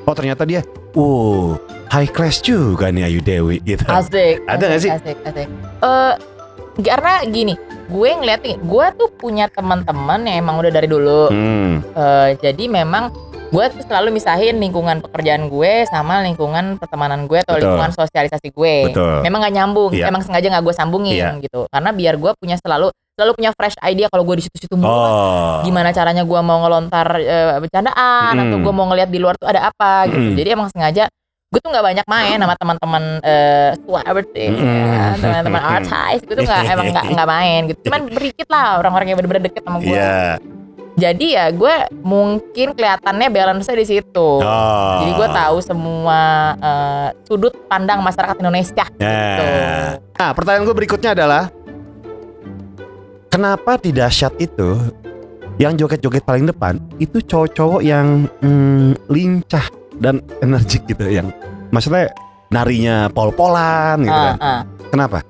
Speaker 2: Oh ternyata dia, wow, high class juga nih Ayu Dewi gitu.
Speaker 1: asik.
Speaker 2: Ada nggak sih?
Speaker 1: Asik, asik. Eh, karena gini, gue ngeliat nih, gue tuh punya teman-teman yang emang udah dari dulu.
Speaker 2: Hmm,
Speaker 1: Eh, jadi memang gue tuh selalu misahin lingkungan pekerjaan gue sama lingkungan pertemanan gue atau
Speaker 2: Betul.
Speaker 1: lingkungan sosialisasi gue.
Speaker 2: betul.
Speaker 1: Memang gak nyambung,
Speaker 2: Iya.
Speaker 1: emang sengaja gak gue sambungin
Speaker 2: Iya.
Speaker 1: gitu. Karena biar gue punya selalu selalu punya fresh idea kalau gue di situ-situ mulu.
Speaker 2: Oh,
Speaker 1: Gimana caranya gue mau ngelontar eh, bercandaan atau
Speaker 2: Mm.
Speaker 1: gue mau ngeliat di luar tuh ada apa gitu.
Speaker 2: Mm.
Speaker 1: Jadi emang sengaja gue tuh nggak banyak main sama teman-teman eh celebrity,
Speaker 2: Mm.
Speaker 1: ya, teman-teman artis, gue tuh nggak emang nggak nggak main gitu. Cuman berikit lah orang-orang yang bener-bener deket sama gue.
Speaker 2: Iya.
Speaker 1: Jadi ya gue mungkin kelihatannya balance-nya di situ.
Speaker 2: Oh.
Speaker 1: Jadi gue tahu semua eh, sudut pandang masyarakat Indonesia. Gitu.
Speaker 2: Nah. Nah, pertanyaan gue berikutnya adalah kenapa di dahsyat itu yang joget-joget paling depan itu cowok-cowok yang mm, lincah dan energik gitu yang maksudnya narinya pol-polan gitu
Speaker 1: Ah,
Speaker 2: kan.
Speaker 1: ah.
Speaker 2: Kenapa?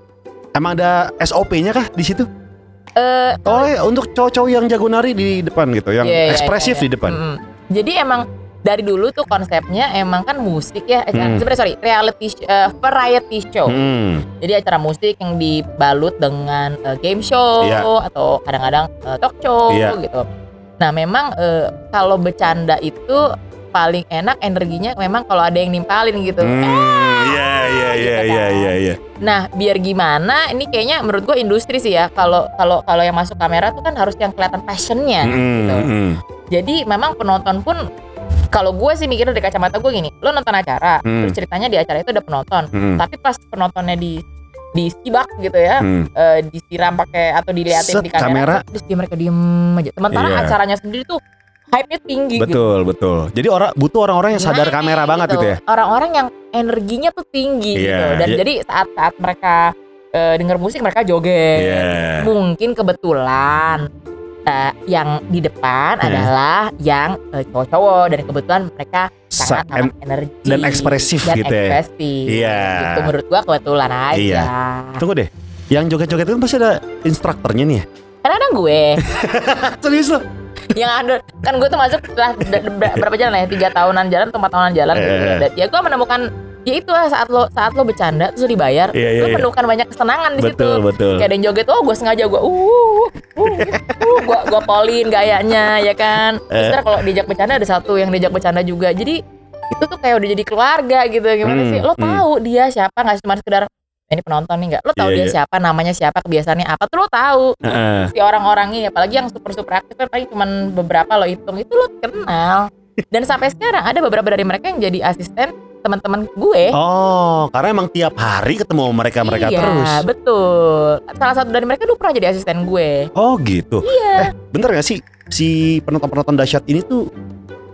Speaker 2: Emang ada SOP-nya kah di situ?
Speaker 1: Eh,
Speaker 2: Oh, ya, untuk cowok-cowok yang jago nari di depan gitu, yang
Speaker 1: Iya, iya,
Speaker 2: ekspresif
Speaker 1: iya, iya.
Speaker 2: di depan.
Speaker 1: Mm-mm. Jadi emang dari dulu tuh konsepnya emang kan musik ya, acara-
Speaker 2: Hmm.
Speaker 1: sebenarnya sorry reality eh, variety show.
Speaker 2: Hmm.
Speaker 1: Jadi acara musik yang dibalut dengan eh, game show
Speaker 2: Iya.
Speaker 1: atau kadang-kadang eh, talk show
Speaker 2: Iya.
Speaker 1: gitu. Nah memang eh, kalau bercanda itu paling enak energinya memang kalau ada yang nimpalin gitu.
Speaker 2: Hmm, iya iya iya
Speaker 1: gitu
Speaker 2: iya
Speaker 1: kan.
Speaker 2: iya iya.
Speaker 1: Nah biar gimana ini kayaknya menurut gue industri sih ya kalau kalau kalau yang masuk kamera tuh kan harus yang kelihatan passionnya.
Speaker 2: Hmm,
Speaker 1: gitu.
Speaker 2: hmm.
Speaker 1: Jadi memang penonton pun kalau gue sih mikirnya dari kacamata gue gini, lo nonton acara,
Speaker 2: Hmm.
Speaker 1: terus ceritanya di acara itu ada penonton,
Speaker 2: Hmm.
Speaker 1: tapi pas penontonnya di disibak gitu ya,
Speaker 2: Hmm.
Speaker 1: eh, disiram pakai atau diliatin
Speaker 2: Set
Speaker 1: di kamera,
Speaker 2: kamera.
Speaker 1: terus dia mereka diem aja. Sementara
Speaker 2: Iya.
Speaker 1: acaranya sendiri tuh hype-nya tinggi gitu.
Speaker 2: Betul betul. Jadi orang butuh orang-orang yang sadar
Speaker 1: Nah,
Speaker 2: kamera banget gitu ya.
Speaker 1: Orang-orang yang energinya tuh tinggi
Speaker 2: Iya,
Speaker 1: gitu. Dan
Speaker 2: iya.
Speaker 1: jadi saat-saat mereka eh, denger musik mereka joget.
Speaker 2: Iya.
Speaker 1: Mungkin kebetulan eh, yang di depan
Speaker 2: Hmm.
Speaker 1: adalah yang eh, cowok-cowok dan kebetulan mereka
Speaker 2: Sa-
Speaker 1: sangat amat energi
Speaker 2: dan ekspresif
Speaker 1: dan
Speaker 2: gitu ya.
Speaker 1: ekspresif.
Speaker 2: Iya.
Speaker 1: Gitu menurut gua kebetulan aja.
Speaker 2: Iya. Tunggu deh. Yang joget-joget itu pasti ada instrukturnya nih ya.
Speaker 1: Kadang-kadang gue
Speaker 2: Serius loh.
Speaker 1: yang ada kan gue tuh masuk setelah berapa jalan ya tiga tahunan jalan atau empat tahunan jalan gitu. Ya gue menemukan ya itu lah saat lo saat lo bercanda terus dibayar
Speaker 2: Iya, iya,
Speaker 1: lo
Speaker 2: iya.
Speaker 1: menemukan banyak kesenangan di situ
Speaker 2: Betul betul.
Speaker 1: kayak ada yang joget oh gue sengaja gue uh uh uh gue gue polin gayanya ya kan terus
Speaker 2: Eh.
Speaker 1: ntar kalau diajak bercanda ada satu yang diajak bercanda juga jadi itu tuh kayak udah jadi keluarga gitu gimana
Speaker 2: Hmm,
Speaker 1: sih lo
Speaker 2: hmm.
Speaker 1: tahu dia siapa nggak cuma sekedar "Eh, ini penonton nih nggak lo tahu
Speaker 2: Iya,
Speaker 1: dia
Speaker 2: iya.
Speaker 1: siapa namanya siapa kebiasaannya apa tuh lo tahu
Speaker 2: Heeh.
Speaker 1: si orang-orangnya apalagi yang super super aktif kan paling cuman beberapa lo hitung itu lo kenal dan sampai sekarang ada beberapa dari mereka yang jadi asisten teman-teman gue
Speaker 2: Oh, karena emang tiap hari ketemu mereka-mereka
Speaker 1: iya,
Speaker 2: terus.
Speaker 1: betul. Salah satu dari mereka dulu pernah jadi asisten gue.
Speaker 2: Oh gitu.
Speaker 1: Iya.
Speaker 2: Eh, bentar gak sih si penonton-penonton dahsyat ini tuh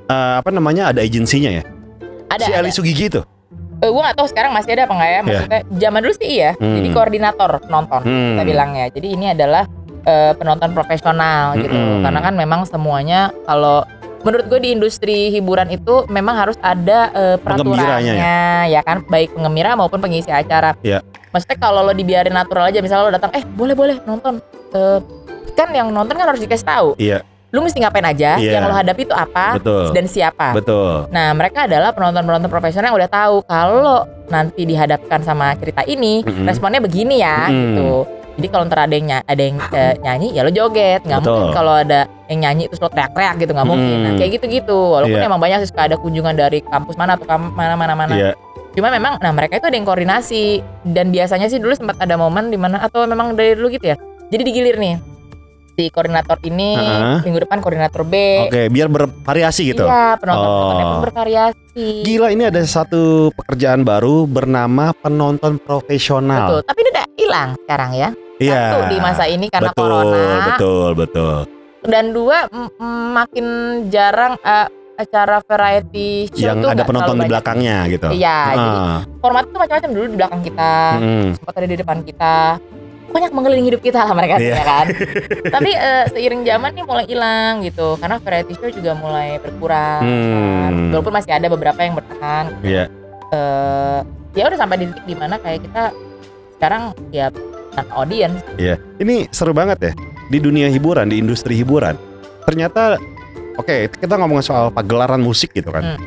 Speaker 2: eh, apa namanya ada agensinya ya?
Speaker 1: Ada.
Speaker 2: si
Speaker 1: ada.
Speaker 2: Eli Sugigi itu.
Speaker 1: Eh, gue gak tahu sekarang masih ada apa nggak ya. Maksudnya zaman dulu sih iya.
Speaker 2: Hmm.
Speaker 1: Jadi koordinator penonton
Speaker 2: Hmm.
Speaker 1: kita bilangnya. Jadi ini adalah eh, penonton profesional gitu.
Speaker 2: Mm-mm.
Speaker 1: Karena kan memang semuanya kalau menurut gue di industri hiburan itu memang harus ada
Speaker 2: Penggembiranya
Speaker 1: peraturannya ya kan baik pengemira maupun pengisi acara.
Speaker 2: Iya.
Speaker 1: Maksudnya kalau lo dibiarin natural aja misalnya lo datang eh boleh boleh nonton Eh, kan yang nonton kan harus dikasih tahu.
Speaker 2: Iya.
Speaker 1: Lu mesti ngapain aja,
Speaker 2: Iya.
Speaker 1: yang lo hadapi itu apa
Speaker 2: Betul.
Speaker 1: dan siapa.
Speaker 2: Betul.
Speaker 1: Nah, mereka adalah penonton-penonton profesional yang udah tahu kalau nanti dihadapkan sama cerita ini,
Speaker 2: Mm-mm.
Speaker 1: responnya begini ya,
Speaker 2: Mm-mm.
Speaker 1: gitu. Jadi kalau ntar ada yang, ny- ada yang eh, nyanyi, ya lo joget. Nggak
Speaker 2: Betul.
Speaker 1: mungkin kalau ada yang nyanyi terus lo teriak-teriak gitu, nggak mungkin. Nah,
Speaker 2: Mm.
Speaker 1: kayak gitu-gitu. Walaupun
Speaker 2: Iya.
Speaker 1: emang banyak sih suka ada kunjungan dari kampus mana atau kam- mana-mana-mana.
Speaker 2: Iya.
Speaker 1: Cuma memang, nah mereka itu ada yang koordinasi. Dan biasanya sih dulu sempat ada momen di mana atau memang dari dulu gitu ya. Jadi digilir nih. Si koordinator ini,
Speaker 2: Heeh.
Speaker 1: minggu depan koordinator B.
Speaker 2: Oke, biar bervariasi gitu.
Speaker 1: Iya, penonton-penontonnya
Speaker 2: Oh.
Speaker 1: pun bervariasi.
Speaker 2: Gila ini ada satu pekerjaan baru bernama penonton profesional.
Speaker 1: Betul. Tapi ini udah hilang sekarang ya.
Speaker 2: Iya.
Speaker 1: Satu di masa ini karena
Speaker 2: betul,
Speaker 1: corona.
Speaker 2: Betul, betul.
Speaker 1: Dan dua makin jarang eh, acara variety show
Speaker 2: Yang
Speaker 1: tuh
Speaker 2: ada penonton di
Speaker 1: banyak.
Speaker 2: belakangnya gitu.
Speaker 1: Iya, jadi
Speaker 2: Ah,
Speaker 1: format tuh macam-macam dulu di belakang kita,
Speaker 2: mm.
Speaker 1: sempat ada di depan kita. Banyak mengelilingi hidup kita lah mereka
Speaker 2: Iya.
Speaker 1: ya kan. Tapi eh, seiring zaman nih mulai hilang gitu, karena variety show juga mulai berkurang.
Speaker 2: Hmm.
Speaker 1: kan. Walaupun masih ada beberapa yang bertahan.
Speaker 2: Iya.
Speaker 1: Eh, ya udah sampai di titik di mana kayak kita sekarang ya audience
Speaker 2: Iya. Ini seru banget ya. Di dunia hiburan, di industri hiburan. Ternyata oke, kita ngomongin soal pagelaran musik gitu kan.
Speaker 1: Hmm.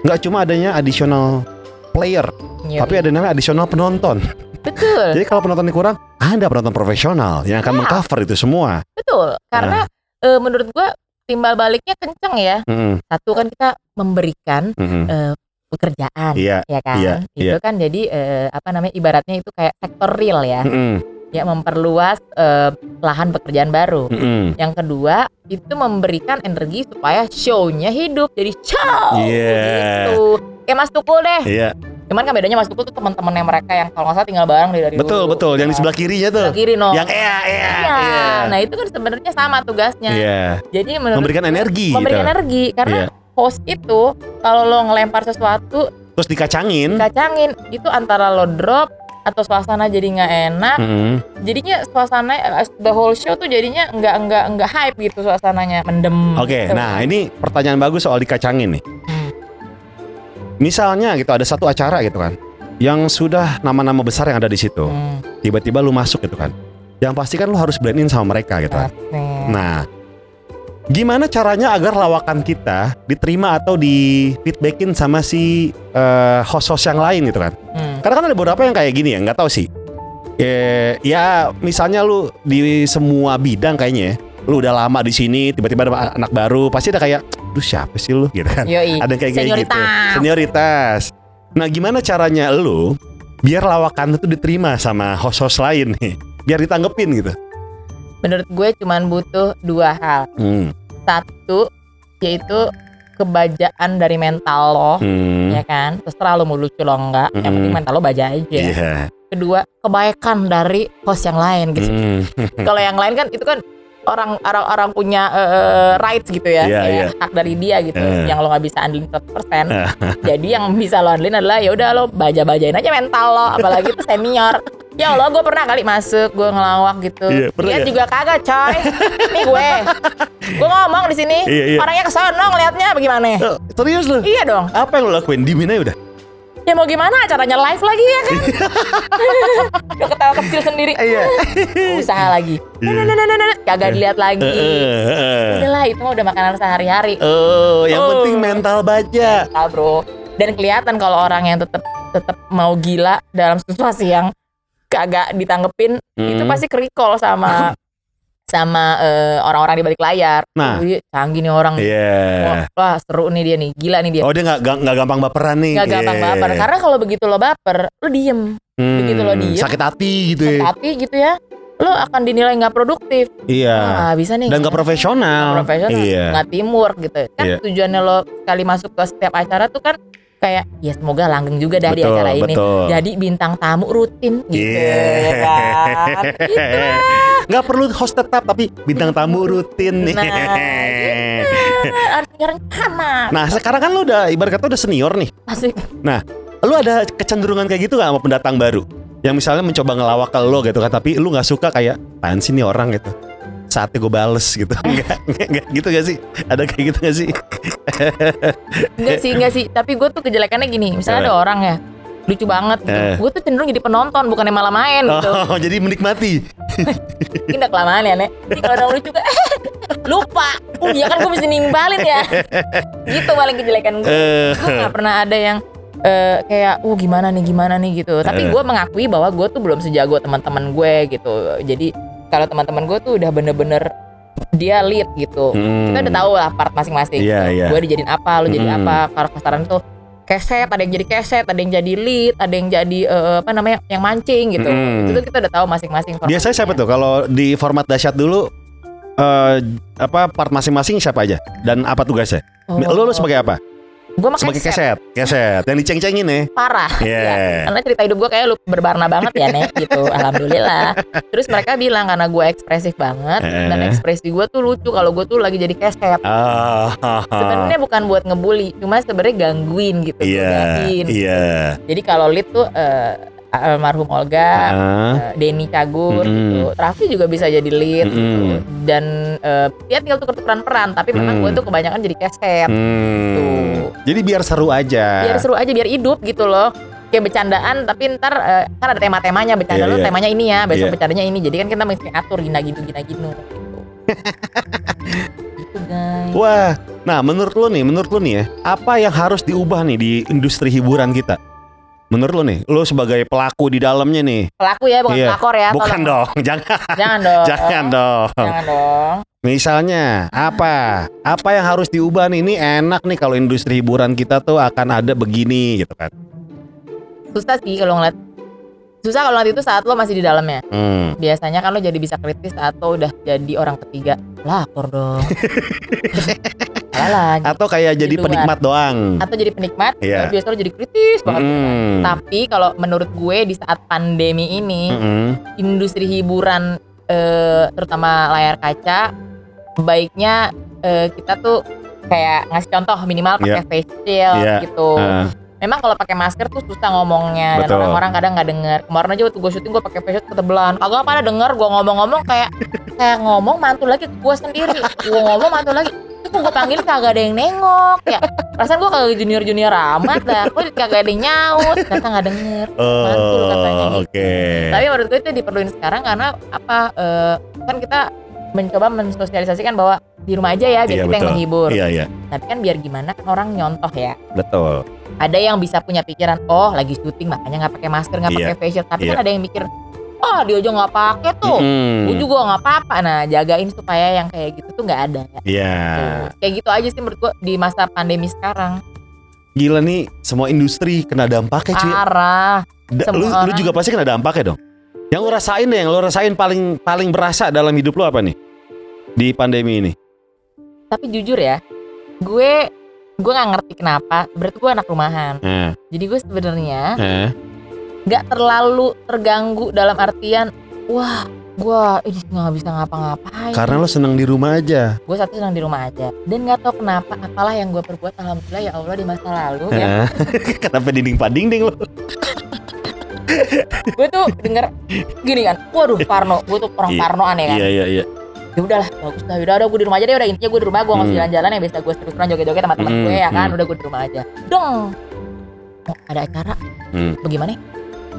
Speaker 2: Nggak cuma adanya additional player,
Speaker 1: Ya,
Speaker 2: tapi ada namanya additional penonton.
Speaker 1: betul
Speaker 2: Jadi kalau penontonnya kurang, ada penonton profesional yang akan
Speaker 1: Ya.
Speaker 2: mengcover itu semua.
Speaker 1: betul karena eh, menurut gua timbal baliknya kenceng ya
Speaker 2: Mm-mm,
Speaker 1: satu kan kita memberikan
Speaker 2: mm-mm.
Speaker 1: eh, pekerjaan
Speaker 2: Iya.
Speaker 1: ya kan
Speaker 2: iya,
Speaker 1: itu
Speaker 2: iya.
Speaker 1: kan jadi eh, apa namanya ibaratnya itu kayak sektor real ya
Speaker 2: Mm-mm,
Speaker 1: ya memperluas eh, lahan pekerjaan baru
Speaker 2: mm-mm.
Speaker 1: yang kedua itu memberikan energi supaya show-nya hidup jadi show
Speaker 2: Iya.
Speaker 1: gitu kayak Mas Tukul deh
Speaker 2: Iya,
Speaker 1: cuman kan bedanya Mas Tukul tuh teman-temannya mereka yang kalau nggak salah tinggal bareng dari
Speaker 2: betul
Speaker 1: dulu.
Speaker 2: betul. Yang di sebelah kirinya tuh.
Speaker 1: sebelah kiri no
Speaker 2: Yang iya, iya,
Speaker 1: Iya.
Speaker 2: iya.
Speaker 1: Nah itu kan sebenarnya sama tugasnya.
Speaker 2: Iya.
Speaker 1: Jadi
Speaker 2: Memberikan energi
Speaker 1: memberikan
Speaker 2: gitu.
Speaker 1: energi karena
Speaker 2: Iya.
Speaker 1: Host itu kalau lo ngelempar sesuatu
Speaker 2: Terus dikacangin.
Speaker 1: kacangin itu antara lo drop atau suasana jadi nggak enak.
Speaker 2: Mm-mm.
Speaker 1: Jadinya suasana the whole show tuh jadinya nggak nggak nggak hype gitu suasananya mendem.
Speaker 2: Oke,
Speaker 1: gitu.
Speaker 2: nah ini pertanyaan bagus soal dikacangin nih.
Speaker 1: Hmm.
Speaker 2: Misalnya gitu ada satu acara gitu kan, yang sudah nama-nama besar yang ada di situ,
Speaker 1: Hmm,
Speaker 2: tiba-tiba lu masuk gitu kan, yang pasti kan lu harus blend in sama mereka gitu kan. Nah, Gimana caranya agar lawakan kita diterima atau di feedbackin sama si eh, host-host yang lain gitu kan?
Speaker 1: Hmm.
Speaker 2: Karena kan ada beberapa yang kayak gini ya, nggak tahu sih. Eh, ya misalnya lu di semua bidang kayaknya ya, lu udah lama di sini, tiba-tiba ada anak baru, pasti ada kayak, duh siapa sih lu gitu kan?
Speaker 1: Yoi.
Speaker 2: Ada yang kayak kayak gitu.
Speaker 1: Senioritas.
Speaker 2: Senioritas. Nah, gimana caranya lu biar lawakan itu diterima sama host-host lain nih? Biar ditanggepin gitu.
Speaker 1: Menurut gue cuman butuh dua hal.
Speaker 2: Hmm.
Speaker 1: Satu yaitu kebajaan dari mental lo,
Speaker 2: Hmm.
Speaker 1: ya kan? Terserah lo mau lucu lo enggak, yang
Speaker 2: Mm-mm.
Speaker 1: penting mental lo baja aja.
Speaker 2: Iya.
Speaker 1: Kedua, kebaikan dari host yang lain gitu.
Speaker 2: Hmm.
Speaker 1: Kalau yang lain kan itu kan orang orang orang punya eh, rights gitu ya,
Speaker 2: Iya,
Speaker 1: kayak
Speaker 2: iya.
Speaker 1: hak dari dia gitu,
Speaker 2: Eh.
Speaker 1: yang lo nggak bisa andelin 100%. Jadi yang bisa lo andelin adalah ya udah lo baja-bajain aja mental lo, apalagi itu senior. Ya Allah, gue pernah kali masuk, gue ngelawak gitu.
Speaker 2: Iya, pernah
Speaker 1: Dia
Speaker 2: ya?
Speaker 1: juga kagak, coy. Nih gue, gue ngomong di sini,
Speaker 2: Iya, iya.
Speaker 1: orangnya kesono ngelihatnya bagaimana?
Speaker 2: Oh, Serius lu?
Speaker 1: Iya dong.
Speaker 2: Apa yang lu lakuin? Dimin aja udah.
Speaker 1: Ya mau gimana? Caranya live lagi ya kan? Udah ketawa kecil sendiri.
Speaker 2: Iya.
Speaker 1: Usaha lagi.
Speaker 2: Iya.
Speaker 1: Nah, nah, nah, nah, nah. Kagak dilihat lagi.
Speaker 2: Heeh.
Speaker 1: Udahlah itu mah udah makanan sehari-hari.
Speaker 2: Oh, yang
Speaker 1: Oh.
Speaker 2: penting mental baja.
Speaker 1: Mental, bro. Dan kelihatan kalau orang yang tetap tetap mau gila dalam situasi yang kagak ditanggepin itu
Speaker 2: Hmm.
Speaker 1: pasti kerikol sama sama eh, orang-orang di balik layar.
Speaker 2: Nah.
Speaker 1: Wih, canggih nih orang.
Speaker 2: Iya.
Speaker 1: Wah, wah, seru nih dia nih, gila nih dia.
Speaker 2: Oh dia nggak nggak- nggak gampang baperan nih.
Speaker 1: Gak gampang
Speaker 2: Iya.
Speaker 1: baper. Karena kalau begitu lo baper, lo diem.
Speaker 2: Hmm,
Speaker 1: begitu lo diem.
Speaker 2: Sakit hati gitu ya.
Speaker 1: Tapi gitu ya, lo akan dinilai nggak produktif.
Speaker 2: Iya.
Speaker 1: Ah, bisa nih.
Speaker 2: Dan nggak profesional.
Speaker 1: Nggak profesional,
Speaker 2: Iya.
Speaker 1: nggak teamwork gitu. Kan
Speaker 2: Iya.
Speaker 1: tujuannya lo sekali masuk ke setiap acara tuh kan kayak ya semoga langgeng juga dah di
Speaker 2: Betul,
Speaker 1: acara ini.
Speaker 2: betul.
Speaker 1: Jadi bintang tamu rutin gitu ya kan. Gitu.
Speaker 2: Nggak perlu host tetap tapi bintang tamu rutin nih.
Speaker 1: Nah, gitu.
Speaker 2: Nah sekarang kan lu udah ibarat kata udah senior nih.
Speaker 1: Asik.
Speaker 2: Lu ada kecenderungan kayak gitu gak sama pendatang baru? Yang misalnya mencoba ngelawak ke lo gitu kan Tapi lu gak suka kayak Apaan sih nih orang gitu Saatnya gue bales gitu Enggak, enggak, enggak gitu gak sih? Ada kayak gitu gak sih?
Speaker 1: Enggak sih, enggak sih. Tapi gue tuh kejelekannya gini. Misalnya ada orang ya lucu banget gitu.
Speaker 2: Eh.
Speaker 1: Gue tuh cenderung jadi penonton bukannya malah main gitu.
Speaker 2: Oh jadi menikmati
Speaker 1: Ini kelamaan ya, Nek. Jadi kalau orang lucu kan lupa. Oh iya kan gue mesti nimbalin ya. gitu paling kejelekan gue.
Speaker 2: Eh,
Speaker 1: Gue gak pernah ada yang eh, kayak, uh gimana nih, gimana nih gitu. Tapi
Speaker 2: Eh.
Speaker 1: gue mengakui bahwa gue tuh belum sejago teman-teman gue gitu. Jadi kalau teman-teman gue tuh udah bener-bener dia lead gitu.
Speaker 2: hmm.
Speaker 1: Kita udah tahu lah part masing-masing.
Speaker 2: Iya, iya.
Speaker 1: Gue dijadiin apa, lu jadi
Speaker 2: Hmm.
Speaker 1: apa. Kalau kasaran tuh keset, ada yang jadi keset, ada yang jadi lead, ada yang jadi eh, apa namanya, yang mancing gitu.
Speaker 2: Hmm.
Speaker 1: Itu tuh kita udah tahu masing-masing.
Speaker 2: Biasanya siapa tuh? Kalau di format dahsyat dulu eh apa part masing-masing siapa aja dan apa tugasnya? Lu, lu sebagai apa?
Speaker 1: Gue
Speaker 2: Sebagai
Speaker 1: keset.
Speaker 2: keset, keset yang diceng-cengin nih.
Speaker 1: parah.
Speaker 2: Iya.
Speaker 1: Ya, karena cerita hidup gue kayak lu berwarna banget ya nek gitu. Alhamdulillah. Terus mereka bilang karena gue ekspresif banget dan
Speaker 2: Eh.
Speaker 1: ekspresi gue tuh lucu kalau gue tuh lagi jadi keset.
Speaker 2: Ah,
Speaker 1: Sebenarnya bukan buat ngebully, cuma sebenarnya gangguin gitu,
Speaker 2: Iya,
Speaker 1: godain.
Speaker 2: iya.
Speaker 1: Jadi kalau lead tuh eh, almarhum Olga, eh, Denny Cagur
Speaker 2: Mm-mm.
Speaker 1: gitu. Raffi juga bisa jadi lead
Speaker 2: Mm-mm.
Speaker 1: gitu. dan eh, dia tinggal tuker-tukeran peran, tapi memang
Speaker 2: Mm.
Speaker 1: gue tuh kebanyakan jadi keset.
Speaker 2: hmm.
Speaker 1: Tuh.
Speaker 2: Jadi biar seru aja.
Speaker 1: biar seru aja biar hidup gitu loh kayak bercandaan tapi ntar eh, kan ada tema-temanya bercanda
Speaker 2: Iya,
Speaker 1: lu
Speaker 2: iya.
Speaker 1: temanya ini ya besok
Speaker 2: Iya.
Speaker 1: bercandanya ini jadi kan kita mesti atur gina gitu gina gitu gitu gitu guys
Speaker 2: Wah, nah menurut lo nih, menurut lo nih ya, apa yang harus diubah nih di industri hiburan kita? Menurut lo nih, lo sebagai pelaku di dalamnya nih,
Speaker 1: pelaku ya bukan
Speaker 2: Iya.
Speaker 1: pelakor ya
Speaker 2: bukan
Speaker 1: tolong.
Speaker 2: dong, jangan,
Speaker 1: jangan dong
Speaker 2: jangan dong.
Speaker 1: jangan dong
Speaker 2: Misalnya apa? Apa yang harus diubah nih? Ini enak nih kalau industri hiburan kita tuh akan ada begini gitu kan?
Speaker 1: susah sih kalau ngeliat susah kalau nanti itu saat lo masih di dalamnya
Speaker 2: Hmm.
Speaker 1: biasanya kan lo jadi bisa kritis atau udah jadi orang ketiga pelakor dong lagi
Speaker 2: Atau kayak
Speaker 1: Di
Speaker 2: jadi
Speaker 1: luar.
Speaker 2: penikmat doang.
Speaker 1: atau jadi penikmat
Speaker 2: Iya.
Speaker 1: biasa lo jadi kritis banget
Speaker 2: Hmm.
Speaker 1: Tapi kalau menurut gue di saat pandemi ini,
Speaker 2: Mm-mm.
Speaker 1: industri hiburan eh, terutama layar kaca, baiknya eh, kita tuh kayak ngasih contoh minimal pakai face shield
Speaker 2: Iya.
Speaker 1: gitu.
Speaker 2: Ah.
Speaker 1: Memang kalau pakai masker tuh susah ngomongnya
Speaker 2: Betul.
Speaker 1: dan orang-orang kadang nggak denger. Kemarin aja waktu gue syuting gue pakai face shield ketebelan. Kagak pada denger gue ngomong-ngomong kayak kayak ngomong mantul lagi ke gue sendiri. Gue ngomong mantul lagi. Terus gue panggil kagak ada yang nengok ya. Perasaan gue kagak junior junior amat dah. Gue kagak ada yang nyaut. Ternyata nggak denger. Mantul katanya
Speaker 2: Oh,
Speaker 1: gitu.
Speaker 2: oke.
Speaker 1: Tapi menurut gue itu diperluin sekarang karena apa? eh, kan kita mencoba mensosialisasikan bahwa di rumah aja ya biar
Speaker 2: Iya,
Speaker 1: kita yang menghibur.
Speaker 2: Iya iya
Speaker 1: Tapi kan biar gimana kan orang nyontoh ya.
Speaker 2: betul.
Speaker 1: Ada yang bisa punya pikiran, oh lagi syuting makanya nggak pakai masker, nggak
Speaker 2: Iya.
Speaker 1: pakai facial. Tapi
Speaker 2: Iya.
Speaker 1: kan ada yang mikir, oh dia aja nggak pakai tuh.
Speaker 2: Mm-mm.
Speaker 1: Gue juga nggak apa-apa. Nah jagain supaya yang kayak gitu tuh nggak ada.
Speaker 2: Iya.
Speaker 1: Tuh. Kayak gitu aja sih menurut gue di masa pandemi sekarang.
Speaker 2: Gila nih semua industri kena dampaknya cuy.
Speaker 1: Parah.
Speaker 2: Da-
Speaker 1: semua
Speaker 2: lu, lu juga pasti kena dampaknya dong. Yang lu rasain deh, yang lu rasain paling paling berasa dalam hidup lu apa nih? Di pandemi ini.
Speaker 1: Tapi jujur ya, gue gue nggak ngerti kenapa. Berarti gue anak rumahan.
Speaker 2: Eh,
Speaker 1: Jadi gue sebenarnya
Speaker 2: eh.
Speaker 1: nggak terlalu terganggu dalam artian, wah gue ini nggak bisa ngapa-ngapain.
Speaker 2: Karena lu seneng di rumah aja.
Speaker 1: gue satu senang di rumah aja dan nggak tahu kenapa apalah yang gue perbuat alhamdulillah ya Allah di masa lalu ya
Speaker 2: Eh. Kenapa dinding padinding lu?
Speaker 1: Gue tuh denger gini kan waduh Parno gue tuh orang
Speaker 2: Iya.
Speaker 1: Parnoan ya kan
Speaker 2: Iya iya iya.
Speaker 1: ya udahlah bagus lah udah udah gue di rumah aja deh udah intinya gue di rumah gue nggak usah
Speaker 2: Hmm.
Speaker 1: jalan-jalan ya biasa gue seru-seruan joget-joget sama temen
Speaker 2: Hmm,
Speaker 1: gue ya kan
Speaker 2: hmm.
Speaker 1: udah gue di rumah aja dong mau ada acara
Speaker 2: Hmm.
Speaker 1: bagaimana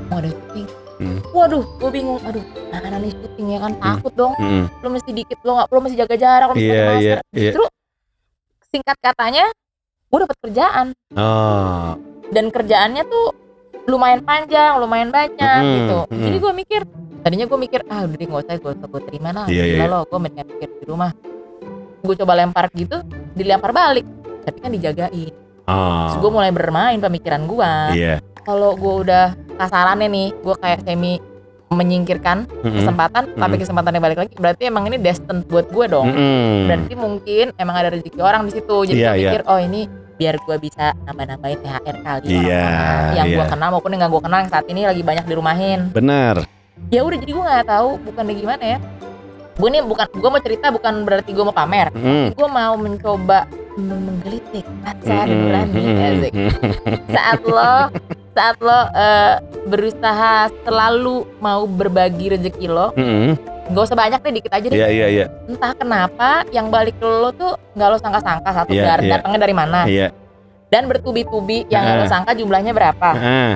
Speaker 1: mau ada syuting
Speaker 2: Hmm.
Speaker 1: waduh gue bingung aduh mana nih syuting ya kan takut dong lo mesti dikit lo nggak lo mesti jaga jarak lo mesti pakai
Speaker 2: iya
Speaker 1: masker
Speaker 2: iya.
Speaker 1: justru singkat katanya gue dapet kerjaan
Speaker 2: Oh.
Speaker 1: dan kerjaannya tuh lumayan panjang, lumayan banyak
Speaker 2: Mm-mm,
Speaker 1: gitu.
Speaker 2: mm-mm.
Speaker 1: Jadi gue mikir, tadinya gue mikir ah udah nggak usah gue gue terima lah,
Speaker 2: iya,
Speaker 1: gila
Speaker 2: iya.
Speaker 1: lo, gue mendingan pikir di rumah. Gue coba lempar gitu, dilempar balik, tapi kan dijagain. Terus gue
Speaker 2: Oh.
Speaker 1: mulai bermain pemikiran gue.
Speaker 2: Iya.
Speaker 1: Kalau gue udah kasarannya nih, gue kayak semi menyingkirkan
Speaker 2: Mm-mm.
Speaker 1: kesempatan, tapi
Speaker 2: Mm-mm.
Speaker 1: kesempatannya balik lagi, berarti emang ini destined buat gue dong.
Speaker 2: Mm-mm.
Speaker 1: Berarti mungkin emang ada rezeki orang di situ. Jadi
Speaker 2: Iya,
Speaker 1: gue
Speaker 2: iya.
Speaker 1: mikir, oh ini biar gue bisa nambah-nambahin THR kali
Speaker 2: Iya,
Speaker 1: orang-orang yang gue
Speaker 2: iya.
Speaker 1: kenal maupun yang gak gue kenal yang saat ini lagi banyak dirumahin.
Speaker 2: Benar.
Speaker 1: Ya udah jadi gue nggak tahu bukan gimana ya. Gue ini bukan gue mau cerita bukan berarti gue mau pamer.
Speaker 2: Mm.
Speaker 1: Gue mau mencoba menggelitik rasa
Speaker 2: Mm-mm.
Speaker 1: nurani
Speaker 2: Mm-mm.
Speaker 1: asik. saat lo saat lo eh, berusaha selalu mau berbagi rezeki lo
Speaker 2: Mm-mm.
Speaker 1: gak usah banyak deh dikit aja deh
Speaker 2: Iya iya iya.
Speaker 1: entah kenapa yang balik ke lo tuh nggak lo sangka-sangka satu
Speaker 2: Iya,
Speaker 1: dar-
Speaker 2: iya.
Speaker 1: datangnya dari mana
Speaker 2: Iya.
Speaker 1: dan bertubi-tubi yang nggak lo sangka jumlahnya berapa
Speaker 2: Ah.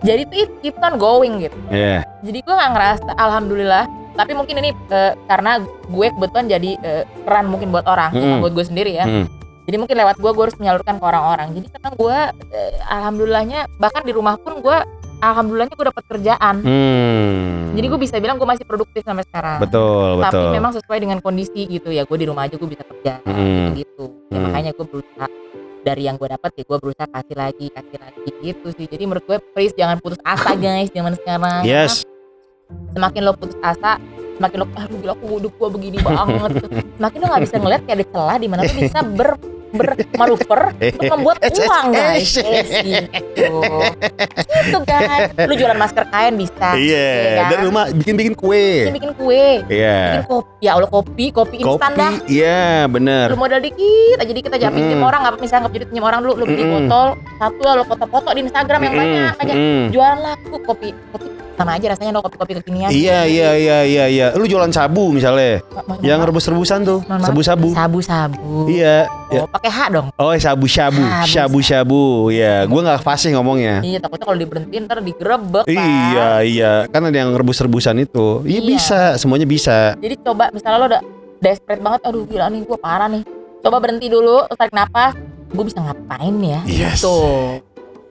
Speaker 1: jadi tuh it keep on going gitu
Speaker 2: Iya.
Speaker 1: jadi gue nggak ngerasa alhamdulillah tapi mungkin ini eh, karena gue kebetulan jadi eh, peran mungkin buat orang
Speaker 2: Mm.
Speaker 1: buat gue sendiri ya
Speaker 2: Mm.
Speaker 1: Jadi mungkin lewat gue gue harus menyalurkan ke orang-orang jadi karena gue eh, alhamdulillahnya bahkan di rumah pun gue alhamdulillahnya gue dapat kerjaan
Speaker 2: Hmm.
Speaker 1: jadi gue bisa bilang gue masih produktif sampai sekarang
Speaker 2: betul
Speaker 1: tapi
Speaker 2: betul.
Speaker 1: memang sesuai dengan kondisi gitu ya gue di rumah aja gue bisa kerja
Speaker 2: Mm.
Speaker 1: gitu ya,
Speaker 2: Hmm.
Speaker 1: makanya gue berusaha dari yang gue dapat ya gue berusaha kasih lagi kasih lagi gitu sih jadi menurut gue please jangan putus asa guys zaman sekarang
Speaker 2: Yes.
Speaker 1: semakin lo putus asa semakin lo aduh gila aku hidup gue begini banget semakin lo nggak bisa ngeliat kayak ada celah di mana lo bisa ber bermanuver untuk membuat uang guys yes, gitu gitu kan lu jualan masker kain bisa
Speaker 2: Iya.
Speaker 1: kan?
Speaker 2: Dari rumah bikin-bikin kue.
Speaker 1: bikin bikin kue
Speaker 2: Iya.
Speaker 1: bikin kopi ya Allah kopi kopi instan dah
Speaker 2: Kopi. Iya benar.
Speaker 1: lu modal dikit aja dikit aja pinjem
Speaker 2: Mm-mm.
Speaker 1: orang nggak misalnya nggak jadi pinjem orang dulu lu beli
Speaker 2: Mm-mm.
Speaker 1: botol satu lah lu foto-foto di Instagram yang banyak aja
Speaker 2: Mm.
Speaker 1: jualan laku kopi kopi sama aja rasanya lo kopi-kopi kekinian
Speaker 2: Iya iya iya iya iya. Lu jualan sabu misalnya.
Speaker 1: Ma-
Speaker 2: Yang rebus-rebusan tuh. Sabu-sabu.
Speaker 1: sabu-sabu
Speaker 2: Iya. Ya.
Speaker 1: oh pakai H dong
Speaker 2: Oh sabu-sabu.
Speaker 1: Sabu.
Speaker 2: Sabu-sabu. Ya. Gua nggak fasih ngomongnya.
Speaker 1: iya takutnya kalau diberhentiin ntar digerebek Pak.
Speaker 2: Iya iya. Kan ada yang rebus-rebusan itu. Iya
Speaker 1: Iya.
Speaker 2: bisa. Semuanya bisa.
Speaker 1: jadi coba misalnya lo udah desperate banget aduh gila nih gue parah nih coba berhenti dulu tarik napas gue bisa ngapain ya
Speaker 2: Yes.
Speaker 1: gitu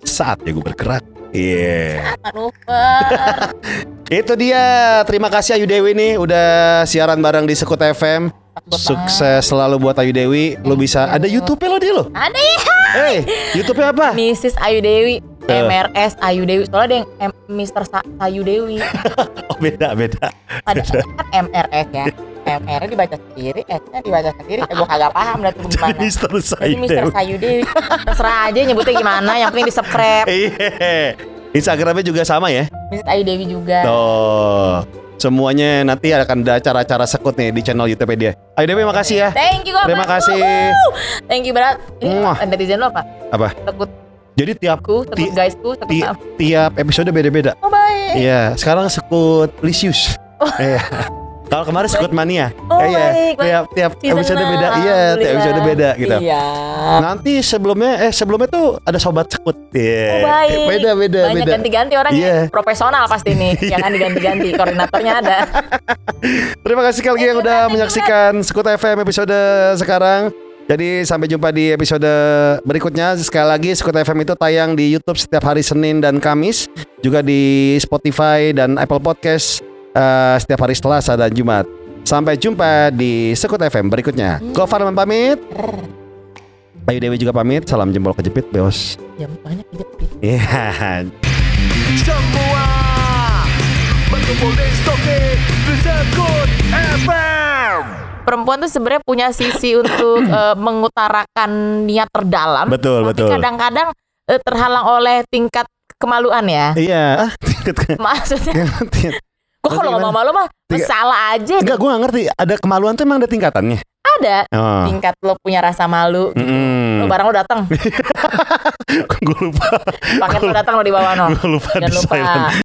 Speaker 2: Saatnya gue bergerak. Iya.
Speaker 1: manuver
Speaker 2: Itu dia. Terima kasih Ayu Dewi nih udah siaran bareng di Sekut FM. Sukses selalu buat Ayu Dewi. Lu bisa ada YouTube-nya lo dia lo.
Speaker 1: ada ya
Speaker 2: Eh, YouTube-nya apa?
Speaker 1: Mrs. Ayu Dewi
Speaker 2: Eh.
Speaker 1: MRS Ayu Dewi soalnya ada yang M- Mr. Sa- Ayu Dewi
Speaker 2: Oh, beda beda.
Speaker 1: ada kan MRS ya MR dibaca sendiri S nya dibaca sendiri eh, gue kagak paham dah tuh gimana
Speaker 2: Mister
Speaker 1: jadi
Speaker 2: Sayu
Speaker 1: Mr.
Speaker 2: Dewi.
Speaker 1: Sayu Dewi terserah aja nyebutnya gimana yang penting di subscribe
Speaker 2: Iya. Instagramnya juga sama ya.
Speaker 1: Mrs. Ayu Dewi juga
Speaker 2: Tuh. Semuanya nanti akan ada acara-acara sekut nih di channel YouTube dia. Ayo Dewi makasih ya.
Speaker 1: Thank you.
Speaker 2: Terima kasih.
Speaker 1: Thank you berat. Ini netizen lo apa?
Speaker 2: Apa?
Speaker 1: Tekutku,
Speaker 2: Jadi tiap
Speaker 1: tekut
Speaker 2: Ti-
Speaker 1: guysku, tekut
Speaker 2: ti-
Speaker 1: apa?
Speaker 2: tiap episode beda-beda.
Speaker 1: Oh baik.
Speaker 2: Iya, sekarang sekut Lisius.
Speaker 1: Oh.
Speaker 2: Iya. Kalau kemarin Sekut Mania.
Speaker 1: Oh,
Speaker 2: Eh, iya. Tiap tiap
Speaker 1: Season
Speaker 2: episode beda. Iya, tiap episode beda gitu.
Speaker 1: Iya.
Speaker 2: Nanti sebelumnya eh sebelumnya tuh ada sobat sekut. Iya.
Speaker 1: Oh, baik.
Speaker 2: Beda beda
Speaker 1: Banyak
Speaker 2: beda.
Speaker 1: ganti-ganti orangnya.
Speaker 2: Iya.
Speaker 1: Profesional pasti nih. Jangan diganti-ganti. Koordinatornya ada.
Speaker 2: Terima kasih sekali lagi yang udah menyaksikan Sekut FM episode sekarang. Jadi sampai jumpa di episode berikutnya. Sekali lagi Sekut FM itu tayang di YouTube setiap hari Senin dan Kamis, juga di Spotify dan Apple Podcast eh, setiap hari Selasa dan Jumat. Sampai jumpa di Sekut FM berikutnya. Gofar pamit. Ayu Dewi juga pamit. Salam jempol kejepit, Beos.
Speaker 1: Jam banyak kejepit.
Speaker 2: Iya.
Speaker 3: Semua berkumpul di Soke Sekut FM.
Speaker 1: Perempuan tuh sebenarnya punya sisi untuk eh, mengutarakan niat terdalam.
Speaker 2: Betul,
Speaker 1: tapi
Speaker 2: betul.
Speaker 1: kadang-kadang eh, terhalang oleh tingkat kemaluan ya.
Speaker 2: Iya. Ah,
Speaker 1: Maksudnya, kok kalau ngomong malu mah
Speaker 2: Tiga-
Speaker 1: salah aja.
Speaker 2: Enggak, gue gak ngerti. Ada kemaluan tuh emang ada tingkatannya.
Speaker 1: Ada
Speaker 2: Oh.
Speaker 1: tingkat lo punya rasa malu.
Speaker 2: Mm-mm.
Speaker 1: Lo barang lo datang,
Speaker 2: gue lupa.
Speaker 1: paket lo datang lo di bawah no.
Speaker 2: Gue lupa
Speaker 1: Jangan
Speaker 2: di
Speaker 1: lupa.
Speaker 2: silent.